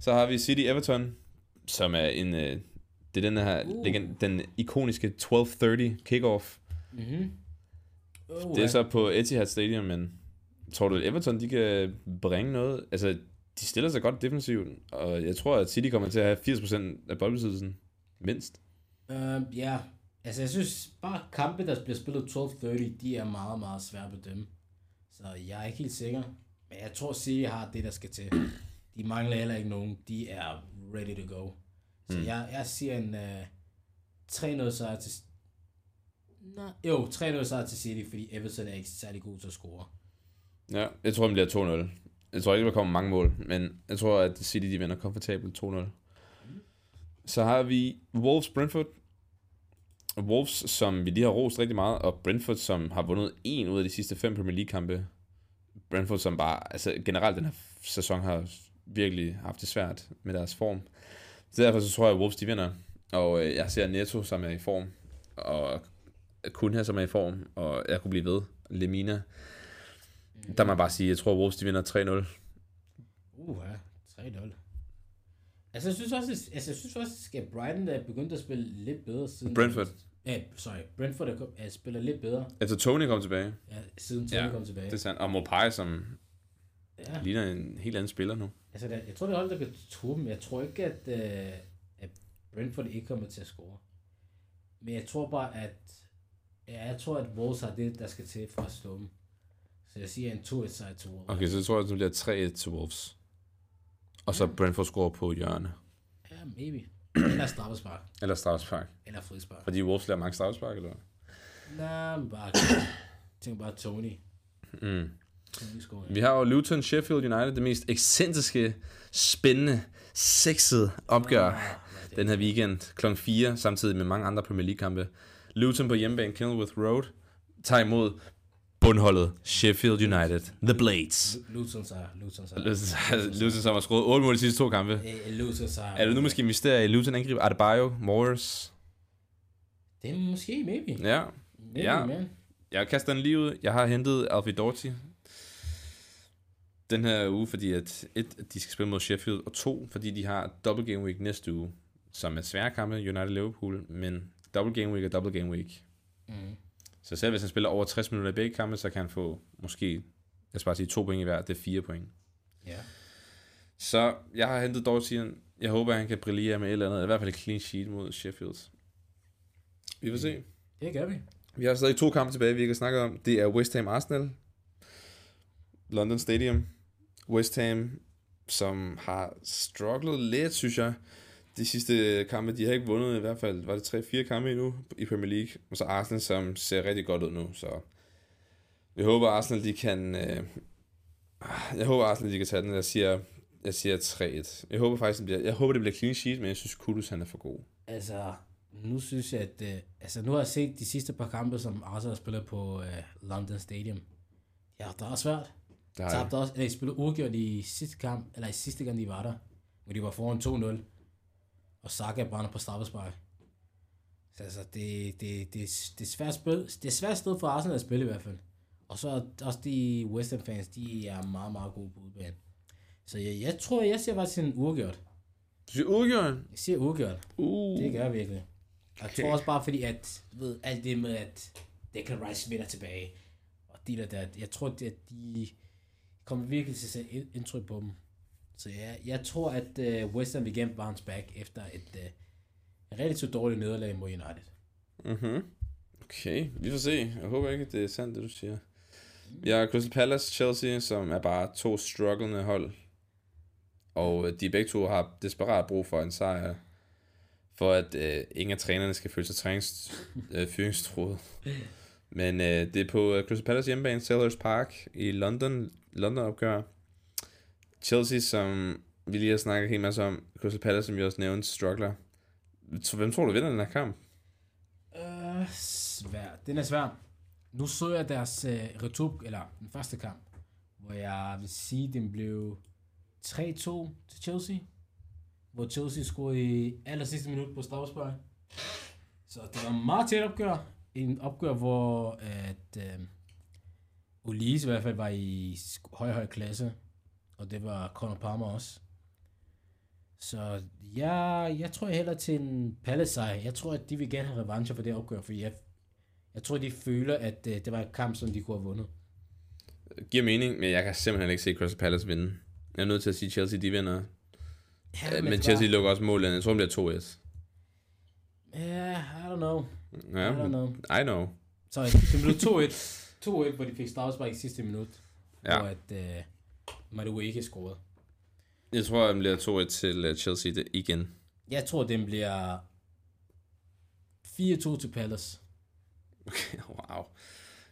Så har vi City Everton, som er en... Øh, det er den her, Uh. uh. den ikoniske 12.30 kickoff. Mhm. Uh, Det er så på Etihad Stadium, men tror du, at Everton de kan bringe noget? Altså, de stiller sig godt defensivt, og jeg tror, at City kommer til at have 80% af boldbesiddelsen. Mindst. Uh, ja, altså jeg synes bare kampe, der bliver spillet 12.30, de er meget, meget svære at bedømme. Så jeg er ikke helt sikker. Men jeg tror, City har det, der skal til. De mangler heller ikke nogen. De er ready to go. Så Mm. jeg, jeg siger en uh, 3-0 sejr til... Nej, jo, 3-0 sejr til City, fordi Everton er ikke særlig god til at score. Ja, jeg tror, den bliver 2-0. Jeg tror ikke, der kommer mange mål, men jeg tror, at City de vinder komfortabelt 2-0. Så har vi Wolves Brentford. Wolves, som vi lige har rost rigtig meget, og Brentford, som har vundet en ud af de sidste fem Premier League-kampe. Brentford, som bare, altså generelt den her sæson har virkelig haft det svært med deres form. Så derfor så tror jeg, at Wolves de vinder. Og øh, jeg ser Neto, som er i form, og kun her, som er i form, og jeg kunne blive ved. Lemina, der må jeg bare sige, jeg tror, Wolves de vinder 3-0. Uh, ja. 3-0. Altså, jeg synes også, at- altså, jeg synes også, at Brighton er begyndt at spille lidt bedre siden... Brentford. Ja, sorry. Brentford er, er spiller lidt bedre, Efter Tony kom tilbage. ja, siden Tony Ja, kom tilbage. Det er sandt. Og Mopai, som ja. ligner en helt anden spiller nu. Altså, der, jeg tror, det er hold, der kan true dem. Jeg tror ikke, at, øh, at Brentford ikke kommer til at score. Men jeg tror bare, at ja, jeg tror, at Wolves har det, der skal til for at slå dem. Så jeg siger en 2-1 sejr til Wolves. Okay, så jeg tror, at det bliver 3-1 til Wolves. Og så Brentford scorer på hjørne. Ja, maybe. Eller straffespark. Eller straffespark. Eller frispark. Fordi Wolves laver mange straffespark, eller? Nej, men bare... Tænk bare Tony. Mm. Tony. Vi har jo Luton Sheffield United, det mest ekscentriske, spændende, sexede opgør Ah, den her weekend kl. 4, samtidig med mange andre Premier League-kampe. Luton på hjemmebane, Kenilworth Road, tager imod bundholdet Sheffield United, The Blades. Luton sejr. Luton sejr. Luton, som har skruet 8 mål de sidste to kampe. Eh, Luton sejr. Er det nu måske investere i Luton angriber Adebayo, Morris? Det er måske, maybe. Ja, Maybe, Ja. man. jeg kaster den lige ud. Jeg har hentet Alfie Doughty den her uge, fordi at et, de skal spille mod Sheffield, og to, fordi de har double game week næste uge, som er svære kampe, United Liverpool, men double game week og double game week. Mm. Så selv hvis han spiller over 60 minutter i begge kampe, så kan han få måske, jeg skal bare sige to point i hver, det er fire point. Ja. Så jeg har hentet Doughty. Jeg håber, at han kan brillere med et eller andet, i hvert fald et clean sheet mod Sheffield. Vi får se. Det gør vi. Vi har stadig to kampe tilbage, vi kan snakke om. Det er West Ham Arsenal. London Stadium. West Ham, som har strugglet lidt, synes jeg. De sidste kampe, de har ikke vundet i hvert fald, var det 3-4 kampe endnu i Premier League. Og så Arsenal, som ser rigtig godt ud nu, så jeg håber Arsenal, de kan... Øh, jeg håber Arsenal, de kan tage den. Jeg siger, jeg siger 3-1. Jeg håber faktisk, det bliver, jeg håber, det bliver clean sheet, men jeg synes, Kudus, han er for god. Altså, nu synes jeg, at... Øh, altså, nu har jeg set de sidste par kampe, som Arsenal har spillet på øh, London Stadium. Ja, det er svært. Tabte også, eller de spillede i sidste kamp, eller i sidste gang de var der, hvor de var foran 2-0, og Saka brænder på straffespark. Så altså, det, det, det, det, er svært spil. det er svært sted for Arsenal at spille i hvert fald. Og så er også de West Ham fans, de er meget, meget gode på udbanen. Så jeg, jeg tror, jeg siger faktisk en uafgjort. Du siger udgjort? Jeg siger uafgjort. Uh. Det gør jeg virkelig. Jeg Okay. tror også bare fordi, at ved, alt det med, at Declan Rice vinder tilbage, og de der, der jeg tror, at de kommer virkelig til at sætte ind- indtryk på dem. Så jeg, jeg tror, at uh, West Ham igen bounce back efter et uh, relativt dårligt nederlag mod United. Mhm. Okay, vi får se. Jeg håber ikke, at det er sandt, det du siger. Vi har Crystal Palace, Chelsea, som er bare to strugglende hold. Og øh, de begge to har desperat brug for en sejr, for at øh, ingen af trænerne skal føle sig trænings, øh, fyringstroet. Men øh, det er på øh, Crystal Palace hjemmebane, Sellers Park i London, London opgør. Chelsea, som vi lige har snakket helt masse om, Crystal Palace, som vi også nævnte, struggler. Så hvem tror du vinder den her kamp? Uh, svær. Den er svær. Nu så jeg deres uh, retur, eller den første kamp, hvor jeg vil sige, den blev 3-2 til Chelsea. Hvor Chelsea scorede i aller sidste minut på straffespark. Så det var en meget tæt opgør. En opgør, hvor at uh, Olise i hvert fald var i høj, høj klasse. Og det var Conor Palmer også. Så jeg, jeg tror heller til en Palace. Jeg tror, at de vil gerne have revanche for det opgør, fordi jeg, jeg tror, de føler, at uh, det var en kamp, som de kunne have vundet. giver mening, men jeg kan simpelthen ikke se Crystal Palace vinde. Jeg er nødt til at sige, at Chelsea de vinder. Ja, men Chelsea lukker også målet. Jeg tror, det bliver 2-1. Ja, I don't know. Ja, I don't know. I know. Så det blev 2-1. 2-1, hvor de fik straffespark i sidste minut. Ja. Hvor at uh, Madueke ikke scorede. Jeg tror, det bliver 2-1 til øh, Chelsea det igen. Jeg tror, den bliver 4-2 til Palace. Okay, wow.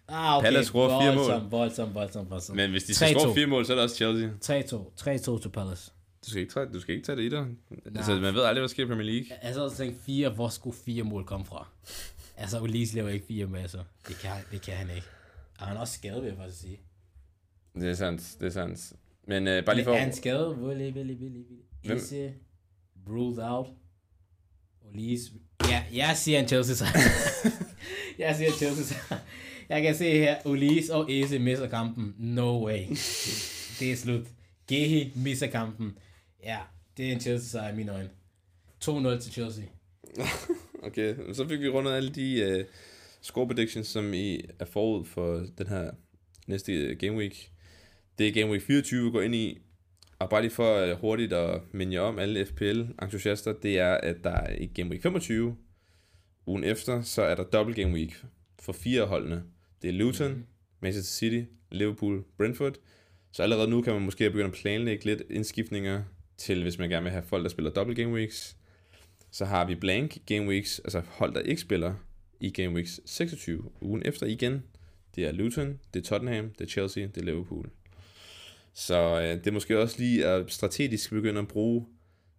Ah, okay. Palace scorer fire mål. voldsomt, voldsomt, voldsomt, voldsomt. Men hvis de skal 3-2. score fire mål, så er det også Chelsea. 3-2. 3-2 til Palace. Du skal ikke tage, du skal ikke tage det i dig. Altså, man ved aldrig, hvad sker i Premier League. Jeg har også tænkt fire, hvor skulle fire mål komme fra? Altså, Ulise laver ikke fire masser. Det kan, det kan han ikke. Og han er også skadet, vil jeg faktisk sige. Det er sandt, det er sandt. Men øh, bare lige Men for... er han skadet? Willy, Willy, Willy, Willy. Isse, ruled out. Ulise. Ja, jeg siger en Chelsea sejr. jeg siger en Chelsea sejr. Jeg kan se her, Ulise og Isse misser kampen. No way. Det er slut. Gehi misser kampen. Ja, det er en Chelsea sejr i mine øjne. 2-0 til Chelsea. Okay, så fik vi rundet alle de uh, score predictions, som I er forud for den her næste øh, game week. Det er game week 24, vi går ind i. Og bare lige for uh, hurtigt at minde jer om alle FPL-entusiaster, det er, at der er i game week 25, ugen efter, så er der double game week for fire holdene. Det er Luton, mm. Manchester City, Liverpool, Brentford. Så allerede nu kan man måske begynde at planlægge lidt indskiftninger til, hvis man gerne vil have folk, der spiller double game weeks. Så har vi blank game weeks, altså hold, der ikke spiller i game weeks 26 ugen efter igen. Det er Luton, det er Tottenham, det er Chelsea, det er Liverpool. Så øh, det er måske også lige at strategisk begynde at bruge,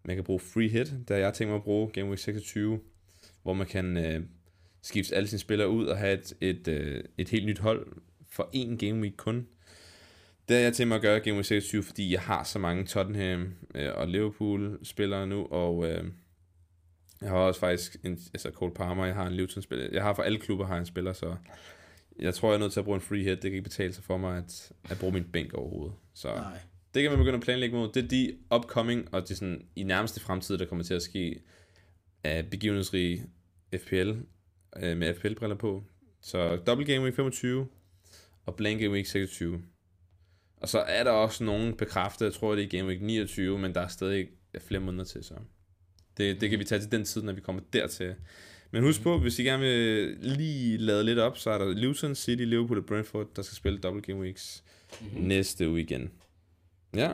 man kan bruge free hit, der jeg tænker mig at bruge game week 26, hvor man kan øh, skifte alle sine spillere ud og have et, et, øh, et helt nyt hold for én game week kun. Det har jeg tænkt mig at gøre Game Week 26, fordi jeg har så mange Tottenham øh, og Liverpool spillere nu, og øh, jeg har også faktisk en, altså Cole Palmer, jeg har en Luton spiller. Jeg har for alle klubber har en spiller, så jeg tror, jeg er nødt til at bruge en free hit. Det kan ikke betale sig for mig at, at bruge min bænk overhovedet. Så Nej. det kan man begynde at planlægge mod. Det er de upcoming, og det er sådan i nærmeste fremtid, der kommer til at ske af begivenhedsrige FPL, øh, med FPL-briller på. Så double game week 25, og blank game week 26. Og så er der også nogen bekræftet, jeg tror det er game week 29, men der er stadig flere måneder til, så det, det kan vi tage til den tid, når vi kommer dertil. Men husk på, hvis I gerne vil lige lade lidt op, så er der Luton, City, Liverpool og Brentford, der skal spille double game weeks mm-hmm. næste uge igen. Ja.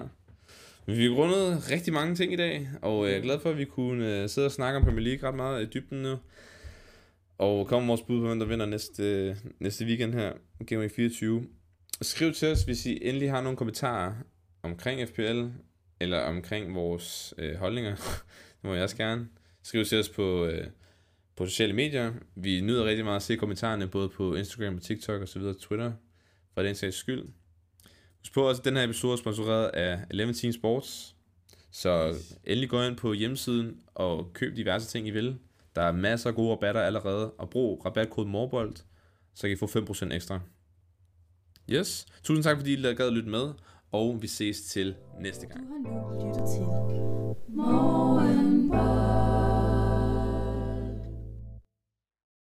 Vi har rundet rigtig mange ting i dag, og jeg er glad for, at vi kunne øh, sidde og snakke om Premier League ret meget i dybden nu. Og komme vores bud på, hvem der vinder næste, næste weekend her, Game Week 24. Skriv til os, hvis I endelig har nogle kommentarer omkring FPL, eller omkring vores øh, holdninger. det må jeg også gerne. Skriv til os på, øh, på sociale medier. Vi nyder rigtig meget at se kommentarerne, både på Instagram og TikTok og så videre, Twitter, for den sags skyld. Husk på også, at den her episode er sponsoreret af 11 Team Sports. Så endelig gå ind på hjemmesiden og køb diverse ting, I vil. Der er masser af gode rabatter allerede. Og brug rabatkode MORBOLD, så kan I få 5% ekstra. Yes. Tusind tak, fordi I gad at lytte med. Og vi ses til næste gang. Du har nu lyttet til